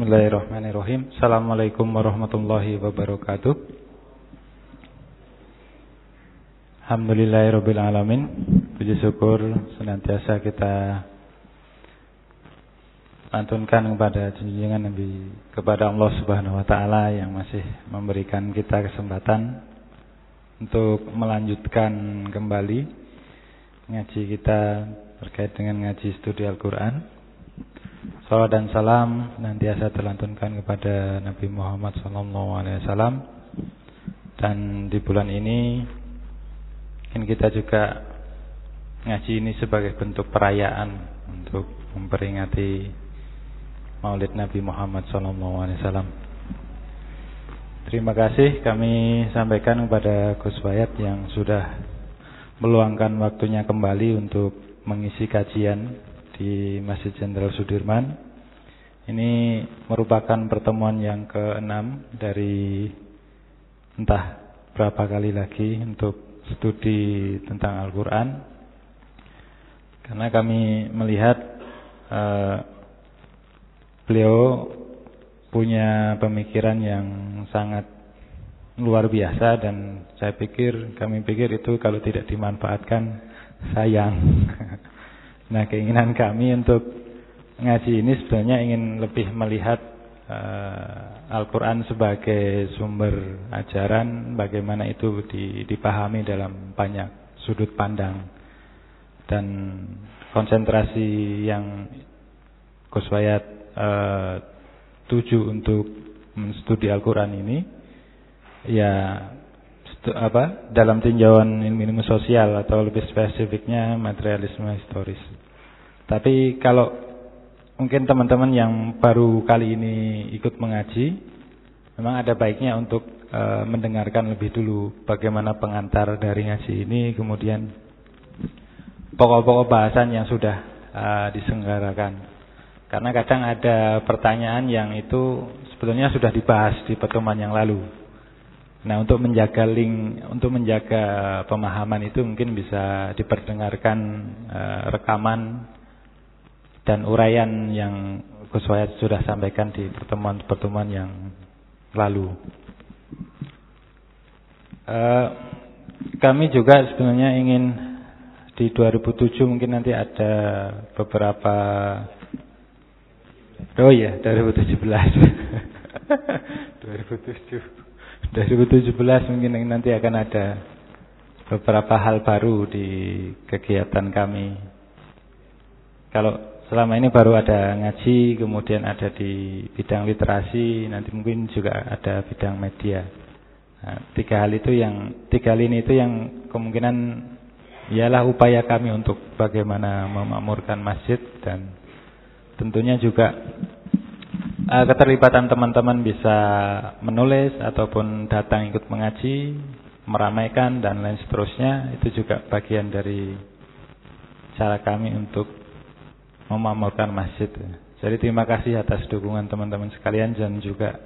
Bismillahirrahmanirrahim. Assalamualaikum warahmatullahi wabarakatuh. Alhamdulillahirabbil alamin. Puji syukur senantiasa kita lantunkan kepada junjungan Nabi kepada Allah Subhanahu wa taala yang masih memberikan kita kesempatan untuk melanjutkan kembali ngaji kita terkait dengan ngaji studi Al-Qur'an. Salam dan salam nantiasa terlantunkan kepada Nabi Muhammad SAW dan di bulan ini ingin kita juga ngaji ini sebagai bentuk perayaan untuk memperingati Maulid Nabi Muhammad SAW. Terima kasih kami sampaikan kepada Gus Bayat yang sudah meluangkan waktunya kembali untuk mengisi kajian di Masjid Jenderal Sudirman. Ini merupakan pertemuan yang keenam dari entah berapa kali lagi untuk studi tentang Al-Quran. Karena kami melihat uh, beliau punya pemikiran yang sangat luar biasa dan saya pikir kami pikir itu kalau tidak dimanfaatkan sayang. Nah keinginan kami untuk ngaji ini sebenarnya ingin lebih melihat uh, Al-Quran sebagai sumber ajaran, bagaimana itu dipahami dalam banyak sudut pandang dan konsentrasi yang Kuswayat uh, tuju untuk menstudi Al-Quran ini ya apa dalam tinjauan ilmu-ilmu sosial atau lebih spesifiknya materialisme historis. Tapi kalau mungkin teman-teman yang baru kali ini ikut mengaji, memang ada baiknya untuk e, mendengarkan lebih dulu bagaimana pengantar dari ngaji ini, kemudian pokok-pokok bahasan yang sudah e, disenggarakan. Karena kadang ada pertanyaan yang itu sebetulnya sudah dibahas di pertemuan yang lalu. Nah, untuk menjaga link, untuk menjaga pemahaman itu mungkin bisa diperdengarkan uh, rekaman dan uraian yang Gus Wayat sudah sampaikan di pertemuan-pertemuan yang lalu. Uh, kami juga sebenarnya ingin di 2007 mungkin nanti ada beberapa Oh iya, 2017. 2007. 2017 mungkin nanti akan ada beberapa hal baru di kegiatan kami. Kalau selama ini baru ada ngaji, kemudian ada di bidang literasi, nanti mungkin juga ada bidang media. Nah, tiga hal itu yang tiga ini itu yang kemungkinan ialah upaya kami untuk bagaimana memakmurkan masjid dan tentunya juga uh, keterlibatan teman-teman bisa menulis ataupun datang ikut mengaji, meramaikan dan lain seterusnya itu juga bagian dari cara kami untuk memamurkan masjid. Jadi terima kasih atas dukungan teman-teman sekalian dan juga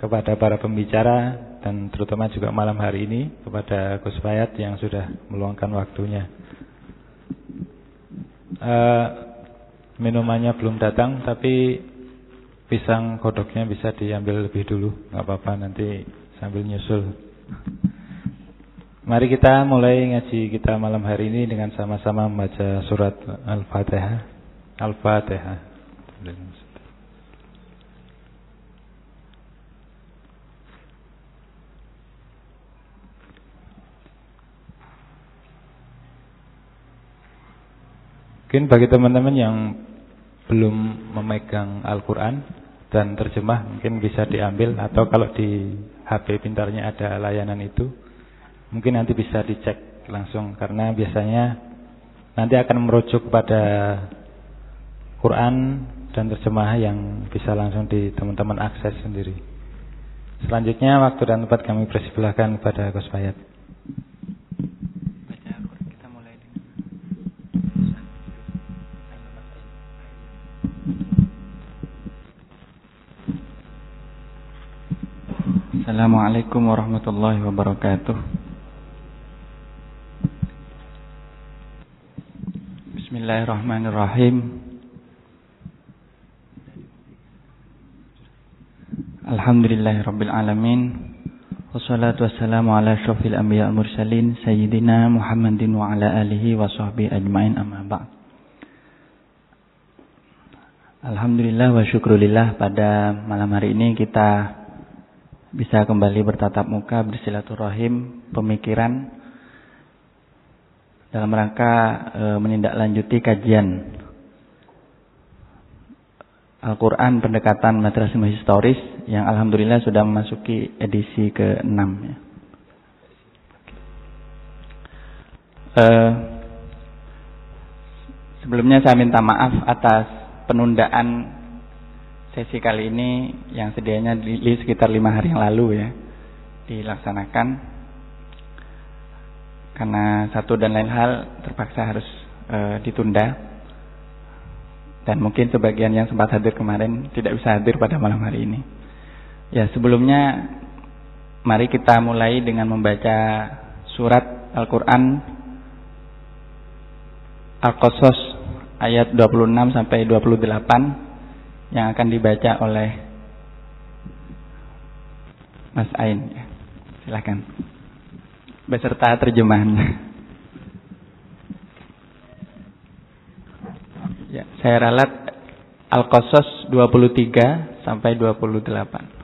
kepada para pembicara dan terutama juga malam hari ini kepada Gus Bayat yang sudah meluangkan waktunya. Uh, minumannya belum datang tapi pisang kodoknya bisa diambil lebih dulu, nggak apa-apa nanti sambil nyusul. Mari kita mulai ngaji kita malam hari ini dengan sama-sama membaca surat Al-Fatihah. Al-Fatihah. Mungkin bagi teman-teman yang belum memegang Al-Quran dan terjemah mungkin bisa diambil atau kalau di HP pintarnya ada layanan itu mungkin nanti bisa dicek langsung karena biasanya nanti akan merujuk kepada Quran dan terjemah yang bisa langsung di teman-teman akses sendiri. Selanjutnya waktu dan tempat kami persilahkan kepada Gus Bayat. Assalamualaikum warahmatullahi wabarakatuh Bismillahirrahmanirrahim Alhamdulillahirabbil alamin. Wassalatu wassalamu ala asyrafil anbiya mursalin sayyidina Muhammadin wa ala alihi wa sahbihi ajmain amma ba'd. Alhamdulillah wa syukrulillah pada malam hari ini kita bisa kembali bertatap muka bersilaturahim pemikiran dalam rangka e, menindaklanjuti kajian Al-Quran pendekatan materialisme historis yang alhamdulillah sudah memasuki edisi ke-6 ya. E, sebelumnya saya minta maaf atas penundaan sesi kali ini yang sedianya di, di sekitar lima hari yang lalu ya dilaksanakan karena satu dan lain hal terpaksa harus e, ditunda dan mungkin sebagian yang sempat hadir kemarin tidak bisa hadir pada malam hari ini. Ya, sebelumnya mari kita mulai dengan membaca surat Al-Qur'an Al-Qasas ayat 26 sampai 28 yang akan dibaca oleh Mas Ain ya. Silakan. Beserta terjemahannya. Ya, saya ralat Al-Qasas 23 sampai 28.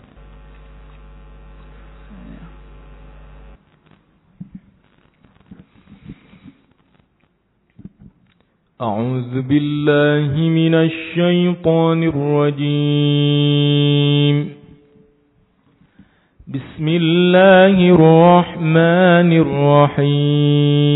أعوذ بالله من الشيطان الرجيم بسم الله الرحمن الرحيم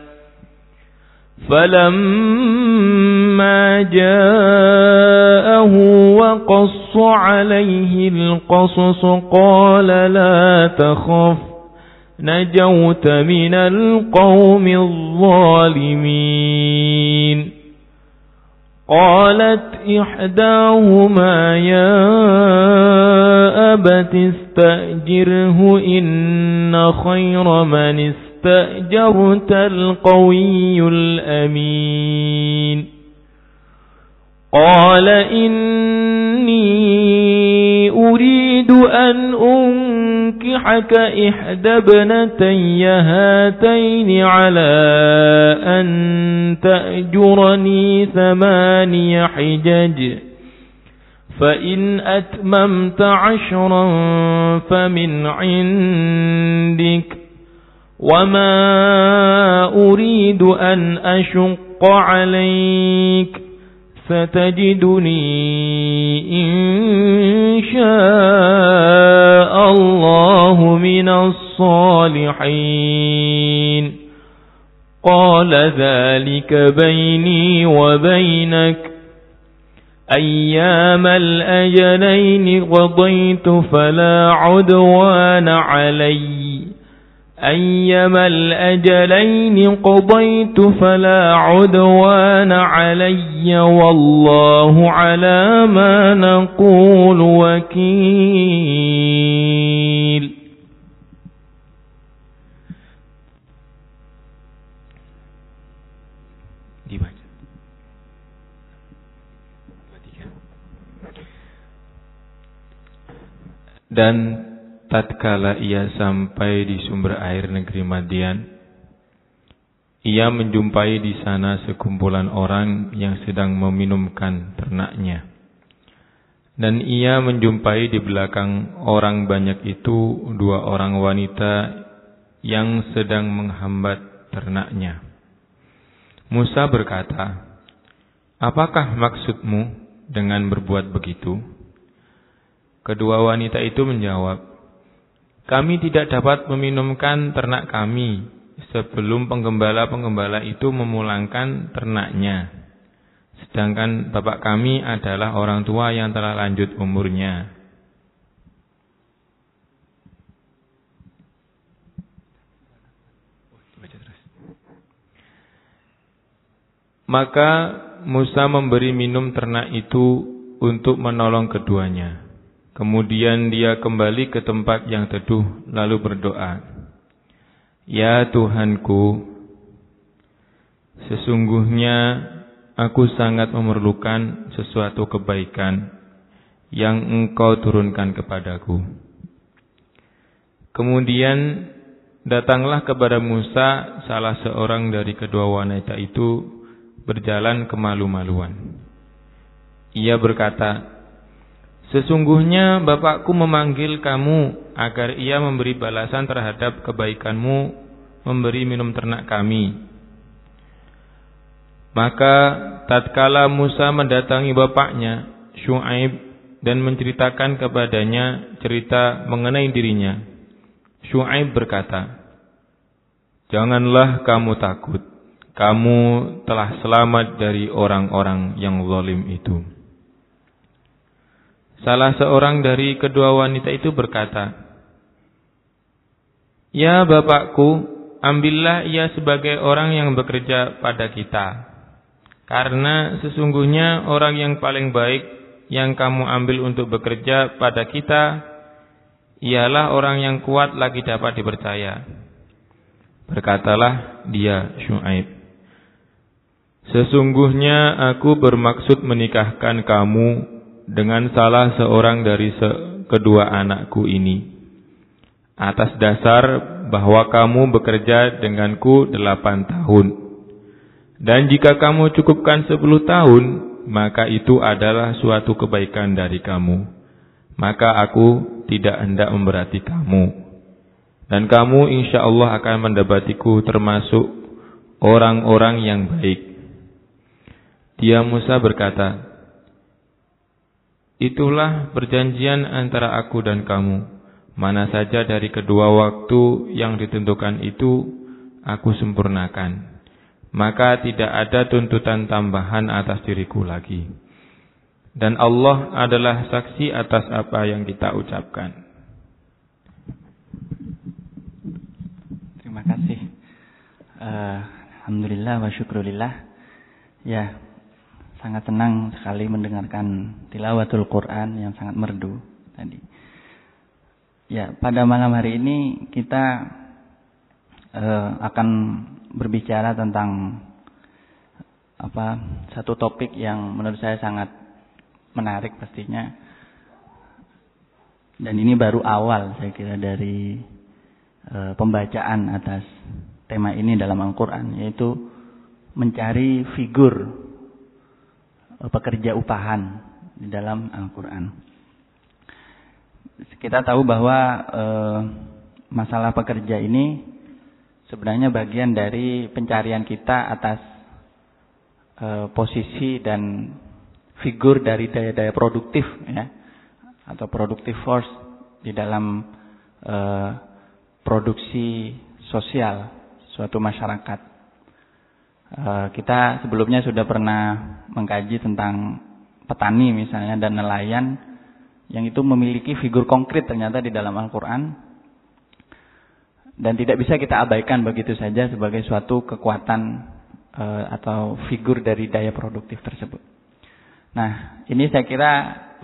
فلما جاءه وقص عليه القصص قال لا تخف نجوت من القوم الظالمين. قالت إحداهما يا أبت استأجره إن خير من استأجره استأجرت القوي الأمين. قال إني أريد أن أنكحك إحدى ابنتي هاتين على أن تأجرني ثماني حجج. فإن أتممت عشرا فمن عندك. وما أريد أن أشق عليك ستجدني إن شاء الله من الصالحين قال ذلك بيني وبينك أيام الأجلين قضيت فلا عدوان عليّ أيما الأجلين قضيت فلا عدوان علي والله على ما نقول وكيل. dan tatkala ia sampai di sumber air negeri Madian, ia menjumpai di sana sekumpulan orang yang sedang meminumkan ternaknya. Dan ia menjumpai di belakang orang banyak itu dua orang wanita yang sedang menghambat ternaknya. Musa berkata, Apakah maksudmu dengan berbuat begitu? Kedua wanita itu menjawab, kami tidak dapat meminumkan ternak kami sebelum penggembala-penggembala itu memulangkan ternaknya. Sedangkan bapak kami adalah orang tua yang telah lanjut umurnya. Maka Musa memberi minum ternak itu untuk menolong keduanya. Kemudian dia kembali ke tempat yang teduh lalu berdoa. Ya Tuhanku, sesungguhnya aku sangat memerlukan sesuatu kebaikan yang engkau turunkan kepadaku. Kemudian datanglah kepada Musa salah seorang dari kedua wanita itu berjalan kemalu-maluan. Ia berkata, Sesungguhnya Bapakku memanggil kamu agar ia memberi balasan terhadap kebaikanmu memberi minum ternak kami. Maka tatkala Musa mendatangi bapaknya, Shu'aib, dan menceritakan kepadanya cerita mengenai dirinya, Shu'aib berkata, Janganlah kamu takut, kamu telah selamat dari orang-orang yang zalim itu. Salah seorang dari kedua wanita itu berkata, Ya bapakku, ambillah ia sebagai orang yang bekerja pada kita. Karena sesungguhnya orang yang paling baik yang kamu ambil untuk bekerja pada kita, ialah orang yang kuat lagi dapat dipercaya. Berkatalah dia Shu'aib. Sesungguhnya aku bermaksud menikahkan kamu dengan salah seorang dari se kedua anakku ini. Atas dasar bahwa kamu bekerja denganku delapan tahun. Dan jika kamu cukupkan sepuluh tahun, maka itu adalah suatu kebaikan dari kamu. Maka aku tidak hendak memberati kamu. Dan kamu insya Allah akan mendapatiku termasuk orang-orang yang baik. Dia Musa berkata, Itulah perjanjian antara aku dan kamu. Mana saja dari kedua waktu yang ditentukan itu aku sempurnakan. Maka tidak ada tuntutan tambahan atas diriku lagi. Dan Allah adalah saksi atas apa yang kita ucapkan. Terima kasih. Uh, Alhamdulillah wa syukurillah. Ya, sangat senang sekali mendengarkan tilawatul Quran yang sangat merdu tadi. Ya, pada malam hari ini kita uh, akan berbicara tentang apa satu topik yang menurut saya sangat menarik pastinya. Dan ini baru awal saya kira dari uh, pembacaan atas tema ini dalam Al-Qur'an yaitu mencari figur pekerja upahan di dalam Al-Quran. Kita tahu bahwa e, masalah pekerja ini sebenarnya bagian dari pencarian kita atas e, posisi dan figur dari daya-daya produktif ya atau produktif force di dalam e, produksi sosial suatu masyarakat. Eh, kita sebelumnya sudah pernah mengkaji tentang petani misalnya dan nelayan yang itu memiliki figur konkret ternyata di dalam Al-Quran dan tidak bisa kita abaikan begitu saja sebagai suatu kekuatan e, atau figur dari daya produktif tersebut. Nah, ini saya kira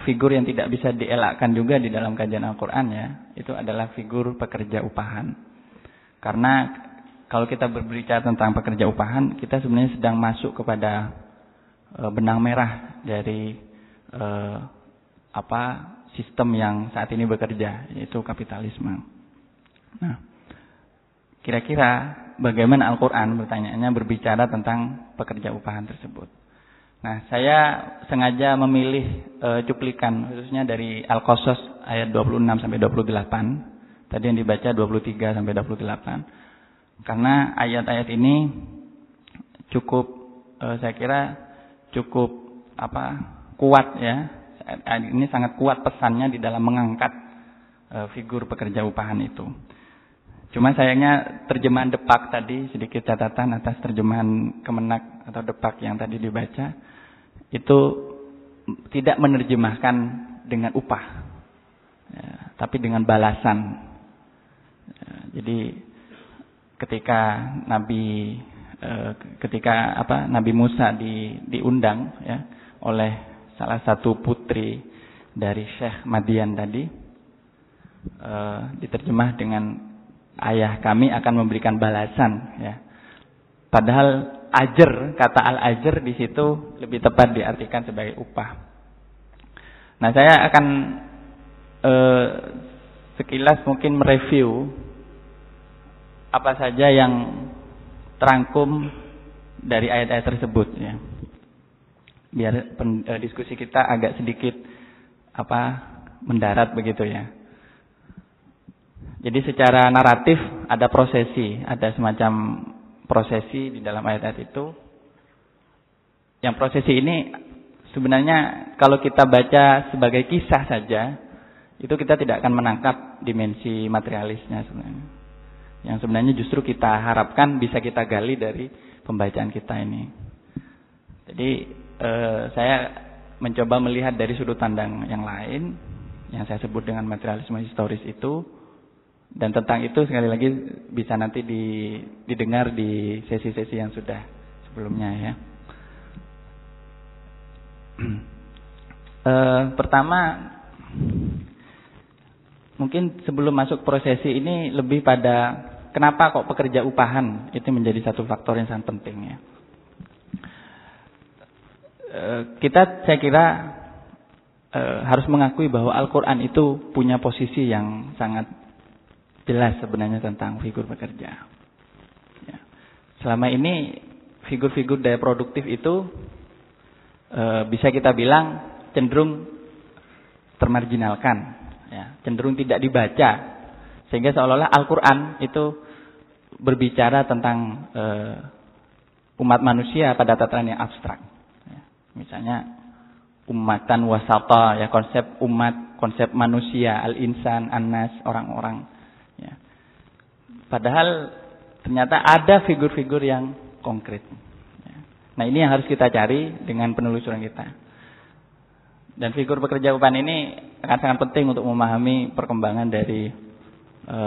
figur yang tidak bisa dielakkan juga di dalam kajian Al-Quran ya, itu adalah figur pekerja upahan. Karena kalau kita berbicara tentang pekerja upahan, kita sebenarnya sedang masuk kepada e, benang merah dari e, apa sistem yang saat ini bekerja, yaitu kapitalisme. Nah, kira-kira bagaimana Al-Quran bertanyaannya berbicara tentang pekerja upahan tersebut. Nah, saya sengaja memilih e, cuplikan khususnya dari Al-Qasas ayat 26 sampai 28. Tadi yang dibaca 23 sampai 28. Karena ayat-ayat ini cukup e, saya kira cukup apa? kuat ya. Ini sangat kuat pesannya di dalam mengangkat e, figur pekerja upahan itu. Cuma sayangnya terjemahan depak tadi sedikit catatan atas terjemahan kemenak atau depak yang tadi dibaca itu tidak menerjemahkan dengan upah, ya, tapi dengan balasan. Ya, jadi ketika Nabi eh, ketika apa Nabi Musa di, diundang ya oleh salah satu putri dari Syekh Madian tadi eh, diterjemah dengan ayah kami akan memberikan balasan ya. Padahal ajar kata al ajar di situ lebih tepat diartikan sebagai upah. Nah, saya akan eh, sekilas mungkin mereview apa saja yang terangkum dari ayat-ayat tersebut ya. Biar pen, eh, diskusi kita agak sedikit apa mendarat begitu ya. Jadi secara naratif ada prosesi, ada semacam prosesi di dalam ayat-ayat itu. Yang prosesi ini sebenarnya kalau kita baca sebagai kisah saja, itu kita tidak akan menangkap dimensi materialisnya sebenarnya. Yang sebenarnya justru kita harapkan bisa kita gali dari pembacaan kita ini. Jadi eh, saya mencoba melihat dari sudut pandang yang lain, yang saya sebut dengan materialisme historis itu, dan tentang itu sekali lagi bisa nanti didengar di sesi-sesi yang sudah sebelumnya ya. e, pertama mungkin sebelum masuk prosesi ini lebih pada kenapa kok pekerja upahan itu menjadi satu faktor yang sangat penting ya. E, kita saya kira e, harus mengakui bahwa Al-Quran itu punya posisi yang sangat jelas sebenarnya tentang figur pekerja. Ya. Selama ini figur-figur daya produktif itu e, bisa kita bilang cenderung termarginalkan, ya, cenderung tidak dibaca, sehingga seolah-olah Al-Quran itu berbicara tentang e, umat manusia pada tataran yang abstrak. Ya. Misalnya umatan wasata, ya konsep umat, konsep manusia, al-insan, an-nas, orang-orang Padahal ternyata ada figur-figur yang konkret. Nah ini yang harus kita cari dengan penelusuran kita. Dan figur pekerja upan ini akan sangat penting untuk memahami perkembangan dari e,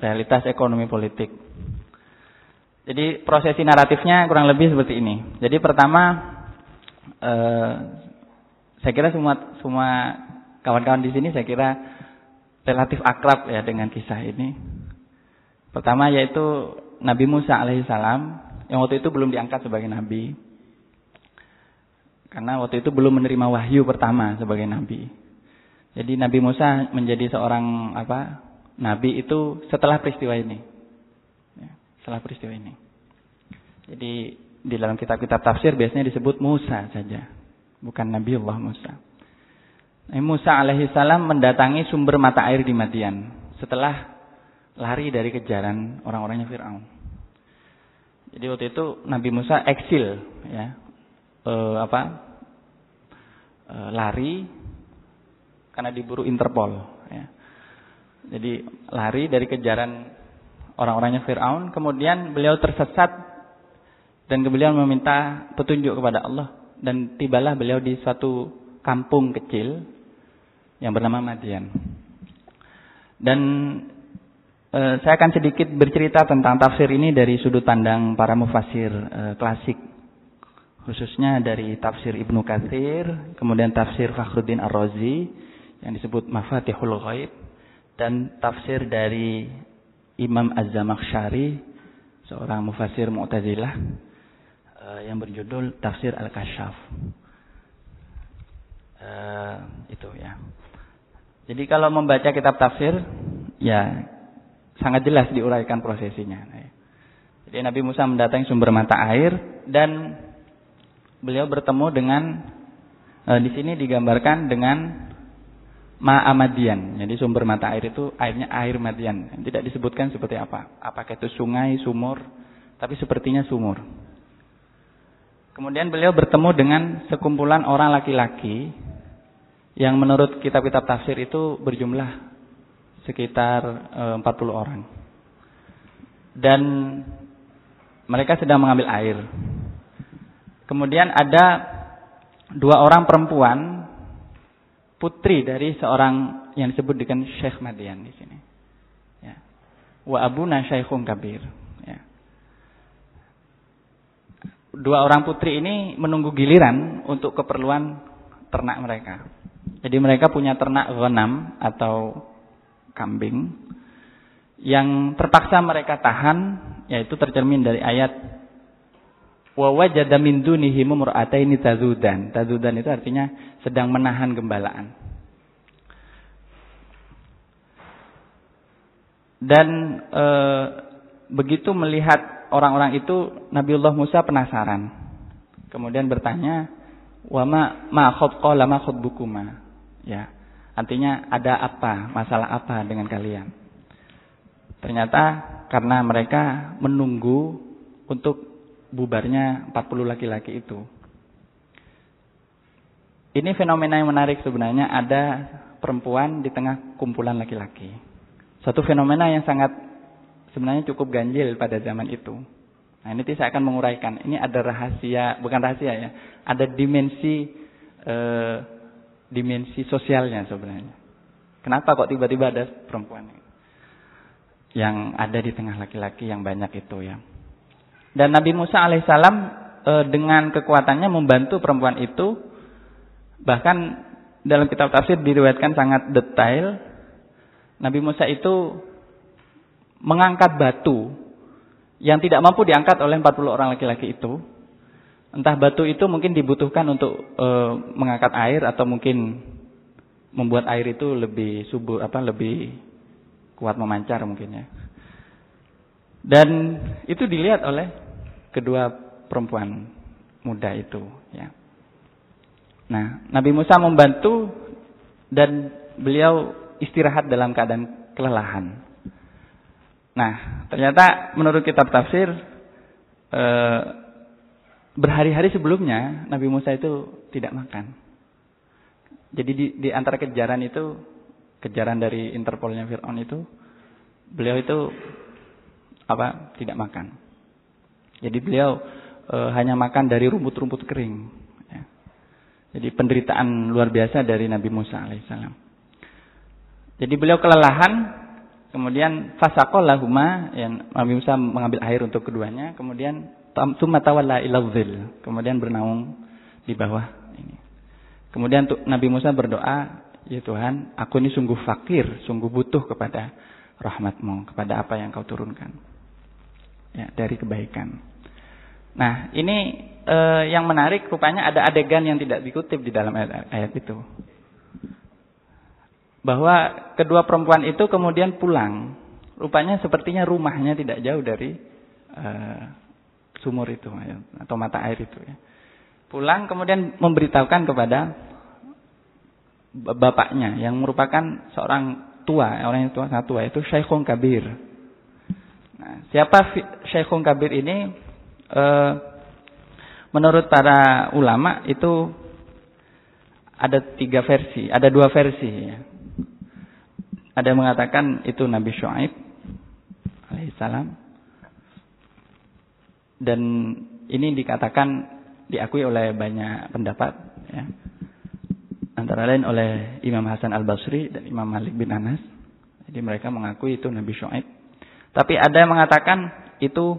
realitas ekonomi politik. Jadi prosesi naratifnya kurang lebih seperti ini. Jadi pertama, e, saya kira semua semua kawan-kawan di sini saya kira relatif akrab ya dengan kisah ini. Pertama yaitu Nabi Musa alaihissalam yang waktu itu belum diangkat sebagai nabi. Karena waktu itu belum menerima wahyu pertama sebagai nabi. Jadi Nabi Musa menjadi seorang apa? Nabi itu setelah peristiwa ini. Setelah peristiwa ini. Jadi di dalam kitab-kitab tafsir biasanya disebut Musa saja, bukan Nabi Allah Musa. Nabi Musa alaihissalam mendatangi sumber mata air di Madian setelah lari dari kejaran orang-orangnya Firaun. Jadi waktu itu Nabi Musa eksil ya. E, apa? E, lari karena diburu Interpol ya. Jadi lari dari kejaran orang-orangnya Firaun, kemudian beliau tersesat dan beliau meminta petunjuk kepada Allah dan tibalah beliau di suatu kampung kecil yang bernama Madian. Dan Eh, saya akan sedikit bercerita tentang tafsir ini dari sudut pandang para mufasir uh, klasik. Khususnya dari tafsir Ibnu Katsir, kemudian tafsir Fakhruddin Ar-Razi yang disebut Mafatihul Ghaib dan tafsir dari Imam Az-Zamakhsyari, seorang mufasir Mu'tazilah uh, yang berjudul Tafsir Al-Kasyaf. Uh, itu ya. Jadi kalau membaca kitab tafsir, ya sangat jelas diuraikan prosesinya. Jadi Nabi Musa mendatangi sumber mata air dan beliau bertemu dengan e, di sini digambarkan dengan Ma'amadian. Jadi sumber mata air itu airnya air Madian. Tidak disebutkan seperti apa. Apakah itu sungai, sumur, tapi sepertinya sumur. Kemudian beliau bertemu dengan sekumpulan orang laki-laki yang menurut kitab-kitab tafsir itu berjumlah sekitar 40 e, orang. Dan mereka sedang mengambil air. Kemudian ada dua orang perempuan putri dari seorang yang disebut dengan Syekh Madian di sini. Ya. Wa abuna Syekhun kabir. Ya. Dua orang putri ini menunggu giliran untuk keperluan ternak mereka. Jadi mereka punya ternak ghanam atau kambing yang terpaksa mereka tahan yaitu tercermin dari ayat wa wajada min dunihi mumra'ataini tazudan. Tazudan itu artinya sedang menahan gembalaan. Dan e, begitu melihat orang-orang itu Nabiullah Musa penasaran. Kemudian bertanya, "Wa ma ma qala ma khutbukuma?" Ya. Artinya ada apa? Masalah apa dengan kalian? Ternyata karena mereka menunggu untuk bubarnya 40 laki-laki itu. Ini fenomena yang menarik sebenarnya ada perempuan di tengah kumpulan laki-laki. Satu fenomena yang sangat sebenarnya cukup ganjil pada zaman itu. Nah ini saya akan menguraikan. Ini ada rahasia, bukan rahasia ya. Ada dimensi eh, dimensi sosialnya sebenarnya. Kenapa kok tiba-tiba ada perempuan yang ada di tengah laki-laki yang banyak itu ya. Dan Nabi Musa alaihissalam eh, dengan kekuatannya membantu perempuan itu Bahkan dalam kitab tafsir diriwayatkan sangat detail. Nabi Musa itu mengangkat batu yang tidak mampu diangkat oleh 40 orang laki-laki itu. Entah batu itu mungkin dibutuhkan untuk e, mengangkat air atau mungkin membuat air itu lebih subur apa lebih kuat memancar mungkin ya. Dan itu dilihat oleh kedua perempuan muda itu ya. Nah, Nabi Musa membantu dan beliau istirahat dalam keadaan kelelahan. Nah, ternyata menurut kitab tafsir eh, berhari-hari sebelumnya Nabi Musa itu tidak makan. Jadi di, di antara kejaran itu, kejaran dari Interpolnya Fir'aun itu, beliau itu apa? Tidak makan. Jadi beliau e, hanya makan dari rumput-rumput kering. Jadi penderitaan luar biasa dari Nabi Musa alaihissalam. Jadi beliau kelelahan, kemudian fasakolahuma, yang Nabi Musa mengambil air untuk keduanya, kemudian tumatawalla iladzil, kemudian bernaung di bawah ini. Kemudian Nabi Musa berdoa, ya Tuhan, aku ini sungguh fakir, sungguh butuh kepada rahmatmu, kepada apa yang kau turunkan. Ya, dari kebaikan. Nah, ini eh, yang menarik rupanya ada adegan yang tidak dikutip di dalam ayat, ayat itu. Bahwa kedua perempuan itu kemudian pulang. Rupanya sepertinya rumahnya tidak jauh dari eh, sumur itu ya, atau mata air itu ya. Pulang kemudian memberitahukan kepada bapaknya yang merupakan seorang tua, orang yang tua sangat tua itu Syekhun Kabir. Nah, siapa Syekhun Kabir ini? Eh, Menurut para ulama itu ada tiga versi, ada dua versi. Ya. Ada yang mengatakan itu Nabi Shu'aib alaihissalam. Dan ini dikatakan diakui oleh banyak pendapat. Ya. Antara lain oleh Imam Hasan al-Basri dan Imam Malik bin Anas. Jadi mereka mengakui itu Nabi Shu'aib. Tapi ada yang mengatakan itu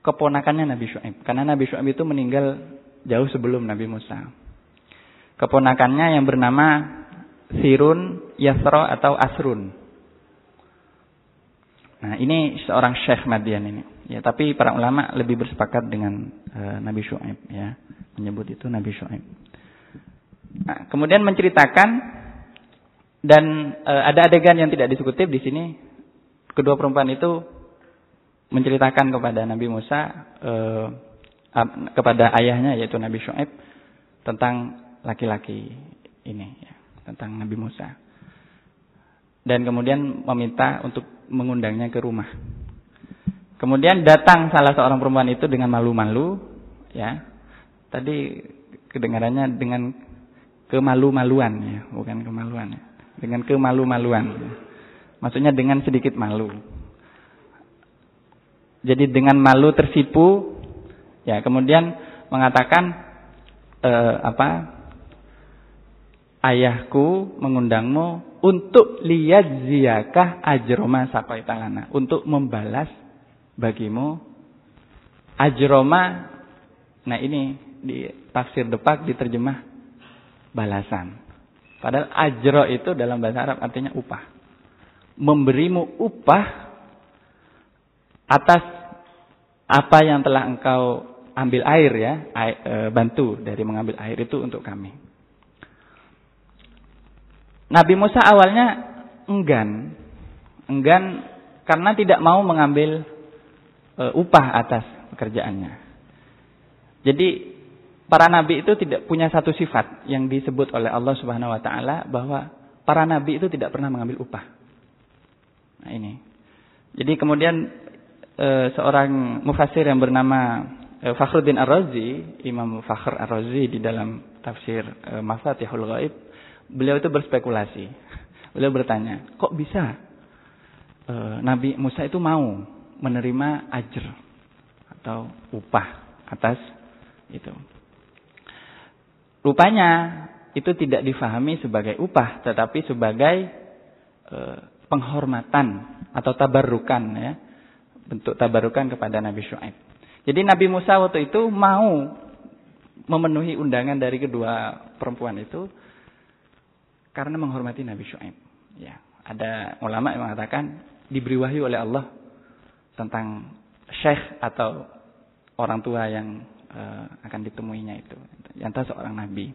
keponakannya Nabi Shu'aib. Karena Nabi Shu'aib itu meninggal jauh sebelum Nabi Musa. Keponakannya yang bernama Sirun, Yasro atau Asrun. Nah ini seorang Syekh Madian ini. Ya, tapi para ulama lebih bersepakat dengan uh, Nabi Shu'aib. Ya, menyebut itu Nabi Shu'aib. Nah, kemudian menceritakan Dan e, ada adegan yang tidak disebutkan di sini. Kedua perempuan itu menceritakan kepada Nabi Musa e, kepada ayahnya yaitu Nabi Shu'aib tentang laki-laki ini ya, tentang Nabi Musa. Dan kemudian meminta untuk mengundangnya ke rumah. Kemudian datang salah seorang perempuan itu dengan malu-malu, ya. Tadi kedengarannya dengan kemalu-maluan ya, bukan kemaluan ya. Dengan kemalu-maluan. Ya. Maksudnya dengan sedikit malu. Jadi dengan malu tersipu ya, kemudian mengatakan eh, apa? Ayahku mengundangmu untuk lihat ziyakah ajroma sakoitalana, untuk membalas bagimu ajroma nah ini di tafsir depak diterjemah balasan padahal ajro itu dalam bahasa Arab artinya upah memberimu upah atas apa yang telah engkau ambil air ya air, e, bantu dari mengambil air itu untuk kami Nabi Musa awalnya enggan enggan karena tidak mau mengambil e, upah atas pekerjaannya. Jadi para nabi itu tidak punya satu sifat yang disebut oleh Allah Subhanahu wa taala bahwa para nabi itu tidak pernah mengambil upah. Nah ini. Jadi kemudian e, seorang mufassir yang bernama e, Fakhruddin Ar-Razi, Imam Fakhr Ar-Razi di dalam tafsir e, Mafatihul Ghaib, beliau itu berspekulasi. Beliau bertanya, kok bisa e, Nabi Musa itu mau menerima ajr atau upah atas itu. Rupanya itu tidak difahami sebagai upah tetapi sebagai e, penghormatan atau tabarukan ya. Bentuk tabarukan kepada Nabi Syuaib. Jadi Nabi Musa waktu itu mau memenuhi undangan dari kedua perempuan itu karena menghormati Nabi Syuaib. Ya, ada ulama yang mengatakan diberi wahyu oleh Allah tentang syekh atau orang tua yang uh, akan ditemuinya itu. Yang tahu seorang nabi.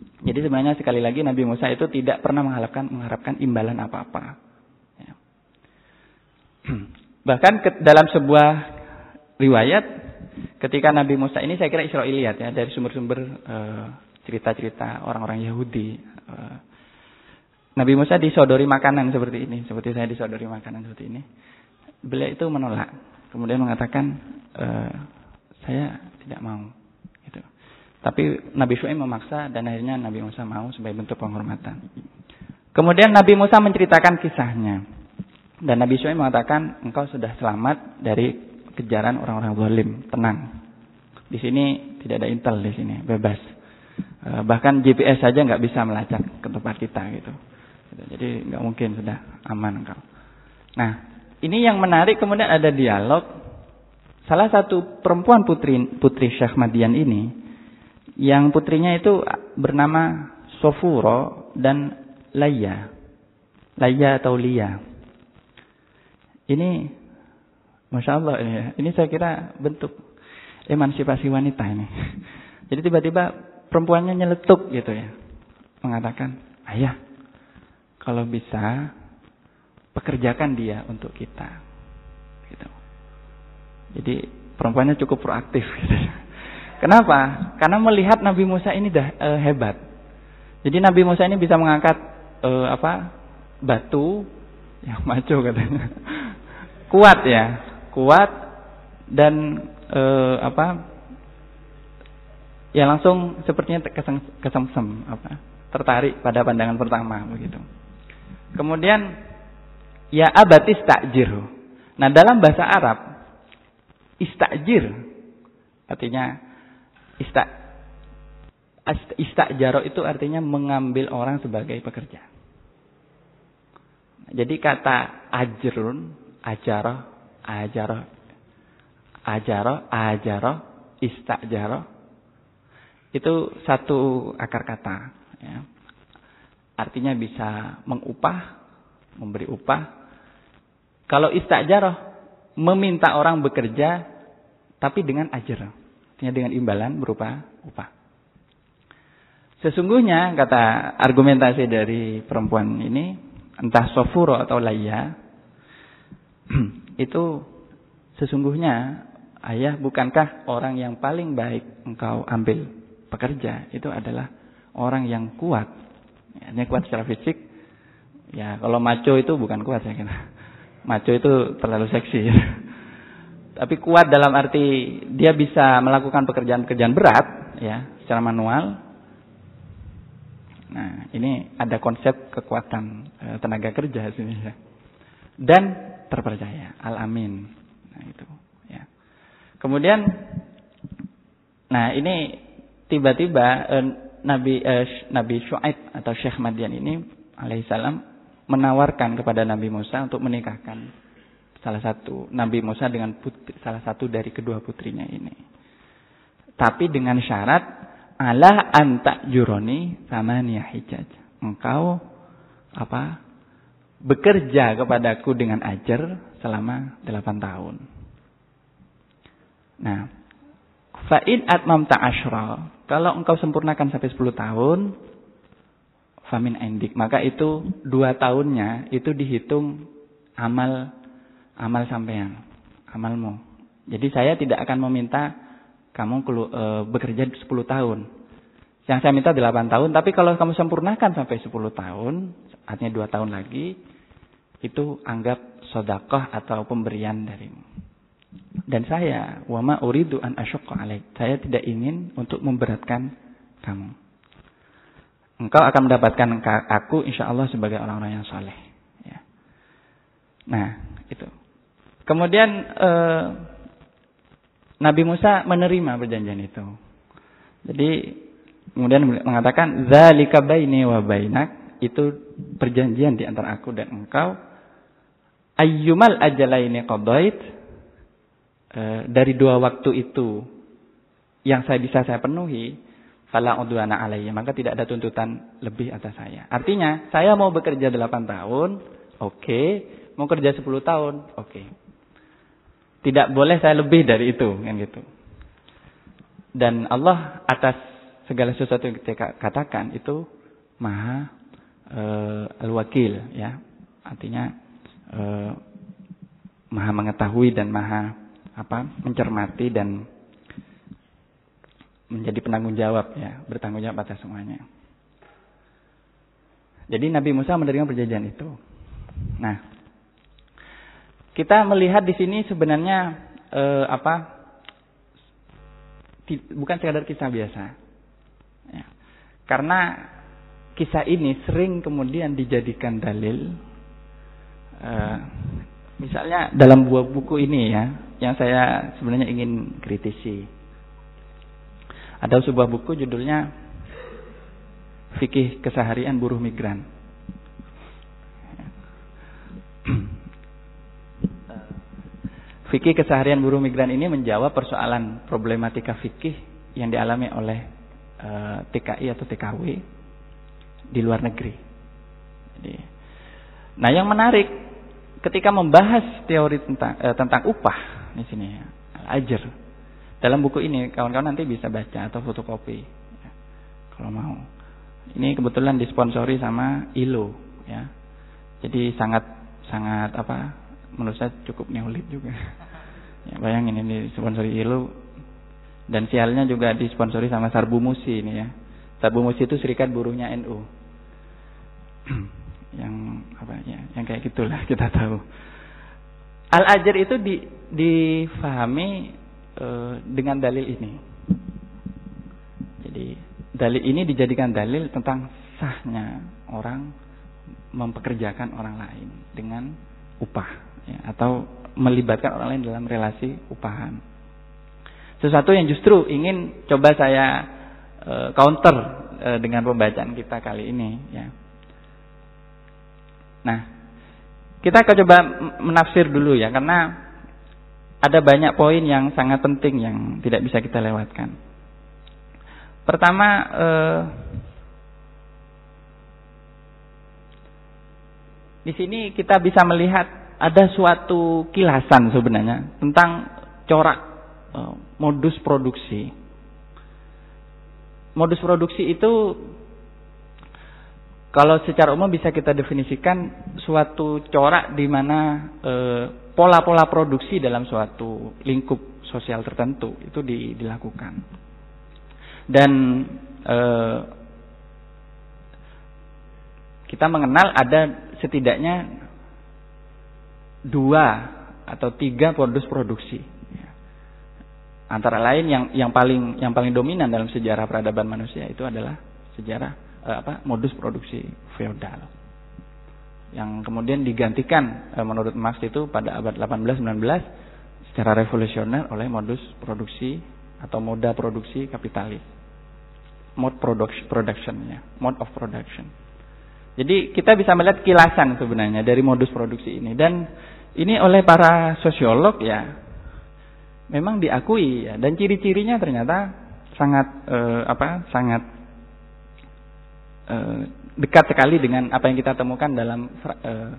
Jadi sebenarnya sekali lagi Nabi Musa itu tidak pernah mengharapkan mengharapkan imbalan apa-apa. Bahkan ke, dalam sebuah riwayat ketika Nabi Musa ini saya kira Israiliyat ya dari sumber-sumber uh, cerita-cerita orang-orang Yahudi. Uh, Nabi Musa disodori makanan seperti ini, seperti saya disodori makanan seperti ini beliau itu menolak. Kemudian mengatakan e, saya tidak mau. Gitu. Tapi Nabi Shu'aib memaksa dan akhirnya Nabi Musa mau sebagai bentuk penghormatan. Kemudian Nabi Musa menceritakan kisahnya. Dan Nabi Shu'aib mengatakan engkau sudah selamat dari kejaran orang-orang zalim. Tenang. Di sini tidak ada intel di sini, bebas. E, bahkan GPS saja nggak bisa melacak ke tempat kita gitu. Jadi nggak mungkin sudah aman engkau. Nah, ini yang menarik kemudian ada dialog. Salah satu perempuan putri putri Syekh Madian ini yang putrinya itu bernama Sofuro dan Laya. Laya atau Lia. Ini Masya Allah ya. Ini saya kira bentuk emansipasi wanita ini. Jadi tiba-tiba perempuannya nyeletuk gitu ya. Mengatakan, ayah kalau bisa pekerjakan dia untuk kita. Gitu. Jadi perempuannya cukup proaktif. Gitu. Kenapa? Karena melihat Nabi Musa ini dah e, hebat. Jadi Nabi Musa ini bisa mengangkat e, apa batu yang maju katanya. Kuat ya, kuat dan e, apa? Ya langsung sepertinya kesengsem apa? Tertarik pada pandangan pertama begitu. Kemudian Ya abat istajir. Nah dalam bahasa Arab istajir artinya ista istajaro itu artinya mengambil orang sebagai pekerja. Jadi kata ajrun, ajaro, ajaro, ajaro, ajaro, istajaro itu satu akar kata. Ya. Artinya bisa mengupah, memberi upah, kalau istajarah meminta orang bekerja tapi dengan ajar, artinya dengan imbalan berupa upah. Sesungguhnya kata argumentasi dari perempuan ini entah sofuro atau laya itu sesungguhnya ayah bukankah orang yang paling baik engkau ambil pekerja itu adalah orang yang kuat. Ya, ini kuat secara fisik. Ya, kalau maco itu bukan kuat saya kira. Maco itu terlalu seksi. Tapi kuat dalam arti dia bisa melakukan pekerjaan-pekerjaan berat ya, secara manual Nah, ini ada konsep kekuatan e, tenaga kerja sini ya. Dan terpercaya, al-amin. Nah, itu ya. Kemudian nah, ini tiba-tiba e, Nabi e, Nabi Syuaib atau Syekh Madian ini alaihissalam menawarkan kepada Nabi Musa untuk menikahkan salah satu Nabi Musa dengan putri, salah satu dari kedua putrinya ini. Tapi dengan syarat ala anta juroni samania hijaj. Engkau apa? Bekerja kepadaku dengan ajar selama delapan tahun. Nah, fa'id atmam ta'ashra. Kalau engkau sempurnakan sampai sepuluh tahun, famin endik. Maka itu dua tahunnya itu dihitung amal amal sampean, amalmu. Jadi saya tidak akan meminta kamu e, bekerja 10 tahun. Yang saya minta 8 tahun, tapi kalau kamu sempurnakan sampai 10 tahun, artinya 2 tahun lagi, itu anggap sodakoh atau pemberian darimu. Dan saya, wama uridu an asyukka alaik. Saya tidak ingin untuk memberatkan kamu. Engkau akan mendapatkan aku insya Allah sebagai orang-orang yang soleh. Ya. Nah, itu. Kemudian eh, Nabi Musa menerima perjanjian itu. Jadi kemudian mengatakan zalika baini wa bainak itu perjanjian di antara aku dan engkau. Ayyumal ajalaini qadait e, dari dua waktu itu yang saya bisa saya penuhi fala udwana alayya maka tidak ada tuntutan lebih atas saya. Artinya saya mau bekerja 8 tahun, oke, okay. mau kerja 10 tahun, oke. Okay. Tidak boleh saya lebih dari itu, kan gitu. Dan Allah atas segala sesuatu yang kita katakan itu maha uh, al-wakil, ya. Artinya uh, maha mengetahui dan maha apa mencermati dan menjadi penanggung jawab ya, bertanggung jawab atas semuanya. Jadi Nabi Musa menerima perjanjian itu. Nah, kita melihat di sini sebenarnya eh, apa? Bukan sekadar kisah biasa. Ya. Karena kisah ini sering kemudian dijadikan dalil. Eh, misalnya dalam buah buku ini ya, yang saya sebenarnya ingin kritisi. Ada sebuah buku judulnya Fikih Keseharian Buruh Migran. Fikih keseharian buruh migran ini menjawab persoalan problematika fikih yang dialami oleh e, eh, TKI atau TKW di luar negeri. Jadi, nah yang menarik ketika membahas teori tentang e, tentang upah di sini ajar dalam buku ini kawan-kawan nanti bisa baca atau fotokopi ya, kalau mau. Ini kebetulan disponsori sama ILO ya. Jadi sangat sangat apa menurut saya cukup neolit juga. Ya, bayangin ini sponsori ILO dan sialnya juga disponsori sama Sarbu Musi ini ya. Sarbu Musi itu serikat buruhnya NU. yang apa ya, yang kayak gitulah kita tahu. Al ajar itu di, difahami e, dengan dalil ini. Jadi dalil ini dijadikan dalil tentang sahnya orang mempekerjakan orang lain dengan upah ya, atau melibatkan orang lain dalam relasi upahan. Sesuatu yang justru ingin coba saya e, counter e, dengan pembacaan kita kali ini ya. Nah, kita akan coba menafsir dulu ya karena ada banyak poin yang sangat penting yang tidak bisa kita lewatkan. Pertama eh, di sini kita bisa melihat ada suatu kilasan sebenarnya tentang corak uh, modus produksi modus produksi itu kalau secara umum bisa kita definisikan suatu corak di mana eh, pola-pola produksi dalam suatu lingkup sosial tertentu itu di, dilakukan. Dan eh, kita mengenal ada setidaknya dua atau tiga modus produksi. Antara lain yang yang paling yang paling dominan dalam sejarah peradaban manusia itu adalah sejarah apa modus produksi feodal. Yang kemudian digantikan eh, menurut Marx itu pada abad 18-19 secara revolusioner oleh modus produksi atau moda produksi kapitalis. Mode production productionnya mode of production. Jadi kita bisa melihat kilasan sebenarnya dari modus produksi ini. Dan ini oleh para sosiolog ya memang diakui ya. Dan ciri-cirinya ternyata sangat eh, apa sangat Eh, dekat sekali dengan apa yang kita temukan dalam eh,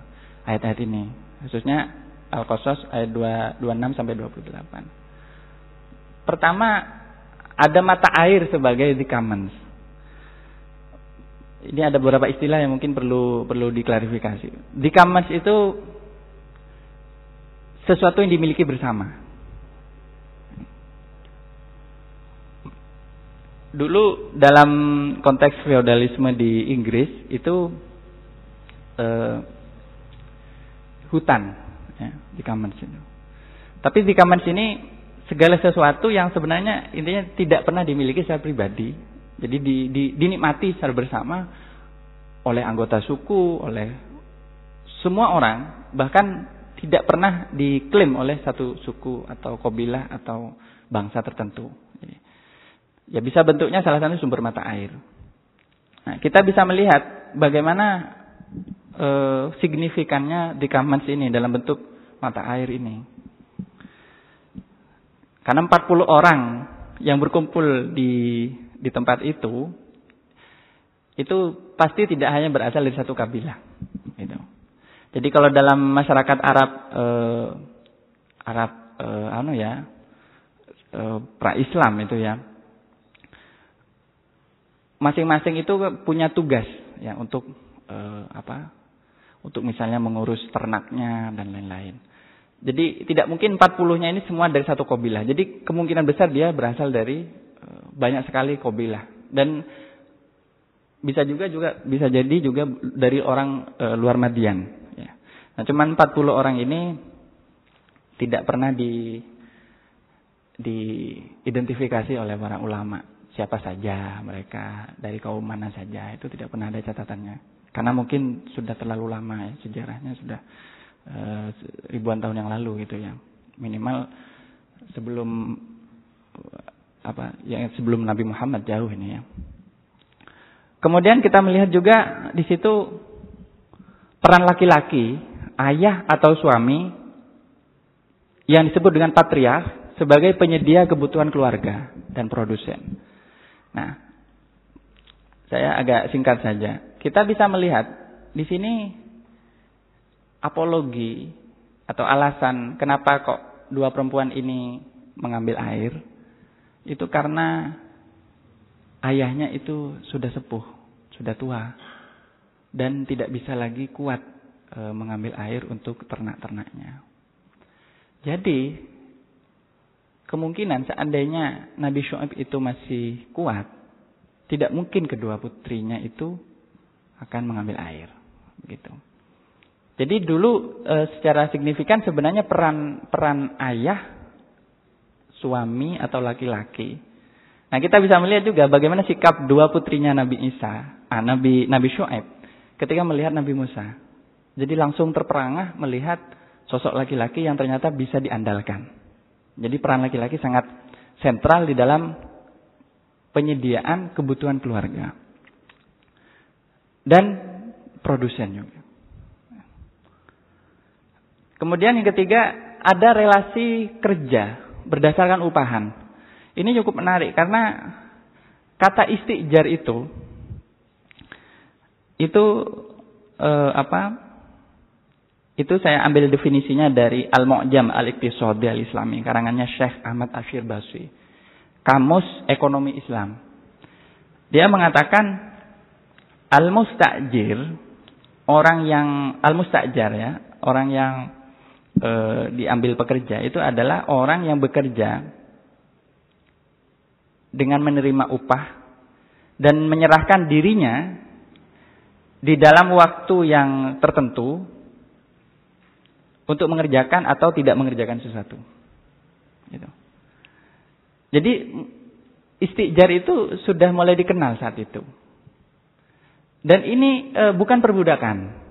ayat-ayat ini. Khususnya Al-Qasas ayat 2, 26 sampai 28. Pertama, ada mata air sebagai commons. Ini ada beberapa istilah yang mungkin perlu perlu diklarifikasi. Commons itu sesuatu yang dimiliki bersama. Dulu dalam konteks feodalisme di Inggris itu eh, hutan ya, di Commons itu. Tapi di Commons ini segala sesuatu yang sebenarnya intinya tidak pernah dimiliki secara pribadi, jadi di, di, dinikmati secara bersama oleh anggota suku, oleh semua orang, bahkan tidak pernah diklaim oleh satu suku atau kabilah atau bangsa tertentu. Ya bisa bentuknya salah satu sumber mata air. Nah, kita bisa melihat bagaimana e, signifikannya di Kamans ini dalam bentuk mata air ini. Karena 40 orang yang berkumpul di di tempat itu itu pasti tidak hanya berasal dari satu kabilah. Gitu. Jadi kalau dalam masyarakat Arab eh, Arab eh, anu ya eh, pra Islam itu ya masing-masing itu punya tugas ya untuk eh, apa? Untuk misalnya mengurus ternaknya dan lain-lain. Jadi tidak mungkin 40-nya ini semua dari satu kobilah. Jadi kemungkinan besar dia berasal dari eh, banyak sekali kobilah dan bisa juga juga bisa jadi juga dari orang e, luar Madian ya. Nah, cuman 40 orang ini tidak pernah di diidentifikasi oleh para ulama siapa saja mereka, dari kaum mana saja, itu tidak pernah ada catatannya. Karena mungkin sudah terlalu lama ya, sejarahnya sudah uh, ribuan tahun yang lalu gitu ya. Minimal sebelum apa ya sebelum Nabi Muhammad jauh ini ya. Kemudian kita melihat juga di situ peran laki-laki, ayah atau suami yang disebut dengan patriark sebagai penyedia kebutuhan keluarga dan produsen. Nah, saya agak singkat saja. Kita bisa melihat di sini apologi atau alasan kenapa kok dua perempuan ini mengambil air itu karena ayahnya itu sudah sepuh, sudah tua dan tidak bisa lagi kuat e, mengambil air untuk ternak-ternaknya. Jadi kemungkinan seandainya Nabi Shu'aib itu masih kuat, tidak mungkin kedua putrinya itu akan mengambil air. Begitu. Jadi dulu e, secara signifikan sebenarnya peran peran ayah, suami atau laki-laki. Nah kita bisa melihat juga bagaimana sikap dua putrinya Nabi Isa, ah, Nabi Nabi Shu'aib, ketika melihat Nabi Musa. Jadi langsung terperangah melihat sosok laki-laki yang ternyata bisa diandalkan. Jadi peran laki-laki sangat sentral di dalam penyediaan kebutuhan keluarga. Dan produsen juga. Kemudian yang ketiga, ada relasi kerja berdasarkan upahan. Ini cukup menarik karena kata istijar itu itu eh, apa? Itu saya ambil definisinya dari Al-Mu'jam Al-Iqtisadi Al-Islami, karangannya Syekh Ahmad Ashir Basri. Kamus Ekonomi Islam. Dia mengatakan al-mustajir orang yang al-mustajar ya, orang yang e, diambil pekerja itu adalah orang yang bekerja dengan menerima upah dan menyerahkan dirinya di dalam waktu yang tertentu untuk mengerjakan atau tidak mengerjakan sesuatu. Gitu. Jadi istijar itu sudah mulai dikenal saat itu. Dan ini e, bukan perbudakan.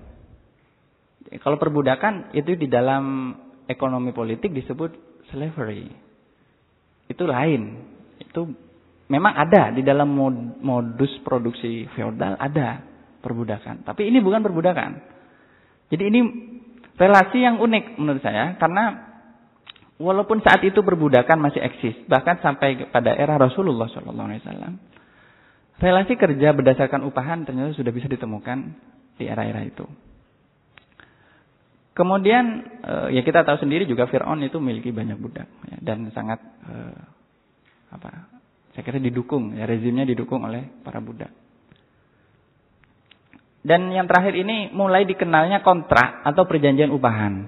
Kalau perbudakan itu di dalam ekonomi politik disebut slavery. Itu lain. Itu memang ada di dalam modus produksi feodal ada perbudakan. Tapi ini bukan perbudakan. Jadi ini relasi yang unik menurut saya karena walaupun saat itu perbudakan masih eksis bahkan sampai pada era Rasulullah SAW Relasi kerja berdasarkan upahan ternyata sudah bisa ditemukan di era-era itu. Kemudian eh, ya kita tahu sendiri juga Fir'aun itu memiliki banyak budak ya, dan sangat eh, apa? Saya kira didukung ya rezimnya didukung oleh para budak. Dan yang terakhir ini mulai dikenalnya kontrak atau perjanjian upahan.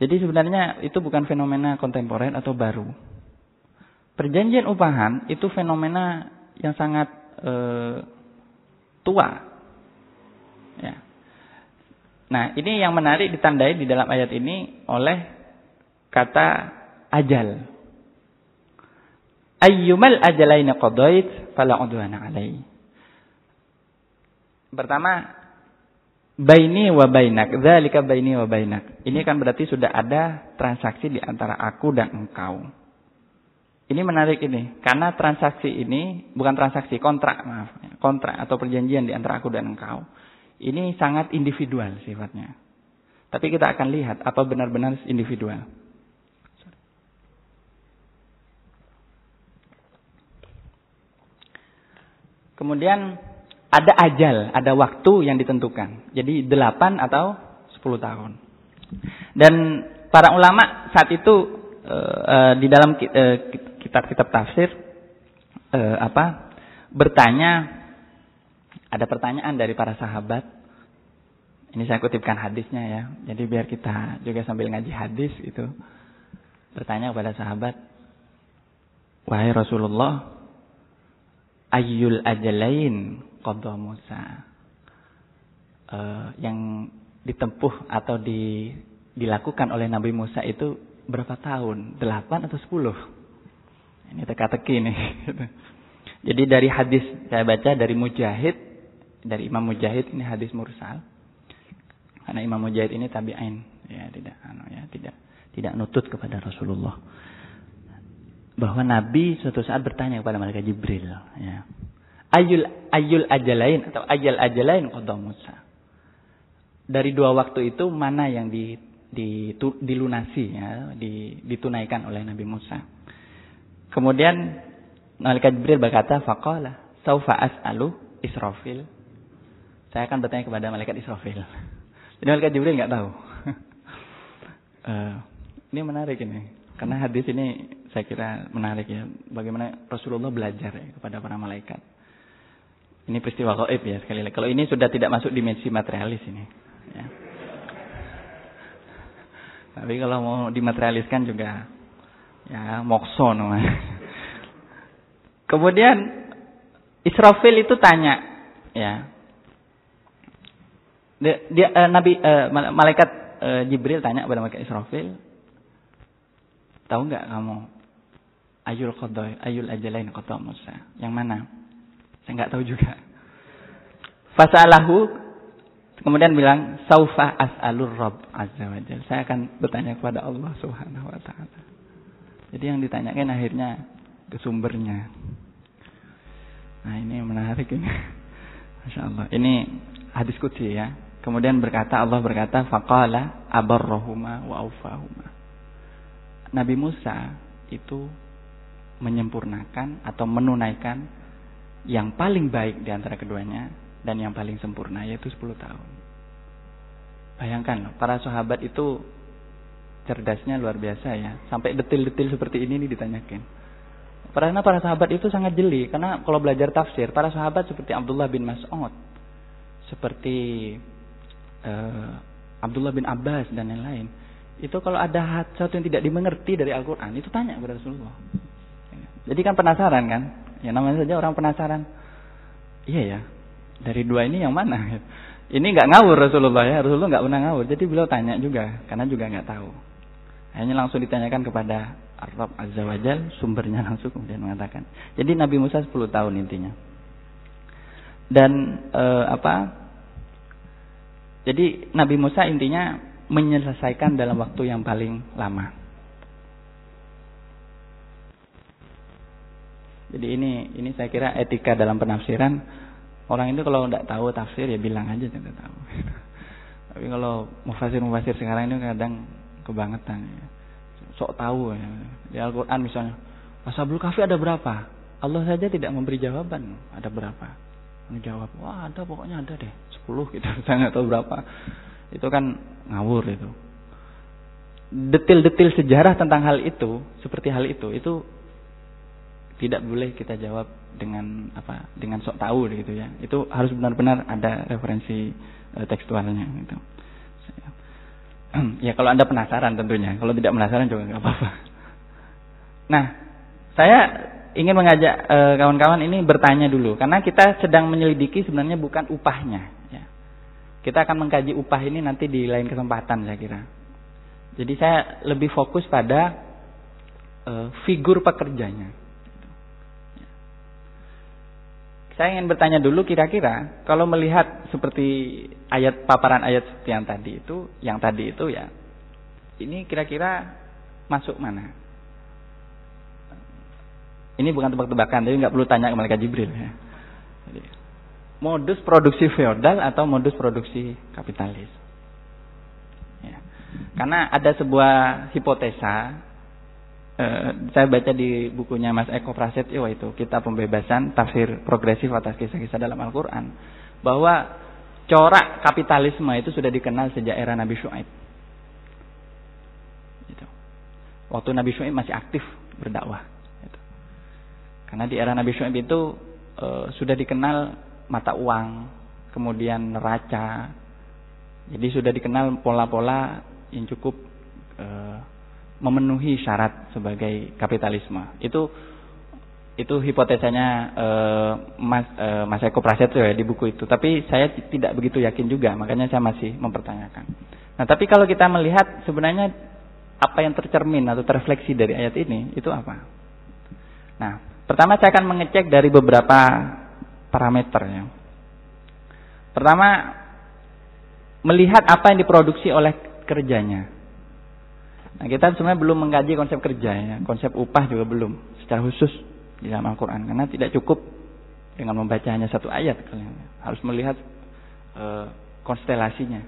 Jadi sebenarnya itu bukan fenomena kontemporer atau baru. Perjanjian upahan itu fenomena yang sangat uh, tua. Ya. Nah, ini yang menarik ditandai di dalam ayat ini oleh kata ajal. Ayyumal ajalaina qadait fala udwana alai. Pertama, baini wa bainak. Dzalika baini wa bainak. Ini kan berarti sudah ada transaksi di antara aku dan engkau. Ini menarik ini, karena transaksi ini bukan transaksi kontrak, maaf, kontrak atau perjanjian di antara aku dan engkau. Ini sangat individual sifatnya. Tapi kita akan lihat apa benar-benar individual. Kemudian ada ajal, ada waktu yang ditentukan. Jadi 8 atau 10 tahun. Dan para ulama saat itu uh, di dalam uh, kitab-kitab tafsir eh, apa bertanya ada pertanyaan dari para sahabat. Ini saya kutipkan hadisnya ya. Jadi biar kita juga sambil ngaji hadis itu bertanya kepada sahabat, "Wahai Rasulullah, ayyul ajalain qadha Musa?" Uh, yang ditempuh atau di, dilakukan oleh Nabi Musa itu berapa tahun? Delapan atau sepuluh? Ini teka-teki nih. Jadi dari hadis saya baca dari Mujahid, dari Imam Mujahid ini hadis mursal. Karena Imam Mujahid ini tabi'in, ya tidak anu ya, tidak tidak nutut kepada Rasulullah. Bahwa Nabi suatu saat bertanya kepada malaikat Jibril, ya. Ayul ayul ajalain atau ajal ajalain qadha Musa. Dari dua waktu itu mana yang di, di dilunasi ya, di, ditunaikan oleh Nabi Musa? Kemudian malaikat Jibril berkata, "Faqala, saufa as'alu Israfil." Saya akan bertanya kepada malaikat Israfil. Jadi malaikat Jibril nggak tahu. uh, ini menarik ini. Karena hadis ini saya kira menarik ya. Bagaimana Rasulullah belajar ya kepada para malaikat. Ini peristiwa gaib ya sekali lagi. Kalau ini sudah tidak masuk dimensi materialis ini. Ya. Tapi kalau mau dimaterialiskan juga Ya, mokso namanya. Kemudian Israfil itu tanya, ya. Dia, dia uh, Nabi uh, malaikat uh, Jibril tanya kepada malaikat Israfil, tahu nggak kamu ayul qadai, ayul ajalain qada Musa? Yang mana? Saya nggak tahu juga. Fasalahu kemudian bilang saufa as'alur rabb azza wajal. Saya akan bertanya kepada Allah Subhanahu wa taala. Jadi yang ditanyakan akhirnya ke sumbernya. Nah ini menarik ini. Masya Allah. Ini hadis kutsi ya. Kemudian berkata Allah berkata faqala abarrahuma wa aufahuma. Nabi Musa itu menyempurnakan atau menunaikan yang paling baik di antara keduanya dan yang paling sempurna yaitu 10 tahun. Bayangkan para sahabat itu cerdasnya luar biasa ya. Sampai detil-detil seperti ini nih ditanyakan. Karena para sahabat itu sangat jeli karena kalau belajar tafsir, para sahabat seperti Abdullah bin Mas'ud, seperti uh, Abdullah bin Abbas dan lain-lain, itu kalau ada sesuatu yang tidak dimengerti dari Al-Qur'an, itu tanya kepada Rasulullah. Jadi kan penasaran kan? Ya namanya saja orang penasaran. Iya ya. Dari dua ini yang mana? Ini nggak ngawur Rasulullah ya. Rasulullah nggak pernah ngawur. Jadi beliau tanya juga karena juga nggak tahu. Hanya langsung ditanyakan kepada Ar-Rabb Azza wa Jal, sumbernya langsung kemudian mengatakan. Jadi Nabi Musa 10 tahun intinya. Dan e, apa? Jadi Nabi Musa intinya menyelesaikan dalam waktu yang paling lama. Jadi ini ini saya kira etika dalam penafsiran orang itu kalau tidak tahu tafsir ya bilang aja tidak tahu. Tapi kalau mufasir mufasir sekarang ini kadang kebangetan ya. Sok tahu ya. Di Al-Qur'an misalnya, Ashabul Kahfi ada berapa? Allah saja tidak memberi jawaban ada berapa. Menjawab, wah ada pokoknya ada deh, 10 gitu. Saya nggak tahu berapa. Itu kan ngawur itu. Detil-detil sejarah tentang hal itu, seperti hal itu, itu tidak boleh kita jawab dengan apa dengan sok tahu gitu ya. Itu harus benar-benar ada referensi e, tekstualnya gitu. Ya kalau anda penasaran tentunya. Kalau tidak penasaran juga nggak apa-apa. Nah saya ingin mengajak e, kawan-kawan ini bertanya dulu. Karena kita sedang menyelidiki sebenarnya bukan upahnya ya. kita akan mengkaji upah ini nanti di lain kesempatan saya kira. Jadi saya lebih fokus pada e, figur pekerjanya Saya ingin bertanya dulu kira-kira kalau melihat seperti ayat paparan ayat yang tadi itu, yang tadi itu ya, ini kira-kira masuk mana? Ini bukan tebak-tebakan, jadi nggak perlu tanya ke Malaikat Jibril ya. Jadi, modus produksi feodal atau modus produksi kapitalis? Ya. Karena ada sebuah hipotesa Eh, saya baca di bukunya Mas Eko Prasetyo itu kita pembebasan tafsir progresif atas kisah-kisah dalam Al-Quran bahwa corak kapitalisme itu sudah dikenal sejak era Nabi Shu'aib. Gitu. Waktu Nabi Shu'aib masih aktif berdakwah. Gitu. Karena di era Nabi Shu'aib itu e, sudah dikenal mata uang, kemudian neraca. Jadi sudah dikenal pola-pola yang cukup e, memenuhi syarat sebagai kapitalisme. Itu itu hipotesanya uh, Mas uh, Mas Eko Prasetyo ya di buku itu. Tapi saya tidak begitu yakin juga, makanya saya masih mempertanyakan. Nah, tapi kalau kita melihat sebenarnya apa yang tercermin atau terrefleksi dari ayat ini itu apa? Nah, pertama saya akan mengecek dari beberapa parameter ya. Pertama, melihat apa yang diproduksi oleh kerjanya. Nah, kita sebenarnya belum mengkaji konsep kerja ya, konsep upah juga belum secara khusus di dalam Al-Qur'an karena tidak cukup dengan membaca hanya satu ayat kalian harus melihat e, konstelasinya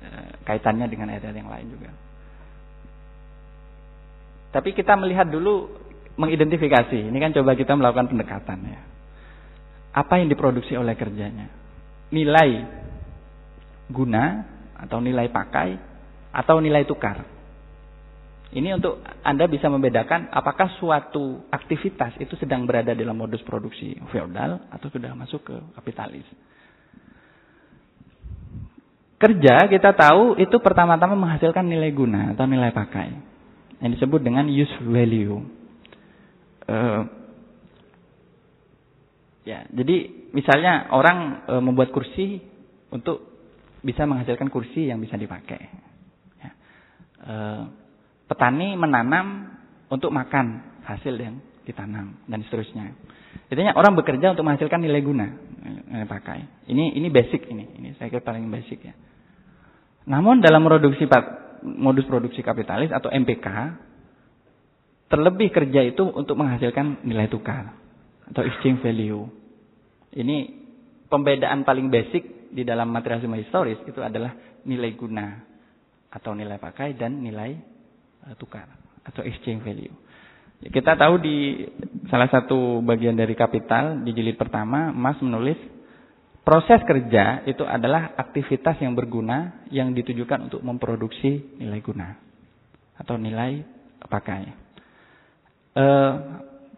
e, kaitannya dengan ayat-ayat yang lain juga. Tapi kita melihat dulu mengidentifikasi. Ini kan coba kita melakukan pendekatan ya. Apa yang diproduksi oleh kerjanya? Nilai guna atau nilai pakai atau nilai tukar. Ini untuk Anda bisa membedakan apakah suatu aktivitas itu sedang berada dalam modus produksi feodal atau sudah masuk ke kapitalis. Kerja kita tahu itu pertama-tama menghasilkan nilai guna atau nilai pakai. Yang disebut dengan use value. Uh, ya, jadi misalnya orang uh, membuat kursi untuk bisa menghasilkan kursi yang bisa dipakai. Eh, petani menanam untuk makan hasil yang ditanam dan seterusnya. Intinya orang bekerja untuk menghasilkan nilai guna nilai pakai. Ini ini basic ini. Ini saya kira paling basic ya. Namun dalam produksi modus produksi kapitalis atau MPK terlebih kerja itu untuk menghasilkan nilai tukar atau exchange value. Ini pembedaan paling basic di dalam materialisme historis itu adalah nilai guna atau nilai pakai dan nilai uh, tukar atau exchange value. Kita tahu di salah satu bagian dari kapital di jilid pertama Mas menulis proses kerja itu adalah aktivitas yang berguna yang ditujukan untuk memproduksi nilai guna atau nilai pakai. Uh,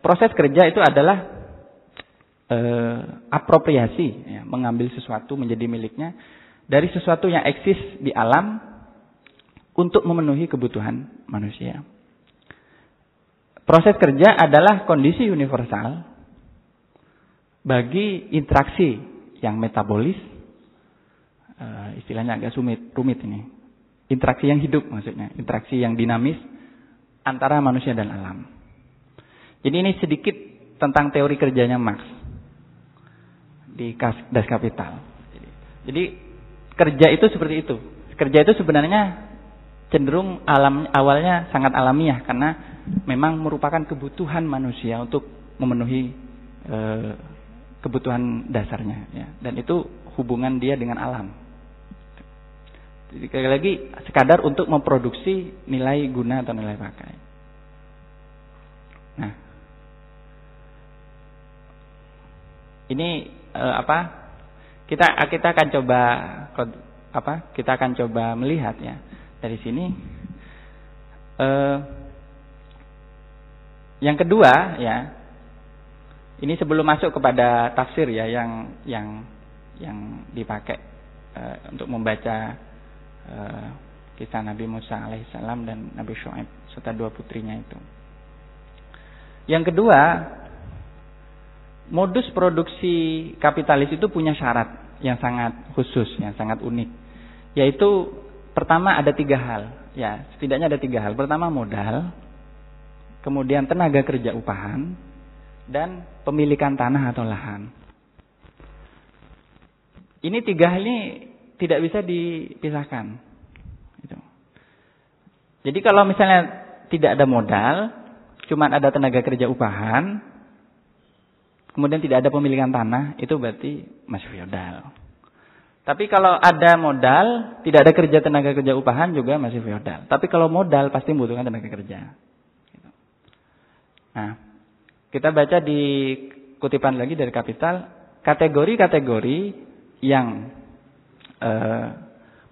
proses kerja itu adalah eh, apropriasi, ya, mengambil sesuatu menjadi miliknya dari sesuatu yang eksis di alam untuk memenuhi kebutuhan manusia. Proses kerja adalah kondisi universal bagi interaksi yang metabolis, uh, istilahnya agak sumit, rumit ini. Interaksi yang hidup maksudnya, interaksi yang dinamis antara manusia dan alam. Jadi ini sedikit tentang teori kerjanya Marx di Das Kapital. Jadi kerja itu seperti itu. Kerja itu sebenarnya cenderung alam awalnya sangat alamiah karena memang merupakan kebutuhan manusia untuk memenuhi e, kebutuhan dasarnya ya. dan itu hubungan dia dengan alam. Jadi sekali lagi sekadar untuk memproduksi nilai guna atau nilai pakai. Nah. Ini e, apa? Kita kita akan coba apa? Kita akan coba melihat ya dari sini eh, yang kedua ya, ini sebelum masuk kepada tafsir ya yang yang yang dipakai uh, untuk membaca uh, kisah Nabi Musa alaihissalam dan Nabi Shu'aib serta dua putrinya itu. Yang kedua, modus produksi kapitalis itu punya syarat yang sangat khusus, yang sangat unik. Yaitu pertama ada tiga hal, ya setidaknya ada tiga hal. Pertama modal, kemudian tenaga kerja upahan, dan pemilikan tanah atau lahan. Ini tiga hal ini tidak bisa dipisahkan. Jadi kalau misalnya tidak ada modal, cuma ada tenaga kerja upahan, kemudian tidak ada pemilikan tanah, itu berarti masih feodal. Tapi kalau ada modal, tidak ada kerja tenaga kerja upahan juga masih feodal. Tapi kalau modal pasti membutuhkan tenaga kerja. Nah, kita baca di kutipan lagi dari Kapital, kategori-kategori yang e,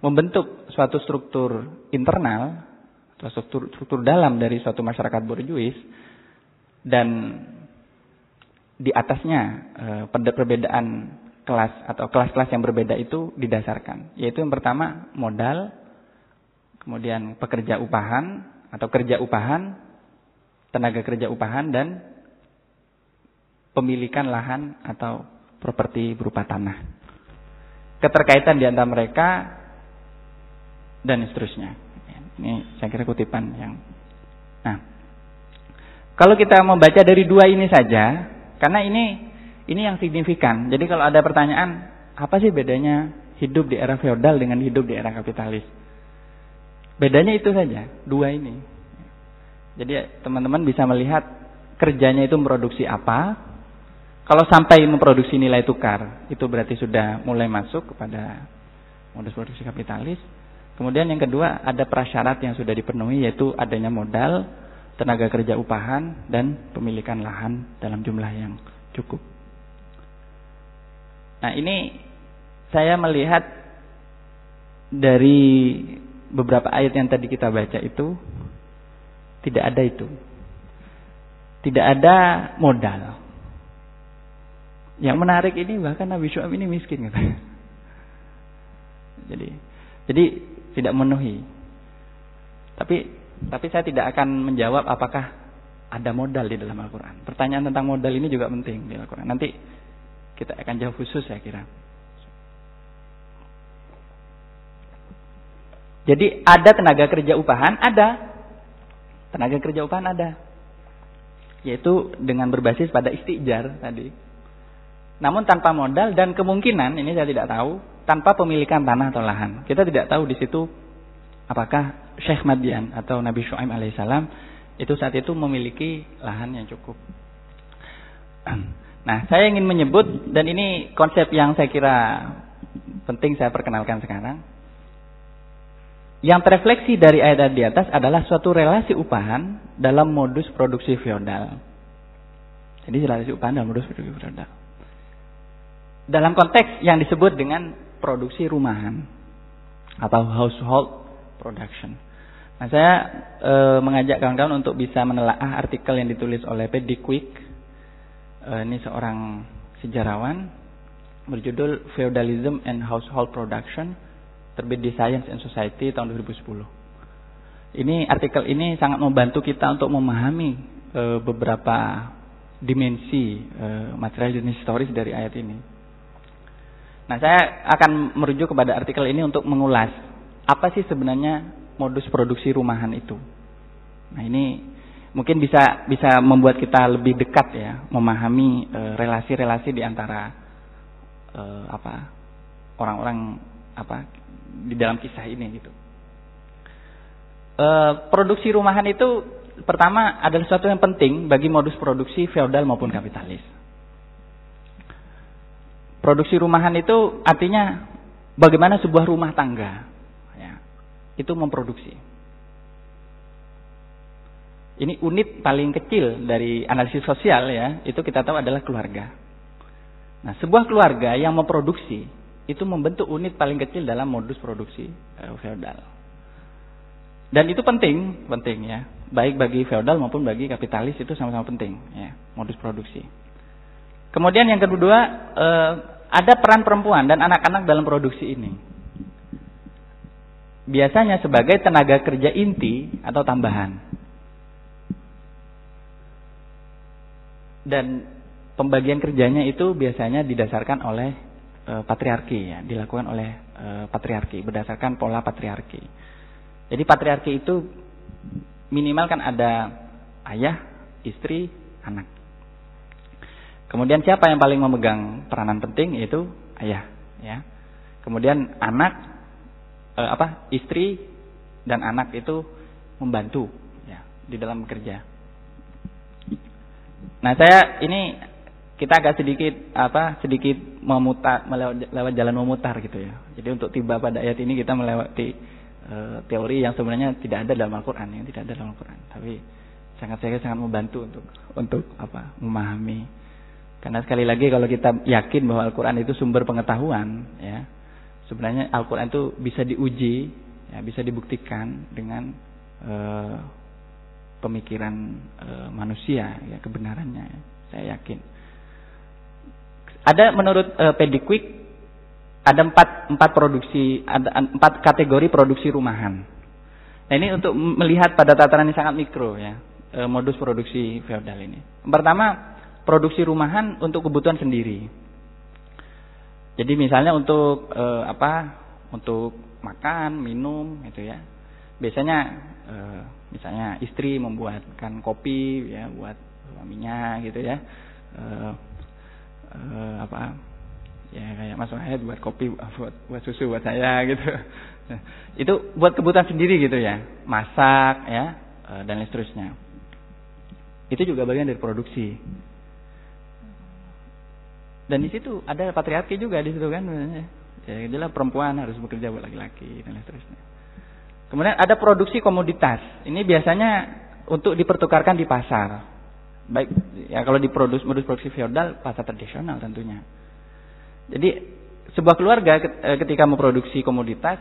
membentuk suatu struktur internal atau struktur, struktur dalam dari suatu masyarakat borjuis dan di atasnya e, perbedaan kelas atau kelas-kelas yang berbeda itu didasarkan, yaitu yang pertama modal, kemudian pekerja upahan atau kerja upahan, tenaga kerja upahan dan pemilikan lahan atau properti berupa tanah. Keterkaitan di antara mereka dan seterusnya. Ini saya kira kutipan yang Nah, kalau kita membaca dari dua ini saja, karena ini ini yang signifikan. Jadi kalau ada pertanyaan, apa sih bedanya hidup di era feodal dengan hidup di era kapitalis? Bedanya itu saja, dua ini. Jadi teman-teman bisa melihat kerjanya itu memproduksi apa. Kalau sampai memproduksi nilai tukar, itu berarti sudah mulai masuk kepada modus produksi kapitalis. Kemudian yang kedua ada prasyarat yang sudah dipenuhi yaitu adanya modal, tenaga kerja upahan dan pemilikan lahan dalam jumlah yang cukup. Nah, ini saya melihat dari beberapa ayat yang tadi kita baca itu tidak ada itu. Tidak ada modal. Yang menarik ini bahkan Nabi Syuaib ini miskin gitu. Jadi jadi tidak memenuhi. Tapi tapi saya tidak akan menjawab apakah ada modal di dalam Al-Qur'an. Pertanyaan tentang modal ini juga penting di Al-Qur'an. Nanti kita akan jawab khusus saya kira. Jadi ada tenaga kerja upahan, ada. Tenaga kerja upahan ada. Yaitu dengan berbasis pada istijar tadi. Namun tanpa modal dan kemungkinan, ini saya tidak tahu, tanpa pemilikan tanah atau lahan. Kita tidak tahu di situ apakah Syekh Madian atau Nabi Shu'aib alaihissalam itu saat itu memiliki lahan yang cukup. Nah, saya ingin menyebut dan ini konsep yang saya kira penting saya perkenalkan sekarang. Yang terefleksi dari ayat di atas adalah suatu relasi upahan dalam modus produksi feodal. Jadi relasi upahan dalam modus produksi feodal. Dalam konteks yang disebut dengan produksi rumahan atau household production. Nah, saya e, mengajak kawan-kawan untuk bisa menelaah artikel yang ditulis oleh P.D. Quick. E, ini seorang sejarawan berjudul Feudalism and Household Production terbit di Science and Society tahun 2010. Ini artikel ini sangat membantu kita untuk memahami e, beberapa dimensi e, material jenis historis dari ayat ini. Nah, saya akan merujuk kepada artikel ini untuk mengulas apa sih sebenarnya modus produksi rumahan itu. Nah, ini mungkin bisa bisa membuat kita lebih dekat ya, memahami eh, relasi-relasi e, di antara e, apa orang-orang apa di dalam kisah ini gitu. E, produksi rumahan itu pertama adalah sesuatu yang penting bagi modus produksi feodal maupun kapitalis. Produksi rumahan itu artinya bagaimana sebuah rumah tangga itu memproduksi. Ini unit paling kecil dari analisis sosial ya, itu kita tahu adalah keluarga. Nah, sebuah keluarga yang memproduksi itu membentuk unit paling kecil dalam modus produksi eh, feodal. Dan itu penting, penting ya, baik bagi feodal maupun bagi kapitalis itu sama-sama penting ya, modus produksi. Kemudian yang kedua, eh, ada peran perempuan dan anak-anak dalam produksi ini biasanya sebagai tenaga kerja inti atau tambahan. Dan pembagian kerjanya itu biasanya didasarkan oleh e, patriarki ya, dilakukan oleh e, patriarki berdasarkan pola patriarki. Jadi patriarki itu minimal kan ada ayah, istri, anak. Kemudian siapa yang paling memegang peranan penting yaitu ayah ya. Kemudian anak eh, apa istri dan anak itu membantu ya di dalam bekerja. Nah saya ini kita agak sedikit apa sedikit memutar melewat lewat jalan memutar gitu ya. Jadi untuk tiba pada ayat ini kita melewati e, teori yang sebenarnya tidak ada dalam Al-Qur'an yang tidak ada dalam Al-Qur'an. Tapi sangat saya sangat membantu untuk untuk apa memahami. Karena sekali lagi kalau kita yakin bahwa Al-Qur'an itu sumber pengetahuan ya, sebenarnya Al-Quran itu bisa diuji, ya, bisa dibuktikan dengan uh, pemikiran uh, manusia, ya kebenarannya. Saya yakin. Ada menurut uh, Pediquick ada empat empat produksi, ada empat kategori produksi rumahan. Nah ini untuk melihat pada tataran yang sangat mikro ya, modus produksi feodal ini. Pertama, produksi rumahan untuk kebutuhan sendiri. Jadi misalnya untuk e, apa? Untuk makan, minum gitu ya. Biasanya e, misalnya istri membuatkan kopi ya buat suaminya gitu ya. E, apa? Ya kayak masuk ayat buat kopi buat buat susu buat saya gitu. Itu buat kebutuhan sendiri gitu ya. Masak ya dan lain seterusnya. Itu juga bagian dari produksi. Dan di situ ada patriarki juga di situ kan. Ya, adalah perempuan harus bekerja buat laki-laki dan seterusnya. Kemudian ada produksi komoditas. Ini biasanya untuk dipertukarkan di pasar. Baik ya kalau diproduksi modus produksi feodal pasar tradisional tentunya. Jadi sebuah keluarga eh, ketika memproduksi komoditas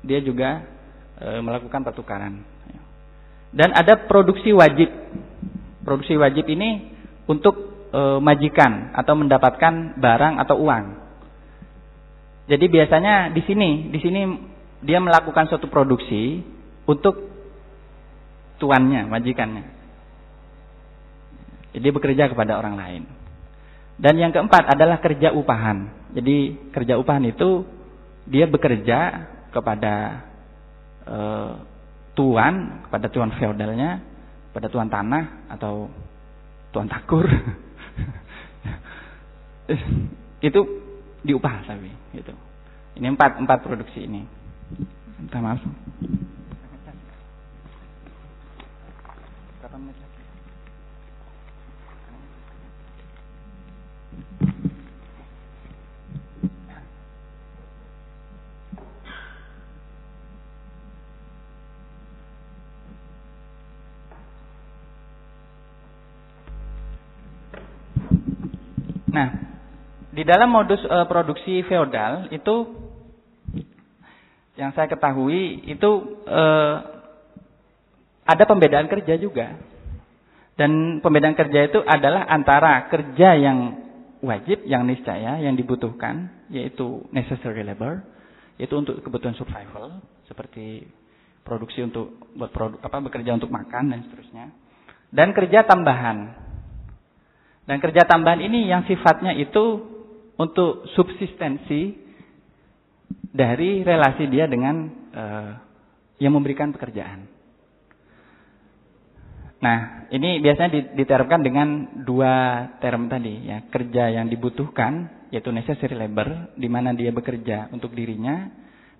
dia juga e, melakukan pertukaran. Dan ada produksi wajib. Produksi wajib ini untuk e, majikan atau mendapatkan barang atau uang. Jadi biasanya di sini, di sini dia melakukan suatu produksi untuk tuannya, majikannya. Jadi bekerja kepada orang lain. Dan yang keempat adalah kerja upahan. Jadi kerja upahan itu dia bekerja kepada e, tuan, kepada tuan feodalnya, pada tuan tanah atau tuan takur itu diupah tapi gitu. Ini empat empat produksi ini. Minta maaf. Nah, di dalam modus uh, produksi feodal itu yang saya ketahui itu uh, ada pembedaan kerja juga. Dan pembedaan kerja itu adalah antara kerja yang wajib, yang niscaya, yang dibutuhkan, yaitu necessary labor, yaitu untuk kebutuhan survival, seperti produksi untuk buat produk apa bekerja untuk makan dan seterusnya. Dan kerja tambahan. Dan kerja tambahan ini yang sifatnya itu untuk subsistensi dari relasi dia dengan uh, yang memberikan pekerjaan. Nah, ini biasanya diterapkan dengan dua term tadi ya, kerja yang dibutuhkan yaitu necessary labor di mana dia bekerja untuk dirinya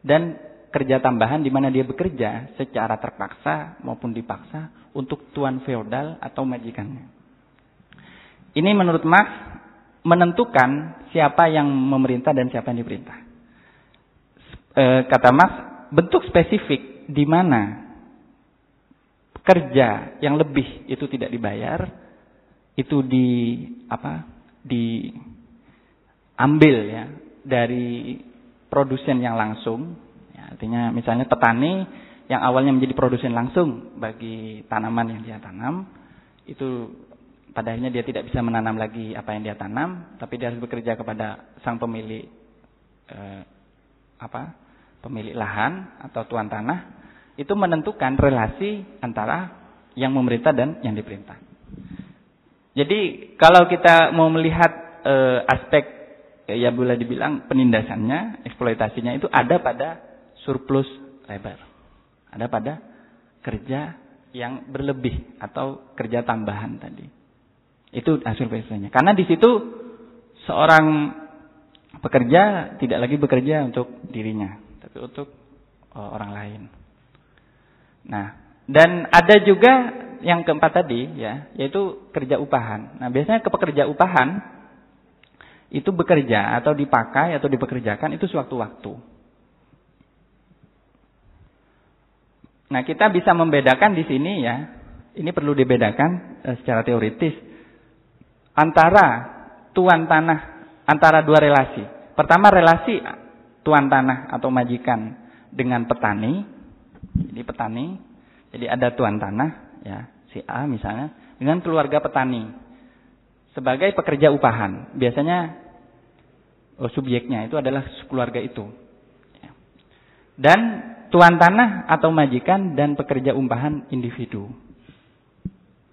dan kerja tambahan di mana dia bekerja secara terpaksa maupun dipaksa untuk tuan feodal atau majikannya. Ini menurut Marx menentukan siapa yang memerintah dan siapa yang diperintah. E, kata Marx, bentuk spesifik di mana kerja yang lebih itu tidak dibayar, itu di apa? diambil ya dari produsen yang langsung. Ya, artinya misalnya petani yang awalnya menjadi produsen langsung bagi tanaman yang dia tanam, itu pada akhirnya dia tidak bisa menanam lagi apa yang dia tanam, tapi dia harus bekerja kepada sang pemilik eh, apa? Pemilik lahan atau tuan tanah itu menentukan relasi antara yang memerintah dan yang diperintah. Jadi kalau kita mau melihat e, aspek ya boleh dibilang penindasannya, eksploitasinya itu ada pada surplus labor. Ada pada kerja yang berlebih atau kerja tambahan tadi. Itu hasil pekerjaannya. Karena di situ seorang pekerja tidak lagi bekerja untuk dirinya, tapi untuk uh, orang lain. Nah, dan ada juga yang keempat tadi ya, yaitu kerja upahan. Nah, biasanya ke pekerja upahan itu bekerja atau dipakai atau dipekerjakan itu sewaktu-waktu. Nah, kita bisa membedakan di sini ya. Ini perlu dibedakan eh, secara teoritis antara tuan tanah antara dua relasi. Pertama relasi tuan tanah atau majikan dengan petani jadi petani, jadi ada tuan tanah, ya si A misalnya, dengan keluarga petani sebagai pekerja upahan. Biasanya oh, subjeknya itu adalah keluarga itu. Dan tuan tanah atau majikan dan pekerja upahan individu.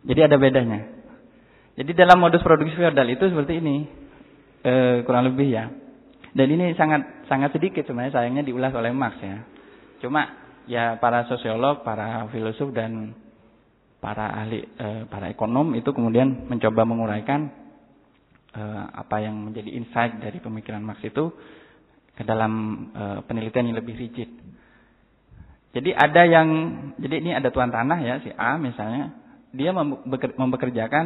Jadi ada bedanya. Jadi dalam modus produksi feodal itu seperti ini, e, kurang lebih ya. Dan ini sangat sangat sedikit sebenarnya sayangnya diulas oleh Marx ya. Cuma ya para sosiolog, para filosof dan para ahli eh, para ekonom itu kemudian mencoba menguraikan eh, apa yang menjadi insight dari pemikiran Marx itu ke dalam eh, penelitian yang lebih rigid. Jadi ada yang jadi ini ada tuan tanah ya si A misalnya dia membekerjakan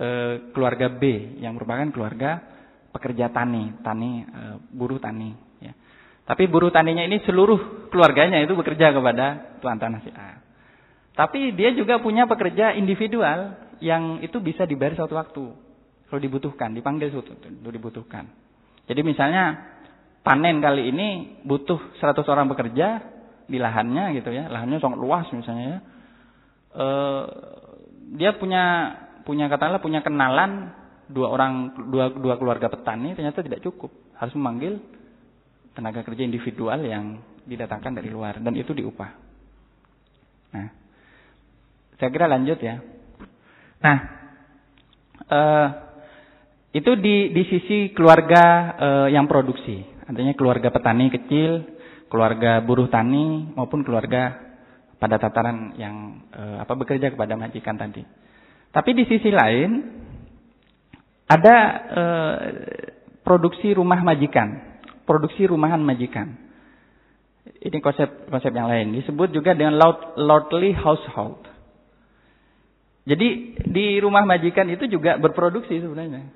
eh, keluarga B yang merupakan keluarga pekerja tani, tani eh, buruh tani tapi buruh taninya ini seluruh keluarganya itu bekerja kepada tuan tanah si A. Tapi dia juga punya pekerja individual yang itu bisa dibayar suatu waktu. Kalau dibutuhkan, dipanggil suatu itu dibutuhkan. Jadi misalnya panen kali ini butuh 100 orang bekerja di lahannya gitu ya. Lahannya sangat luas misalnya ya. E, dia punya punya katakanlah punya kenalan dua orang dua dua keluarga petani ternyata tidak cukup. Harus memanggil tenaga kerja individual yang didatangkan dari luar dan itu diupah. Nah, saya kira lanjut ya. Nah, eh, itu di di sisi keluarga eh, yang produksi, artinya keluarga petani kecil, keluarga buruh tani maupun keluarga pada tataran yang eh, apa bekerja kepada majikan tadi. Tapi di sisi lain ada eh, produksi rumah majikan produksi rumahan majikan. Ini konsep konsep yang lain. Disebut juga dengan lordly household. Jadi di rumah majikan itu juga berproduksi sebenarnya.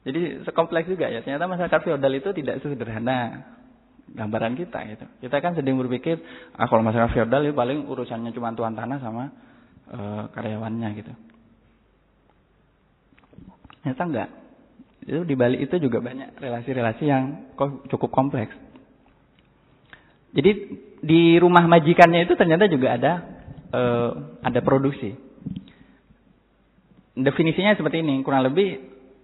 Jadi sekompleks juga ya. Ternyata masyarakat feodal itu tidak sederhana gambaran kita gitu. Kita kan sedang berpikir, ah kalau masyarakat feodal itu paling urusannya cuma tuan tanah sama e, karyawannya gitu. Ternyata enggak. Itu di balik itu juga banyak relasi-relasi yang cukup kompleks. Jadi di rumah majikannya itu ternyata juga ada eh, ada produksi. Definisinya seperti ini, kurang lebih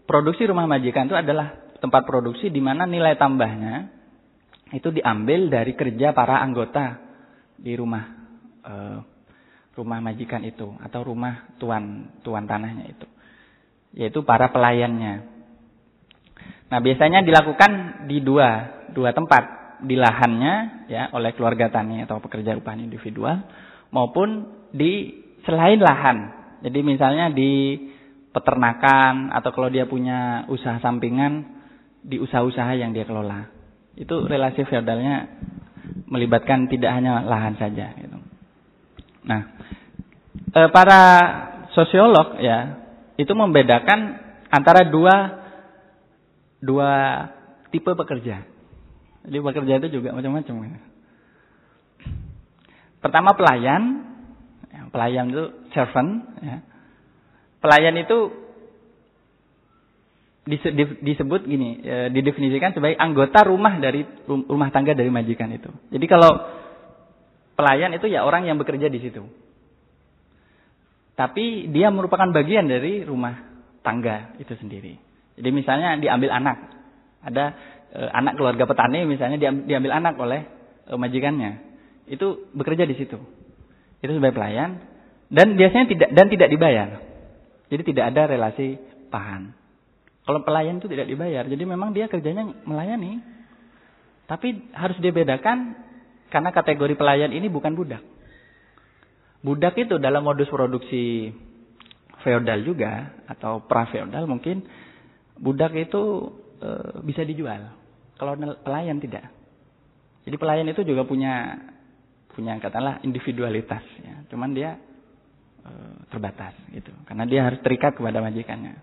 produksi rumah majikan itu adalah tempat produksi di mana nilai tambahnya itu diambil dari kerja para anggota di rumah eh, rumah majikan itu atau rumah tuan tuan tanahnya itu, yaitu para pelayannya. Nah, biasanya dilakukan di dua dua tempat, di lahannya ya oleh keluarga tani atau pekerja upah individual maupun di selain lahan. Jadi misalnya di peternakan atau kalau dia punya usaha sampingan di usaha-usaha yang dia kelola. Itu relasi feodalnya melibatkan tidak hanya lahan saja gitu. Nah, e, para sosiolog ya itu membedakan antara dua dua tipe pekerja. Jadi pekerja itu juga macam-macam. Pertama pelayan, ya, pelayan itu servant. Ya. Pelayan itu disebut gini, e, didefinisikan sebagai anggota rumah dari rumah tangga dari majikan itu. Jadi kalau pelayan itu ya orang yang bekerja di situ. Tapi dia merupakan bagian dari rumah tangga itu sendiri. Jadi misalnya diambil anak, ada e, anak keluarga petani misalnya diambil anak oleh e, majikannya, itu bekerja di situ. Itu sebagai pelayan dan biasanya tidak dan tidak dibayar. Jadi tidak ada relasi pahan. Kalau pelayan itu tidak dibayar, jadi memang dia kerjanya melayani. Tapi harus dibedakan karena kategori pelayan ini bukan budak. Budak itu dalam modus produksi feodal juga atau pra feodal mungkin budak itu e, bisa dijual. Kalau pelayan tidak. Jadi pelayan itu juga punya punya katakanlah individualitas ya. Cuman dia e, terbatas gitu. Karena dia harus terikat kepada majikannya.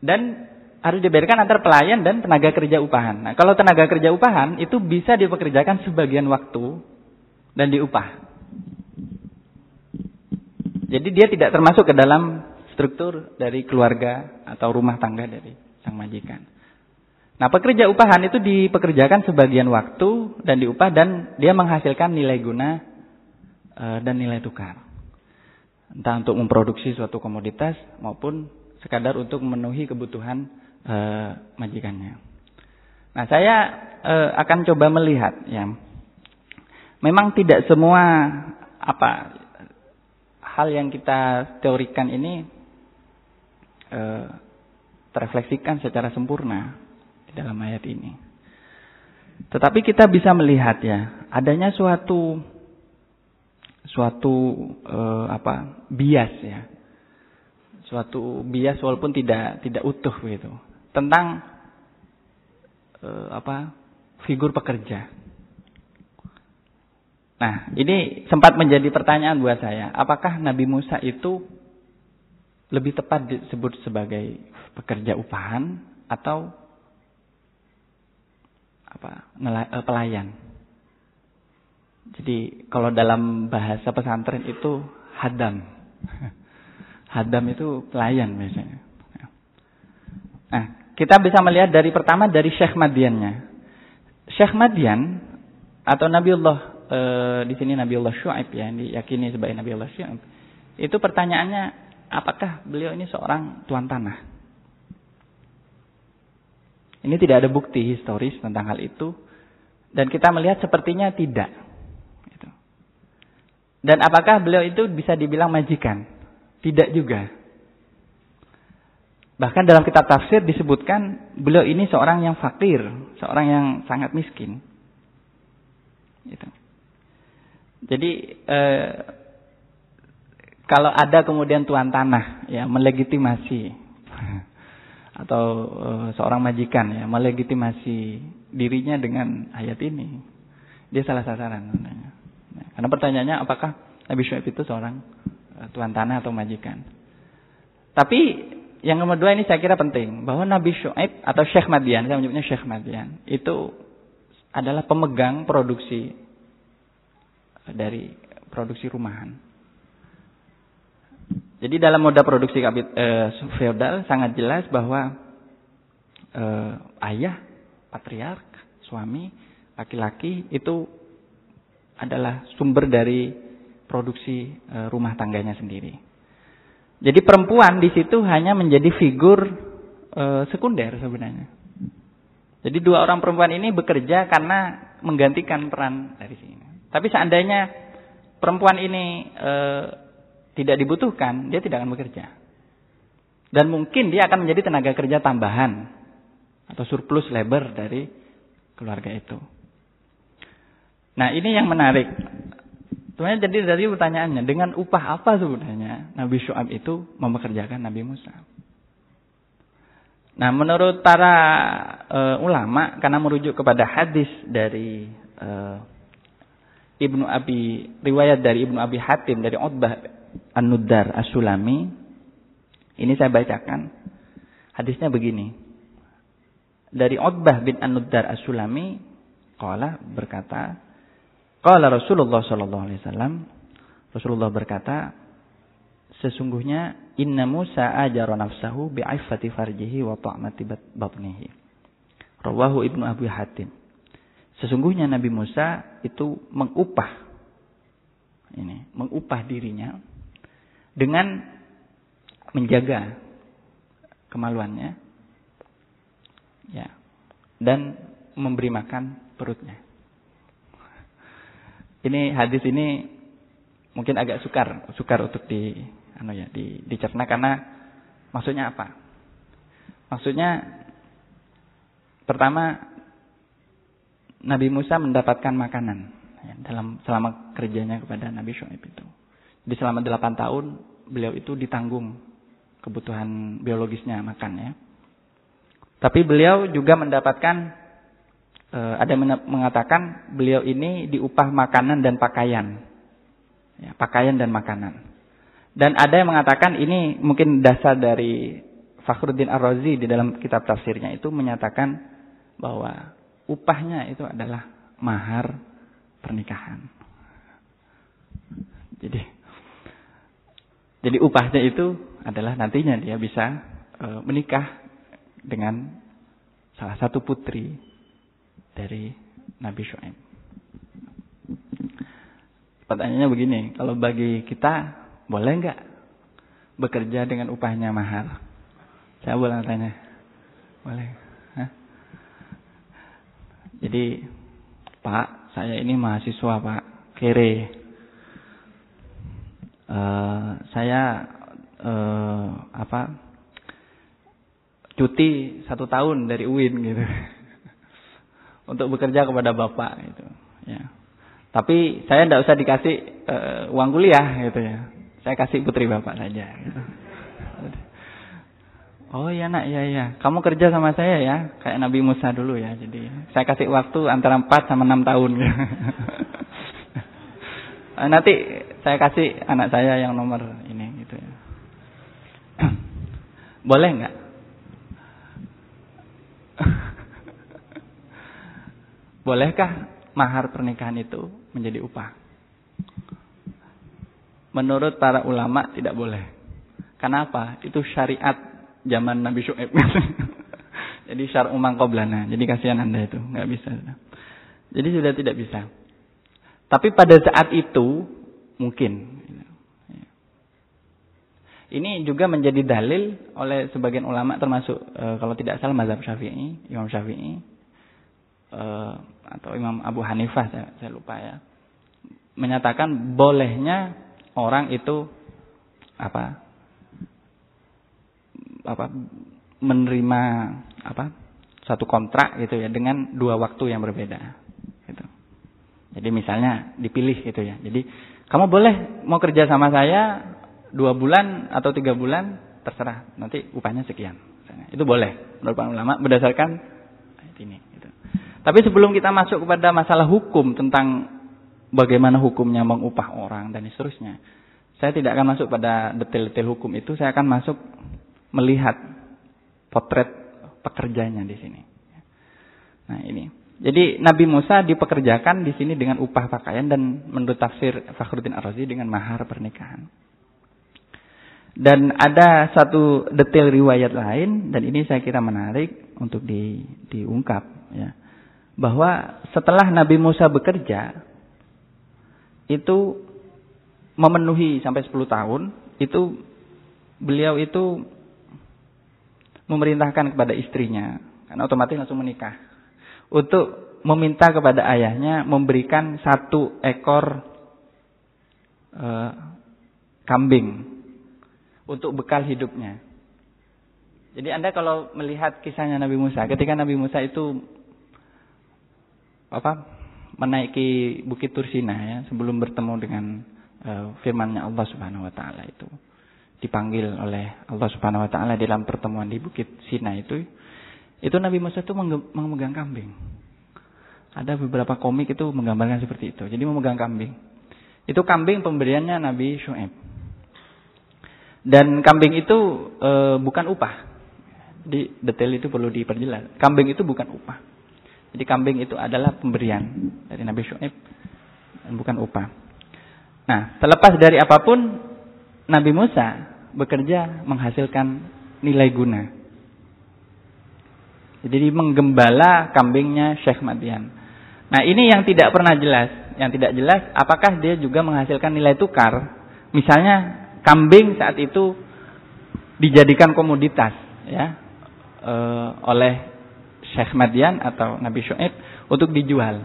Dan harus dibedakan antara pelayan dan tenaga kerja upahan. Nah, kalau tenaga kerja upahan itu bisa dipekerjakan sebagian waktu dan diupah. Jadi dia tidak termasuk ke dalam struktur dari keluarga atau rumah tangga dari sang majikan. Nah, pekerja upahan itu dipekerjakan sebagian waktu dan diupah dan dia menghasilkan nilai guna e, dan nilai tukar. Entah untuk memproduksi suatu komoditas maupun sekadar untuk memenuhi kebutuhan e, majikannya. Nah, saya e, akan coba melihat ya. Memang tidak semua apa hal yang kita teorikan ini eh, terefleksikan secara sempurna di dalam ayat ini. Tetapi kita bisa melihat ya, adanya suatu suatu eh, apa? bias ya. Suatu bias walaupun tidak tidak utuh gitu. Tentang eh, apa? figur pekerja. Nah, ini sempat menjadi pertanyaan buat saya. Apakah Nabi Musa itu lebih tepat disebut sebagai pekerja upahan atau apa eh, pelayan. Jadi kalau dalam bahasa pesantren itu hadam. Hadam itu pelayan biasanya. Nah, kita bisa melihat dari pertama dari Syekh Madiannya. Syekh Madian atau Nabiullah e, di sini Nabiullah Syuaib ya, diyakini sebagai Nabiullah Syuaib. Itu pertanyaannya apakah beliau ini seorang tuan tanah? Ini tidak ada bukti historis tentang hal itu. Dan kita melihat sepertinya tidak. Gitu. Dan apakah beliau itu bisa dibilang majikan? Tidak juga. Bahkan dalam kitab tafsir disebutkan beliau ini seorang yang fakir, seorang yang sangat miskin. Gitu. Jadi eh, kalau ada kemudian tuan tanah ya melegitimasi atau uh, seorang majikan ya melegitimasi dirinya dengan ayat ini, dia salah sasaran. Nah, karena pertanyaannya apakah Nabi Syuaib itu seorang uh, tuan tanah atau majikan? Tapi yang nomor dua ini saya kira penting bahwa Nabi Syuaib atau Syekh Madian, saya menyebutnya Syekh Madian, itu adalah pemegang produksi dari produksi rumahan. Jadi dalam moda produksi kapit, eh, feodal sangat jelas bahwa eh, ayah, patriark, suami, laki-laki itu adalah sumber dari produksi e, rumah tangganya sendiri. Jadi perempuan di situ hanya menjadi figur e, sekunder sebenarnya. Jadi dua orang perempuan ini bekerja karena menggantikan peran dari sini. Tapi seandainya perempuan ini e, tidak dibutuhkan, dia tidak akan bekerja. Dan mungkin dia akan menjadi tenaga kerja tambahan atau surplus labor dari keluarga itu. Nah ini yang menarik. Sebenarnya jadi dari pertanyaannya, dengan upah apa sebenarnya Nabi Syu'ab itu mempekerjakan Nabi Musa? Nah menurut para uh, ulama, karena merujuk kepada hadis dari uh, Ibnu Abi, riwayat dari Ibnu Abi Hatim, dari Utbah An-Nuddar As-Sulami, ini saya bacakan. Hadisnya begini. Dari Utbah bin An-Nuddar As-Sulami, Qala berkata, Qala Rasulullah sallallahu alaihi wasallam Rasulullah berkata sesungguhnya inna Musa ajara nafsahu bi'affati farjihi wa ta'mati batnihi. Rawahu Ibnu Abi Hatim. Sesungguhnya Nabi Musa itu mengupah ini, mengupah dirinya dengan menjaga kemaluannya ya dan memberi makan perutnya. Ini hadis ini mungkin agak sukar, sukar untuk di anu ya, di dicerna karena maksudnya apa? Maksudnya pertama Nabi Musa mendapatkan makanan ya, dalam selama kerjanya kepada Nabi Shu'aib itu. Di selama delapan tahun beliau itu ditanggung kebutuhan biologisnya makan ya. Tapi beliau juga mendapatkan Eh, ada yang mengatakan beliau ini diupah makanan dan pakaian. Ya, pakaian dan makanan. Dan ada yang mengatakan ini mungkin dasar dari Fakhruddin Ar-Razi di dalam kitab tafsirnya itu menyatakan bahwa upahnya itu adalah mahar pernikahan. Jadi jadi upahnya itu adalah nantinya dia bisa e, menikah dengan salah satu putri dari Nabi Shu'aib. Pertanyaannya begini, kalau bagi kita boleh nggak bekerja dengan upahnya mahal? Saya boleh tanya. Boleh. Jadi, Pak, saya ini mahasiswa Pak, kere. Uh, saya uh, apa cuti satu tahun dari UIN gitu untuk bekerja kepada bapak gitu ya tapi saya tidak usah dikasih uh, uang kuliah gitu ya saya kasih putri bapak saja gitu. Oh iya nak ya ya kamu kerja sama saya ya kayak Nabi Musa dulu ya jadi saya kasih waktu antara 4 sama 6 tahun gitu. nanti saya kasih anak saya yang nomor ini gitu ya boleh nggak Bolehkah mahar pernikahan itu menjadi upah? Menurut para ulama tidak boleh. Kenapa? Itu syariat zaman Nabi Syuaib. Jadi syar umang. Jadi kasihan Anda itu, nggak bisa. Jadi sudah tidak bisa. Tapi pada saat itu mungkin. Ini juga menjadi dalil oleh sebagian ulama termasuk e, kalau tidak salah mazhab Syafi'i, Imam Syafi'i uh, atau Imam Abu Hanifah saya, saya lupa ya menyatakan bolehnya orang itu apa apa menerima apa satu kontrak gitu ya dengan dua waktu yang berbeda gitu. Jadi misalnya dipilih gitu ya. Jadi kamu boleh mau kerja sama saya dua bulan atau tiga bulan terserah nanti upahnya sekian. Itu boleh menurut ulama berdasarkan ini. Tapi sebelum kita masuk kepada masalah hukum tentang bagaimana hukumnya mengupah orang dan seterusnya, saya tidak akan masuk pada detail-detail hukum itu. Saya akan masuk melihat potret pekerjanya di sini. Nah ini. Jadi Nabi Musa dipekerjakan di sini dengan upah pakaian dan menurut tafsir Fakhruddin Ar-Razi dengan mahar pernikahan. Dan ada satu detail riwayat lain dan ini saya kira menarik untuk di, diungkap ya bahwa setelah Nabi Musa bekerja, itu memenuhi sampai 10 tahun, itu beliau itu memerintahkan kepada istrinya, karena otomatis langsung menikah, untuk meminta kepada ayahnya memberikan satu ekor uh, kambing untuk bekal hidupnya. Jadi Anda kalau melihat kisahnya Nabi Musa, ketika Nabi Musa itu apa menaiki Bukit Tursina ya, sebelum bertemu dengan uh, firman-Nya Allah Subhanahu wa taala itu dipanggil oleh Allah Subhanahu wa taala dalam pertemuan di Bukit Sina itu itu Nabi Musa itu memegang kambing. Ada beberapa komik itu menggambarkan seperti itu. Jadi memegang kambing. Itu kambing pemberiannya Nabi Shu'aib. Dan kambing itu e, bukan upah. Di detail itu perlu diperjelas. Kambing itu bukan upah. Jadi kambing itu adalah pemberian dari Nabi Shu'aib dan bukan upah. Nah, terlepas dari apa pun Nabi Musa bekerja menghasilkan nilai guna. Jadi menggembala kambingnya Syekh Madian. Nah ini yang tidak pernah jelas. Yang tidak jelas apakah dia juga menghasilkan nilai tukar. Misalnya kambing saat itu dijadikan komoditas ya e, oleh Syekh Madian atau Nabi Syuaib untuk dijual.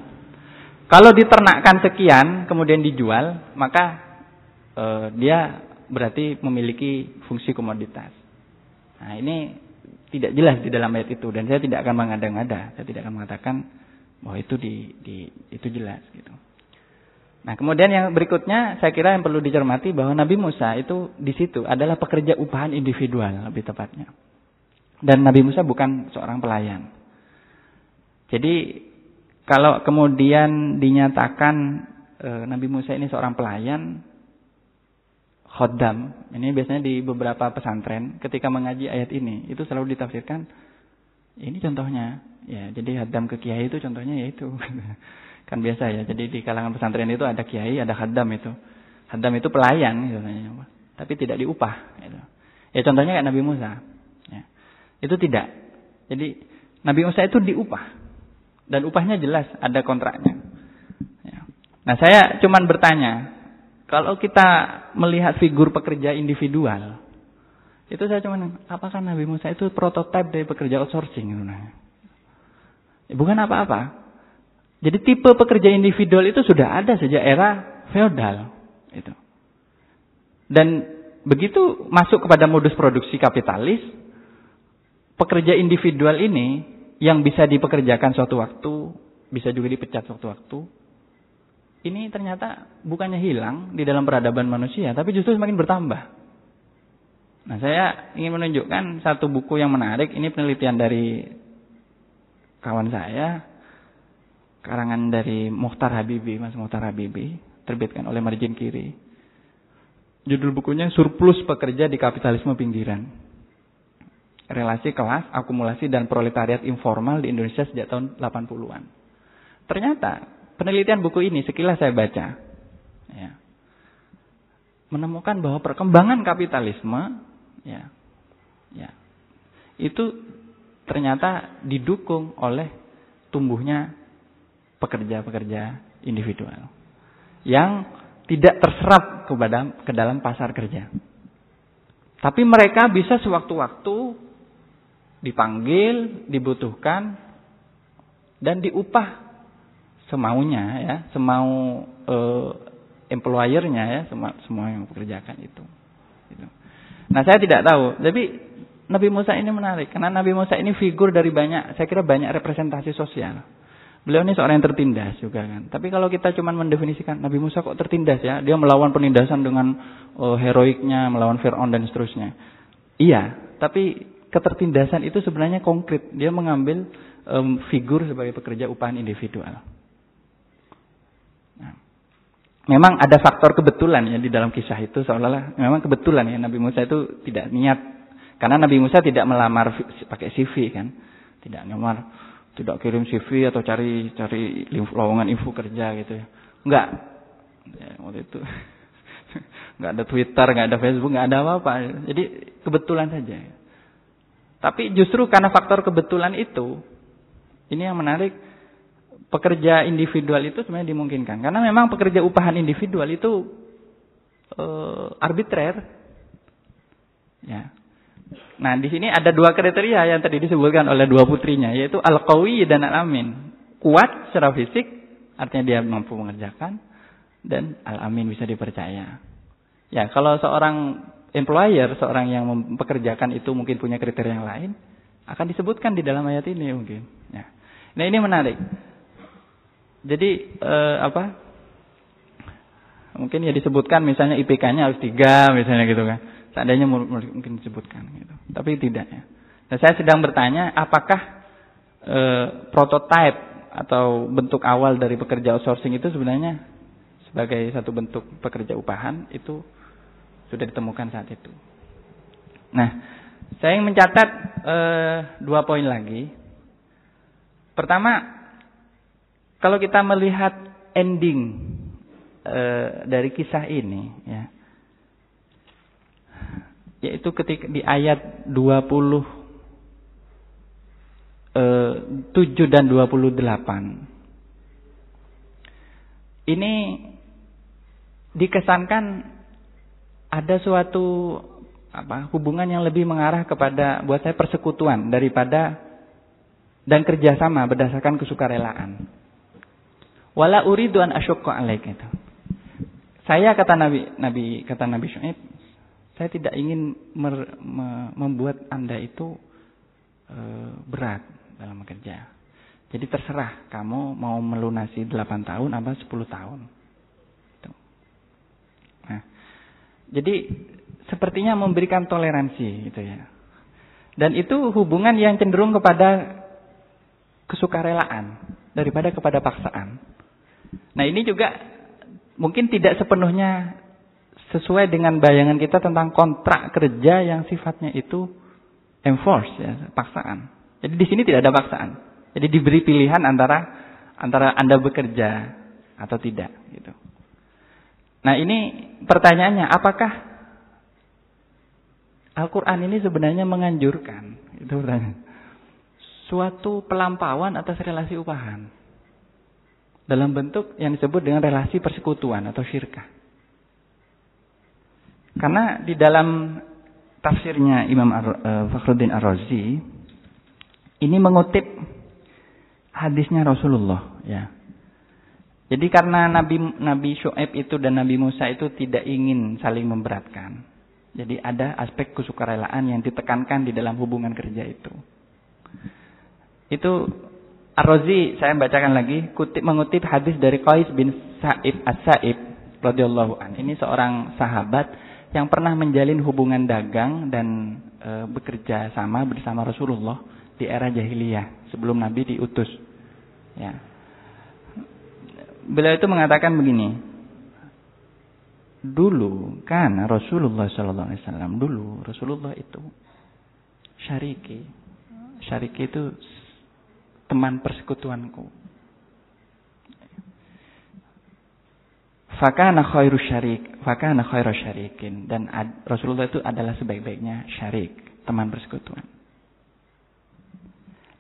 Kalau diternakkan sekian kemudian dijual, maka e, dia berarti memiliki fungsi komoditas. Nah, ini tidak jelas di dalam ayat itu dan saya tidak akan mengada-ngada, saya tidak akan mengatakan bahwa itu di, di itu jelas gitu. Nah, kemudian yang berikutnya saya kira yang perlu dicermati bahwa Nabi Musa itu di situ adalah pekerja upahan individual lebih tepatnya. Dan Nabi Musa bukan seorang pelayan. Jadi kalau kemudian dinyatakan e, Nabi Musa ini seorang pelayan, khoddam. Ini biasanya di beberapa pesantren ketika mengaji ayat ini itu selalu ditafsirkan ini contohnya. Ya, jadi hadam ke kiai itu contohnya yaitu kan biasa ya. Jadi di kalangan pesantren itu ada kiai, ada hadam itu. Hadam itu pelayan gitu, tapi tidak diupah gitu. Ya contohnya kayak Nabi Musa. Ya. Itu tidak. Jadi Nabi Musa itu diupah dan upahnya jelas ada kontraknya. Ya. Nah saya cuman bertanya, kalau kita melihat figur pekerja individual, itu saya cuma, apakah Nabi Musa itu prototipe dari pekerja outsourcing? Bukan apa-apa. Jadi tipe pekerja individual itu sudah ada sejak era feodal. Itu. Dan begitu masuk kepada modus produksi kapitalis, pekerja individual ini yang bisa dipekerjakan suatu waktu, bisa juga dipecat suatu waktu, ini ternyata bukannya hilang di dalam peradaban manusia, tapi justru semakin bertambah. Nah, saya ingin menunjukkan satu buku yang menarik. Ini penelitian dari kawan saya, karangan dari Muhtar Habibi, Mas Muhtar Habibi, terbitkan oleh Margin Kiri. Judul bukunya Surplus Pekerja di Kapitalisme Pinggiran. Relasi kelas, akumulasi, dan proletariat informal di Indonesia sejak tahun 80-an. Ternyata penelitian buku ini sekilas saya baca, ya, menemukan bahwa perkembangan kapitalisme, ya, ya, itu ternyata didukung oleh tumbuhnya pekerja-pekerja individual yang tidak terserap kepada ke dalam pasar kerja. Tapi mereka bisa sewaktu-waktu dipanggil, dibutuhkan, dan diupah semaunya ya, semau uh, employernya ya, semua semua yang mengerjakan itu. Gitu. Nah saya tidak tahu, tapi Nabi Musa ini menarik karena Nabi Musa ini figur dari banyak, saya kira banyak representasi sosial. Beliau ini seorang yang tertindas juga kan. Tapi kalau kita cuma mendefinisikan Nabi Musa kok tertindas ya, dia melawan penindasan dengan uh, heroiknya, melawan Fir'aun dan seterusnya. Iya, tapi ketertindasan itu sebenarnya konkret. Dia mengambil um, figur sebagai pekerja upahan individual. Memang ada faktor kebetulan ya di dalam kisah itu seolah-olah memang kebetulan ya Nabi Musa itu tidak niat karena Nabi Musa tidak melamar pakai CV kan, tidak melamar, tidak kirim CV atau cari cari lowongan info kerja gitu ya. Enggak. Ya, waktu itu enggak ada Twitter, enggak ada Facebook, enggak ada apa-apa. Jadi kebetulan saja. Tapi justru karena faktor kebetulan itu, ini yang menarik, pekerja individual itu sebenarnya dimungkinkan. Karena memang pekerja upahan individual itu uh, arbitrer. Ya. Nah, di sini ada dua kriteria yang tadi disebutkan oleh dua putrinya, yaitu al-qawi dan al-amin. Kuat secara fisik, artinya dia mampu mengerjakan, dan al-amin bisa dipercaya. Ya, kalau seorang employer, seorang yang mempekerjakan itu mungkin punya kriteria yang lain, akan disebutkan di dalam ayat ini mungkin. Ya. Nah, ini menarik. Jadi eh, apa? Mungkin ya disebutkan misalnya IPK-nya harus tiga misalnya gitu kan. Seandainya mungkin disebutkan gitu. Tapi tidak ya. Nah, saya sedang bertanya apakah e, prototype atau bentuk awal dari pekerja outsourcing itu sebenarnya sebagai satu bentuk pekerja upahan itu sudah ditemukan saat itu. Nah, saya ingin mencatat e, dua poin lagi. Pertama, kalau kita melihat ending e, dari kisah ini, ya, yaitu ketika di ayat 20 eh, 7 dan 28 ini dikesankan ada suatu apa hubungan yang lebih mengarah kepada buat saya persekutuan daripada dan kerjasama berdasarkan kesukarelaan. Wala uridu an asyukku alaik itu. Saya kata Nabi Nabi kata Nabi Syuaib saya tidak ingin mer, me, membuat Anda itu e, berat dalam bekerja. Jadi terserah kamu mau melunasi 8 tahun apa 10 tahun. Nah, jadi sepertinya memberikan toleransi gitu ya. Dan itu hubungan yang cenderung kepada kesukarelaan daripada kepada paksaan. Nah, ini juga mungkin tidak sepenuhnya sesuai dengan bayangan kita tentang kontrak kerja yang sifatnya itu enforce ya, paksaan. Jadi di sini tidak ada paksaan. Jadi diberi pilihan antara antara Anda bekerja atau tidak gitu. Nah, ini pertanyaannya apakah Al-Qur'an ini sebenarnya menganjurkan itu pertanyaan. Suatu pelampauan atas relasi upahan dalam bentuk yang disebut dengan relasi persekutuan atau syirkah. Karena di dalam tafsirnya Imam Ar uh, Fakhruddin Ar-Razi ini mengutip hadisnya Rasulullah ya. Jadi karena Nabi Nabi Syuaib itu dan Nabi Musa itu tidak ingin saling memberatkan. Jadi ada aspek kesukarelaan yang ditekankan di dalam hubungan kerja itu. Itu Ar-Razi saya bacakan lagi kutip mengutip hadis dari Qais bin Sa'ib As-Sa'ib radhiyallahu an. Ini seorang sahabat yang pernah menjalin hubungan dagang dan e, bekerja sama bersama Rasulullah di era jahiliyah sebelum Nabi diutus. Ya. Beliau itu mengatakan begini. Dulu kan Rasulullah Sallallahu Alaihi Wasallam dulu Rasulullah itu syariki. Syariki itu teman persekutuanku. Fakana khairu syarik, fakana khairu syarikin dan Rasulullah itu adalah sebaik-baiknya syarik, teman persekutuan.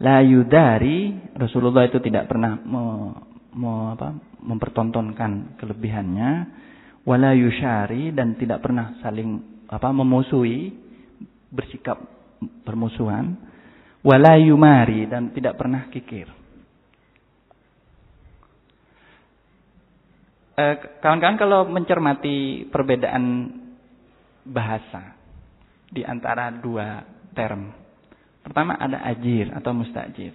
La yudari Rasulullah itu tidak pernah me, me, apa, mempertontonkan kelebihannya, wala yusyari dan tidak pernah saling apa memusuhi, bersikap permusuhan, wala yumari dan tidak pernah kikir. Eh, kawan-kawan kalau mencermati perbedaan bahasa di antara dua term. Pertama ada ajir atau mustajir.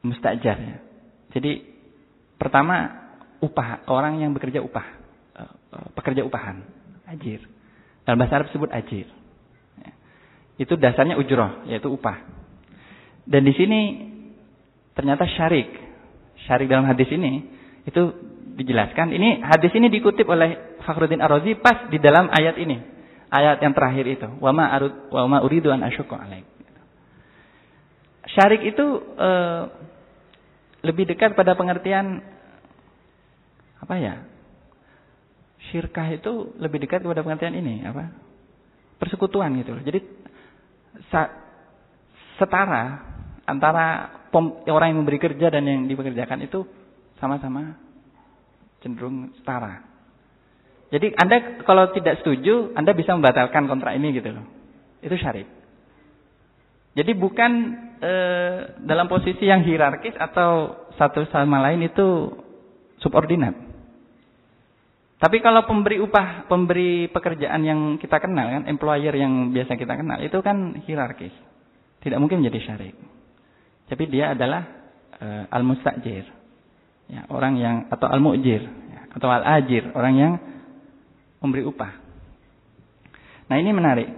Mustajar ya. Jadi pertama upah orang yang bekerja upah, eh, eh, pekerja upahan, ajir. Dalam bahasa Arab disebut ajir. Itu dasarnya ujroh, yaitu upah. Dan di sini ternyata syarik. Syarik dalam hadis ini itu dijelaskan. Ini hadis ini dikutip oleh Fakhruddin Ar-Razi pas di dalam ayat ini. Ayat yang terakhir itu. Wa ma arud wa ma uridu an asyqa alaik. Syarik itu e, lebih dekat pada pengertian apa ya? Syirkah itu lebih dekat kepada pengertian ini, apa? Persekutuan gitu. Jadi setara antara orang yang memberi kerja dan yang dipekerjakan itu sama-sama cenderung setara. Jadi Anda kalau tidak setuju, Anda bisa membatalkan kontrak ini gitu loh. Itu syarik. Jadi bukan e, dalam posisi yang hierarkis atau satu sama lain itu subordinat. Tapi kalau pemberi upah, pemberi pekerjaan yang kita kenal kan, employer yang biasa kita kenal itu kan hierarkis. Tidak mungkin menjadi syarik. Tapi dia adalah e, al-mustajir. Ya, orang yang atau al-mu'jir ya, atau al-ajir, orang yang memberi upah. Nah, ini menarik.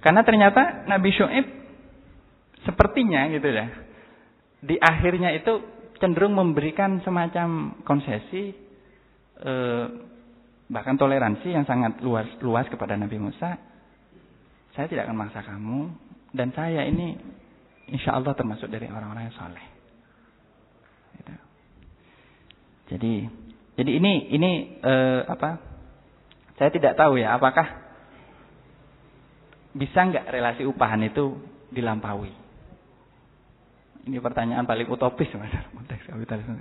Karena ternyata Nabi Syuaib sepertinya gitu ya. Di akhirnya itu cenderung memberikan semacam konsesi e, bahkan toleransi yang sangat luas luas kepada Nabi Musa. Saya tidak akan maksa kamu dan saya ini insya Allah termasuk dari orang-orang yang soleh. Gitu. Jadi, jadi ini ini uh, apa? Saya tidak tahu ya, apakah bisa nggak relasi upahan itu dilampaui? Ini pertanyaan paling utopis mas, konteks kapitalisme.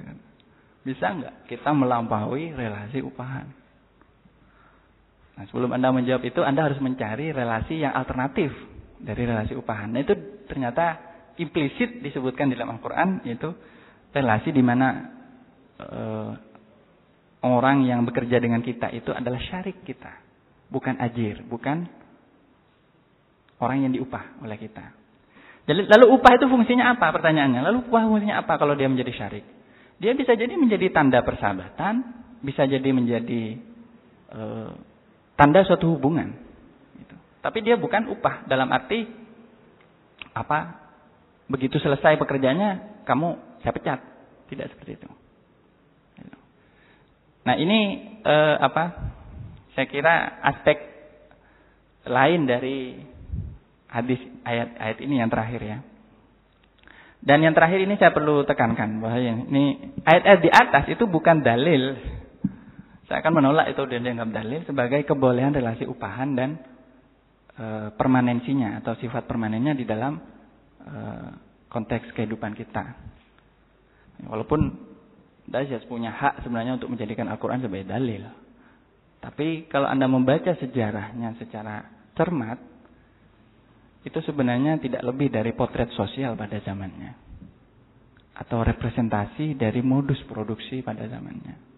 Bisa nggak kita melampaui relasi upahan? Nah, sebelum Anda menjawab itu, Anda harus mencari relasi yang alternatif dari relasi upahan. Nah, itu ternyata implisit disebutkan di dalam Al-Quran yaitu relasi di mana e, orang yang bekerja dengan kita itu adalah syarik kita, bukan ajir, bukan orang yang diupah oleh kita. Jadi lalu upah itu fungsinya apa? Pertanyaannya. Lalu upah fungsinya apa kalau dia menjadi syarik? Dia bisa jadi menjadi tanda persahabatan, bisa jadi menjadi e, tanda suatu hubungan. Gitu. Tapi dia bukan upah dalam arti apa begitu selesai pekerjaannya kamu saya pecat. Tidak seperti itu. Nah ini eh, apa? Saya kira aspek lain dari hadis ayat-ayat ini yang terakhir ya. Dan yang terakhir ini saya perlu tekankan bahwa ini ayat-ayat di atas itu bukan dalil. Saya akan menolak itu dan dianggap dalil sebagai kebolehan relasi upahan dan e, permanensinya atau sifat permanennya di dalam Eh, konteks kehidupan kita. Walaupun Dajjal punya hak sebenarnya untuk menjadikan Al-Quran sebagai dalil. Tapi kalau Anda membaca sejarahnya secara cermat, itu sebenarnya tidak lebih dari potret sosial pada zamannya. Atau representasi dari modus produksi pada zamannya.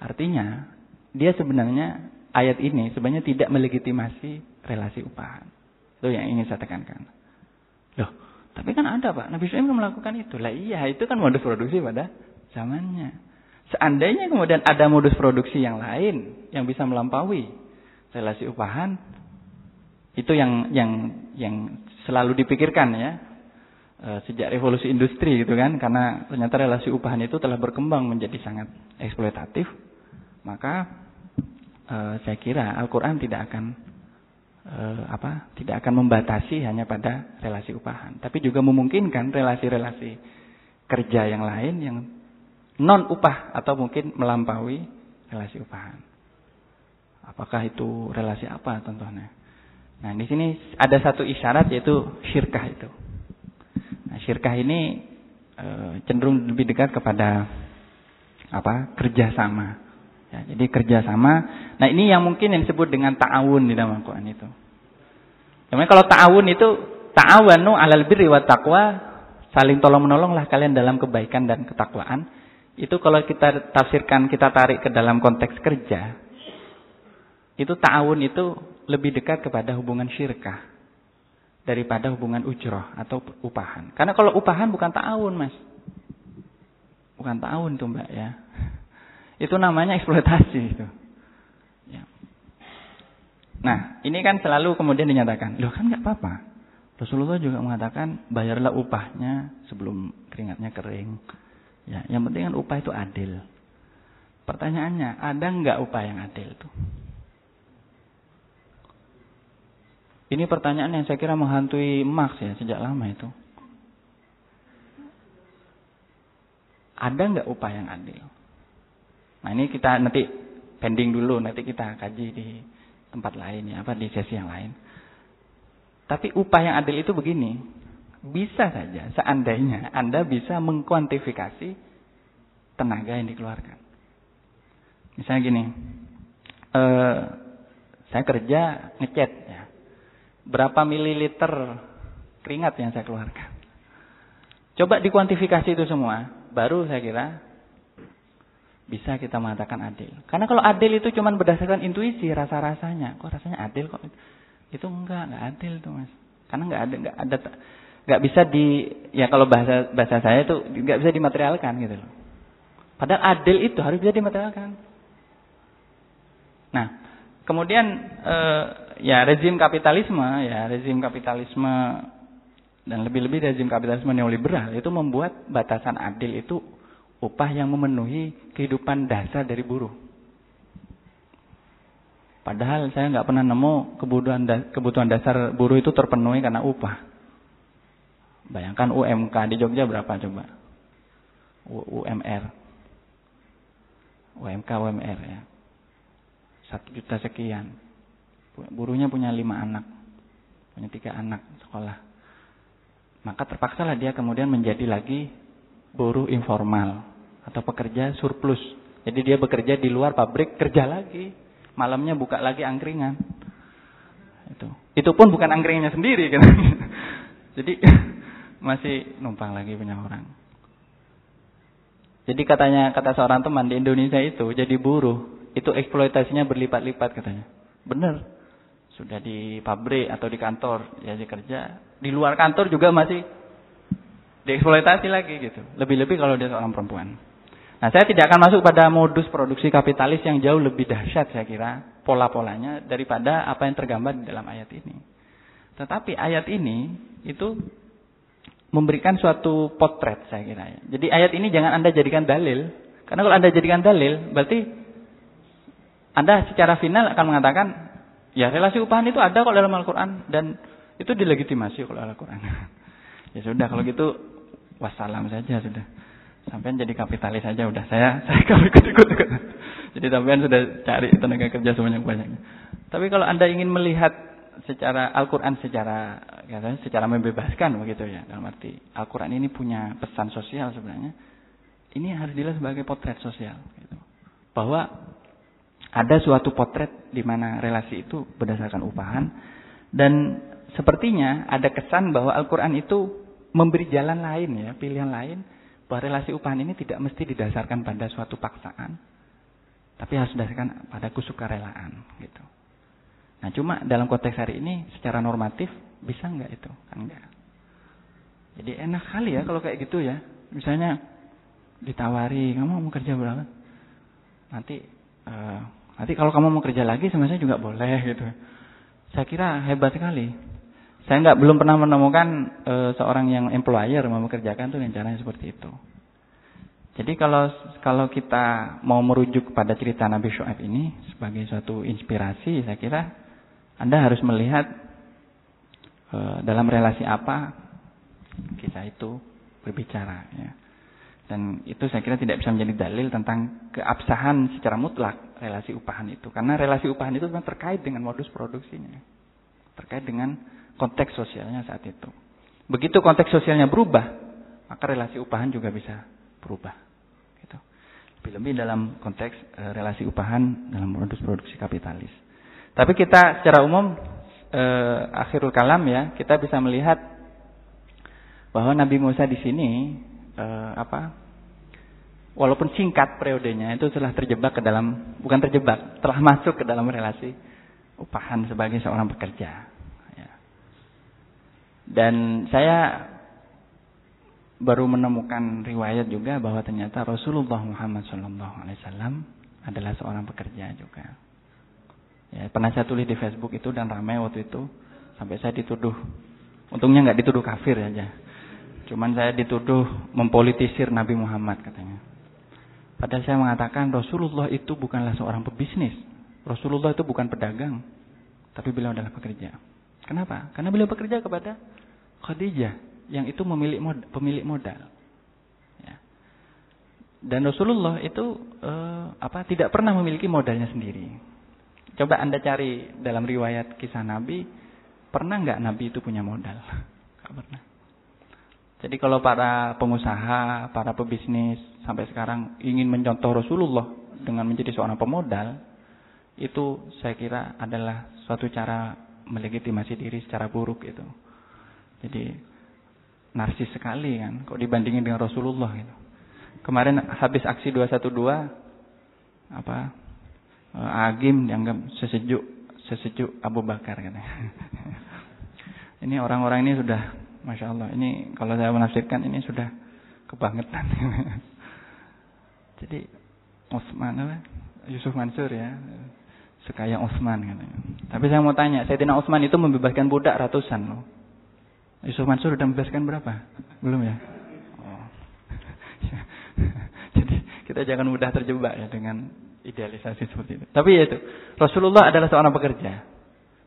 Artinya, dia sebenarnya ayat ini sebenarnya tidak melegitimasi relasi upahan. Itu yang ingin saya tekankan. Loh, tapi kan ada Pak, Nabi Sulaim melakukan itu. Lah iya, itu kan modus produksi pada zamannya. Seandainya kemudian ada modus produksi yang lain yang bisa melampaui relasi upahan, itu yang yang yang selalu dipikirkan ya sejak revolusi industri gitu kan, karena ternyata relasi upahan itu telah berkembang menjadi sangat eksploitatif, maka e, saya kira Al-Quran tidak akan eh, apa tidak akan membatasi hanya pada relasi upahan, tapi juga memungkinkan relasi-relasi kerja yang lain yang non upah atau mungkin melampaui relasi upahan. Apakah itu relasi apa contohnya? Nah, di sini ada satu isyarat yaitu syirkah itu. Nah, syirkah ini e, cenderung lebih dekat kepada apa? kerjasama. Ya, jadi kerjasama. Nah ini yang mungkin yang disebut dengan ta'awun di dalam Al-Quran itu. Kemudian kalau ta'awun itu ta'awanu alal birri wa taqwa, saling tolong menolonglah kalian dalam kebaikan dan ketakwaan. Itu kalau kita tafsirkan, kita tarik ke dalam konteks kerja, itu ta'awun itu lebih dekat kepada hubungan syirkah daripada hubungan ujroh atau upahan. Karena kalau upahan bukan ta'awun, Mas. Bukan ta'awun tuh, Mbak ya. Itu namanya eksploitasi itu. Ya. Nah, ini kan selalu kemudian dinyatakan, loh kan nggak apa-apa. Rasulullah juga mengatakan bayarlah upahnya sebelum keringatnya kering. Ya, yang penting kan upah itu adil. Pertanyaannya, ada nggak upah yang adil tuh? Ini pertanyaan yang saya kira menghantui Marx ya sejak lama itu. Ada nggak upah yang adil? Nah ini kita nanti pending dulu, nanti kita kaji di tempat lain ya, apa di sesi yang lain. Tapi upah yang adil itu begini. Bisa saja, seandainya Anda bisa mengkuantifikasi tenaga yang dikeluarkan. Misalnya gini, eh, saya kerja ngecat ya, berapa mililiter keringat yang saya keluarkan. Coba dikuantifikasi itu semua, baru saya kira bisa kita mengatakan adil. Karena kalau adil itu cuma berdasarkan intuisi, rasa-rasanya. Kok rasanya adil kok? Itu enggak, enggak adil tuh mas. Karena enggak ada, enggak ada, enggak bisa di, ya kalau bahasa bahasa saya itu enggak bisa dimaterialkan gitu loh. Padahal adil itu harus bisa dimaterialkan. Nah, kemudian eh, ya rezim kapitalisme, ya rezim kapitalisme dan lebih-lebih rezim kapitalisme neoliberal itu membuat batasan adil itu upah yang memenuhi kehidupan dasar dari buruh. Padahal saya nggak pernah nemu kebutuhan kebutuhan dasar buruh itu terpenuhi karena upah. Bayangkan UMK di Jogja berapa coba? UMR. UMK UMR ya. Satu juta sekian. Buruhnya punya lima anak. Punya tiga anak sekolah. Maka terpaksalah dia kemudian menjadi lagi buruh informal atau pekerja surplus. Jadi dia bekerja di luar pabrik, kerja lagi. Malamnya buka lagi angkringan. Itu. Itu pun bukan angkringannya sendiri kan. Jadi masih numpang lagi punya orang. Jadi katanya kata seorang teman di Indonesia itu jadi buruh itu eksploitasinya berlipat-lipat katanya. Benar. Sudah di pabrik atau di kantor ya kerja. Di luar kantor juga masih dieksploitasi lagi gitu. Lebih-lebih kalau dia seorang perempuan. Nah, saya tidak akan masuk pada modus produksi kapitalis yang jauh lebih dahsyat saya kira pola-polanya daripada apa yang tergambar di dalam ayat ini. Tetapi ayat ini itu memberikan suatu potret saya kira ya. Jadi ayat ini jangan Anda jadikan dalil. Karena kalau Anda jadikan dalil, berarti Anda secara final akan mengatakan, ya relasi upahan itu ada kok dalam Al-Quran. Dan itu dilegitimasi kalau Al-Quran. ya sudah, kalau gitu wassalam saja sudah. Sampai jadi kapitalis saja udah saya saya kalau ikut-ikut. Jadi sampean sudah cari tenaga kerja sebanyak-banyaknya. Tapi kalau Anda ingin melihat secara Al-Qur'an secara katanya secara membebaskan begitu ya dalam arti Al-Qur'an ini punya pesan sosial sebenarnya. Ini harus dilihat sebagai potret sosial gitu. Bahwa ada suatu potret di mana relasi itu berdasarkan upahan dan sepertinya ada kesan bahwa Al-Qur'an itu memberi jalan lain ya, pilihan lain bahwa relasi upahan ini tidak mesti didasarkan pada suatu paksaan, tapi harus didasarkan pada kesukarelaan gitu. Nah, cuma dalam konteks hari ini secara normatif bisa nggak itu? Kan enggak. Jadi enak kali ya kalau kayak gitu ya. Misalnya ditawari, kamu mau kerja berapa? Nanti uh, nanti kalau kamu mau kerja lagi sama saya juga boleh gitu. Saya kira hebat sekali. Saya nggak belum pernah menemukan e, seorang yang employer mau mengerjakan tuh caranya seperti itu. Jadi kalau kalau kita mau merujuk pada cerita Nabi Shu'aib ini sebagai suatu inspirasi, saya kira Anda harus melihat e, dalam relasi apa kisah itu berbicara. Ya. Dan itu saya kira tidak bisa menjadi dalil tentang keabsahan secara mutlak relasi upahan itu. Karena relasi upahan itu memang terkait dengan modus produksinya. Terkait dengan konteks sosialnya saat itu. Begitu konteks sosialnya berubah, maka relasi upahan juga bisa berubah. Gitu. Lebih-lebih dalam konteks e, relasi upahan dalam modus produksi kapitalis. Tapi kita secara umum e, akhirul kalam ya, kita bisa melihat bahwa Nabi Musa di sini e, apa? Walaupun singkat periodenya itu telah terjebak ke dalam bukan terjebak, telah masuk ke dalam relasi upahan sebagai seorang pekerja. Dan saya baru menemukan riwayat juga bahwa ternyata Rasulullah Muhammad SAW adalah seorang pekerja juga. Ya, pernah saya tulis di Facebook itu dan ramai waktu itu sampai saya dituduh. Untungnya nggak dituduh kafir aja. Cuman saya dituduh mempolitisir Nabi Muhammad katanya. Padahal saya mengatakan Rasulullah itu bukanlah seorang pebisnis. Rasulullah itu bukan pedagang, tapi beliau adalah pekerja. Kenapa? Karena beliau bekerja kepada Khadijah yang itu memilih modal, pemilik modal. Ya. Dan Rasulullah itu eh, apa tidak pernah memiliki modalnya sendiri. Coba anda cari dalam riwayat kisah Nabi, pernah nggak Nabi itu punya modal? Gak pernah. Jadi kalau para pengusaha, para pebisnis sampai sekarang ingin mencontoh Rasulullah dengan menjadi seorang pemodal, itu saya kira adalah suatu cara melegitimasi diri secara buruk itu. Jadi narsis sekali kan, kok dibandingin dengan Rasulullah gitu. Kemarin habis aksi 212 apa eh, Agim dianggap sesejuk sesejuk Abu Bakar katanya. ini orang-orang ini sudah Masya Allah. Ini kalau saya menafsirkan ini sudah kebangetan. Jadi Osman? Yusuf Mansur ya. Sekaya Osman katanya. Tapi saya mau tanya, Sayyidina Osman itu membebaskan budak ratusan loh. Yusuf Mansur sudah membebaskan berapa? Belum ya? Oh. Jadi kita jangan mudah terjebak ya dengan idealisasi seperti itu. Tapi ya itu, Rasulullah adalah seorang pekerja.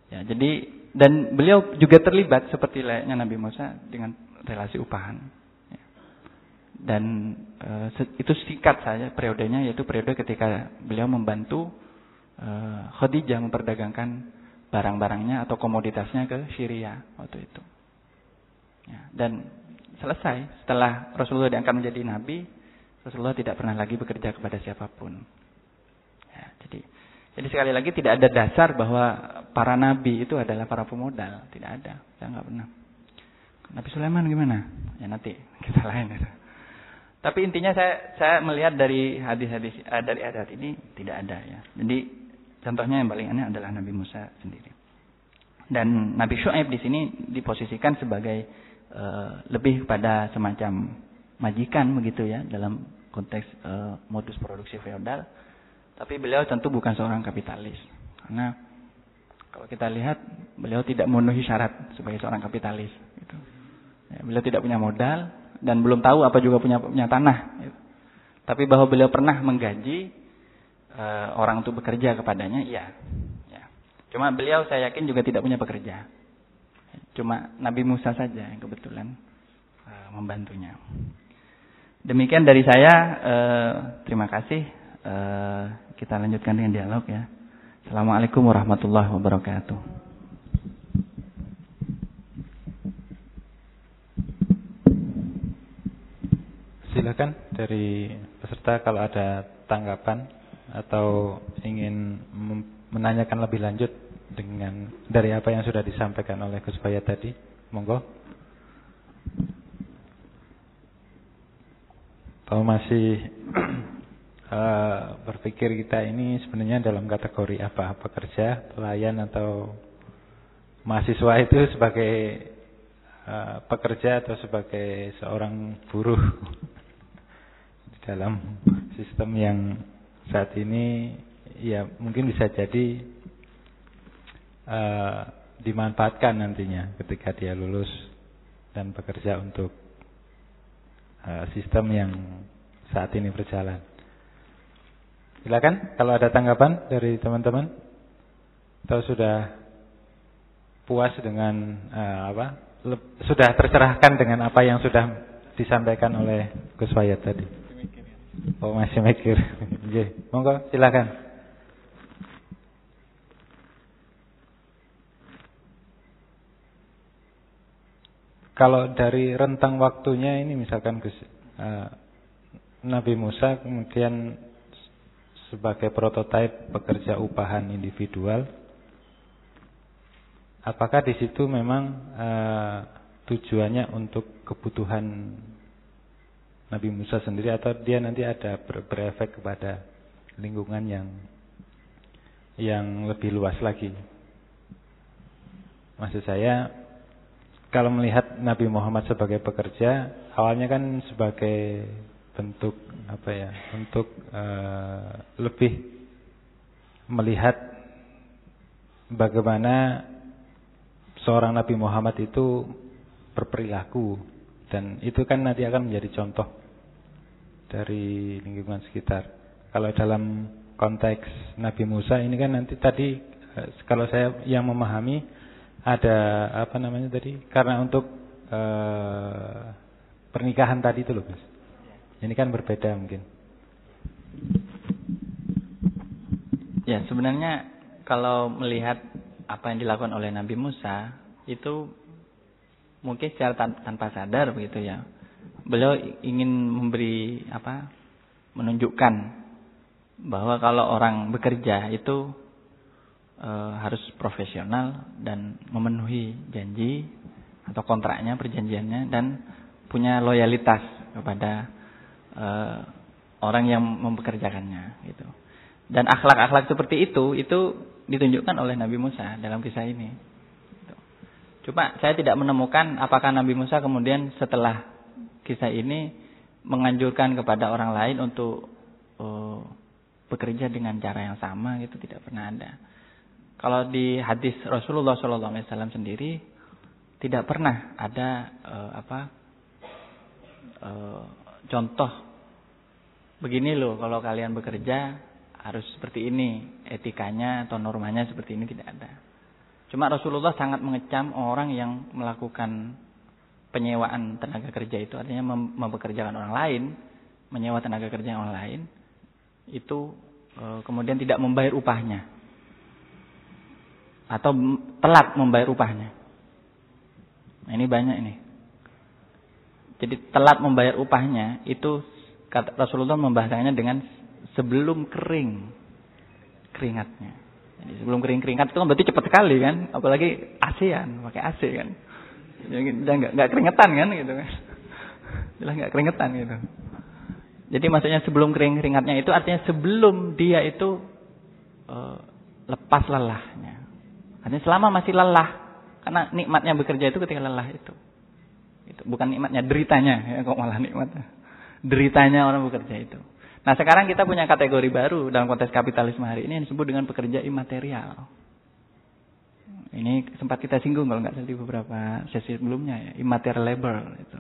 Ya, jadi dan beliau juga terlibat seperti layaknya Nabi Musa dengan relasi upahan. Ya. Dan e, itu singkat saja periodenya yaitu periode ketika beliau membantu e, Khadijah memperdagangkan barang-barangnya atau komoditasnya ke Syria waktu itu. Ya. Dan selesai setelah Rasulullah diangkat menjadi nabi, Rasulullah tidak pernah lagi bekerja kepada siapa pun. Ya, jadi jadi sekali lagi tidak ada dasar bahwa para nabi itu adalah para pemodal, tidak ada. Saya nggak pernah. Nabi Sulaiman gimana? Ya nanti kita lain itu. Tapi intinya saya saya melihat dari hadis-hadis uh, dari adat ini tidak ada ya. Jadi contohnya yang paling aneh adalah Nabi Musa sendiri. Dan Nabi Shu'aib di sini diposisikan sebagai uh, lebih pada semacam majikan begitu ya dalam konteks uh, modus produksi feodal tapi beliau tentu bukan seorang kapitalis. Karena kalau kita lihat beliau tidak memenuhi syarat sebagai seorang kapitalis. Gitu. Ya, beliau tidak punya modal dan belum tahu apa juga punya punya tanah. Gitu. Tapi bahwa beliau pernah menggaji uh, orang untuk bekerja kepadanya, iya. Ya. Cuma beliau saya yakin juga tidak punya pekerja. Cuma Nabi Musa saja yang kebetulan uh, membantunya. Demikian dari saya. Uh, terima kasih. Eh, kita lanjutkan dengan dialog ya. Assalamualaikum warahmatullahi wabarakatuh. Silakan dari peserta kalau ada tanggapan atau ingin menanyakan lebih lanjut dengan dari apa yang sudah disampaikan oleh Gus Bayat tadi, monggo. Kalau masih uh, berpikir kita ini sebenarnya dalam kategori apa? Pekerja, pelayan atau mahasiswa itu sebagai uh, pekerja atau sebagai seorang buruh di dalam sistem yang saat ini ya mungkin bisa jadi uh, dimanfaatkan nantinya ketika dia lulus dan bekerja untuk uh, sistem yang saat ini berjalan. Silakan kalau ada tanggapan dari teman-teman. Atau sudah puas dengan uh, apa? sudah tercerahkan dengan apa yang sudah disampaikan oleh Gus Wayat tadi. Oh masih mikir. Oke, monggo silakan. Kalau dari rentang waktunya ini misalkan Gus uh, Nabi Musa kemudian sebagai prototipe pekerja upahan individual. Apakah di situ memang uh, tujuannya untuk kebutuhan Nabi Musa sendiri atau dia nanti ada ber berefek kepada lingkungan yang yang lebih luas lagi? Maksud saya kalau melihat Nabi Muhammad sebagai pekerja, awalnya kan sebagai bentuk apa ya untuk uh, lebih melihat bagaimana seorang Nabi Muhammad itu berperilaku dan itu kan nanti akan menjadi contoh dari lingkungan sekitar. Kalau dalam konteks Nabi Musa ini kan nanti tadi eh, kalau saya yang memahami ada apa namanya tadi karena untuk uh, pernikahan tadi itu loh Mas. Ini kan berbeda mungkin. Ya, sebenarnya kalau melihat apa yang dilakukan oleh Nabi Musa itu mungkin secara tan tanpa sadar begitu ya. Beliau ingin memberi apa? menunjukkan bahwa kalau orang bekerja itu e, harus profesional dan memenuhi janji atau kontraknya, perjanjiannya dan punya loyalitas kepada e, orang yang mempekerjakannya gitu. Dan akhlak-akhlak seperti itu itu ditunjukkan oleh Nabi Musa dalam kisah ini. Cuma saya tidak menemukan apakah Nabi Musa kemudian setelah kisah ini menganjurkan kepada orang lain untuk uh, bekerja dengan cara yang sama gitu tidak pernah ada. Kalau di hadis Rasulullah SAW sendiri tidak pernah ada uh, apa uh, contoh begini loh kalau kalian bekerja harus seperti ini etikanya atau normanya seperti ini tidak ada. Cuma Rasulullah sangat mengecam orang yang melakukan penyewaan tenaga kerja itu artinya mem mempekerjakan orang lain, menyewa tenaga kerja orang lain itu e, kemudian tidak membayar upahnya atau telat membayar upahnya. Nah, ini banyak ini. Jadi telat membayar upahnya itu kata Rasulullah membahasakannya dengan sebelum kering keringatnya. Jadi sebelum kering keringat itu kan berarti cepat sekali kan, apalagi ASEAN pakai AC kan. Jadi nggak nggak keringetan kan gitu kan. Jelas nggak keringetan gitu. Jadi maksudnya sebelum kering keringatnya itu artinya sebelum dia itu uh, lepas lelahnya. Artinya selama masih lelah, karena nikmatnya bekerja itu ketika lelah itu. Itu bukan nikmatnya, deritanya ya kok malah nikmatnya. Deritanya orang bekerja itu. Nah sekarang kita punya kategori baru dalam konteks kapitalisme hari ini yang disebut dengan pekerja imaterial. Ini sempat kita singgung kalau nggak salah di beberapa sesi sebelumnya ya, immaterial labor itu.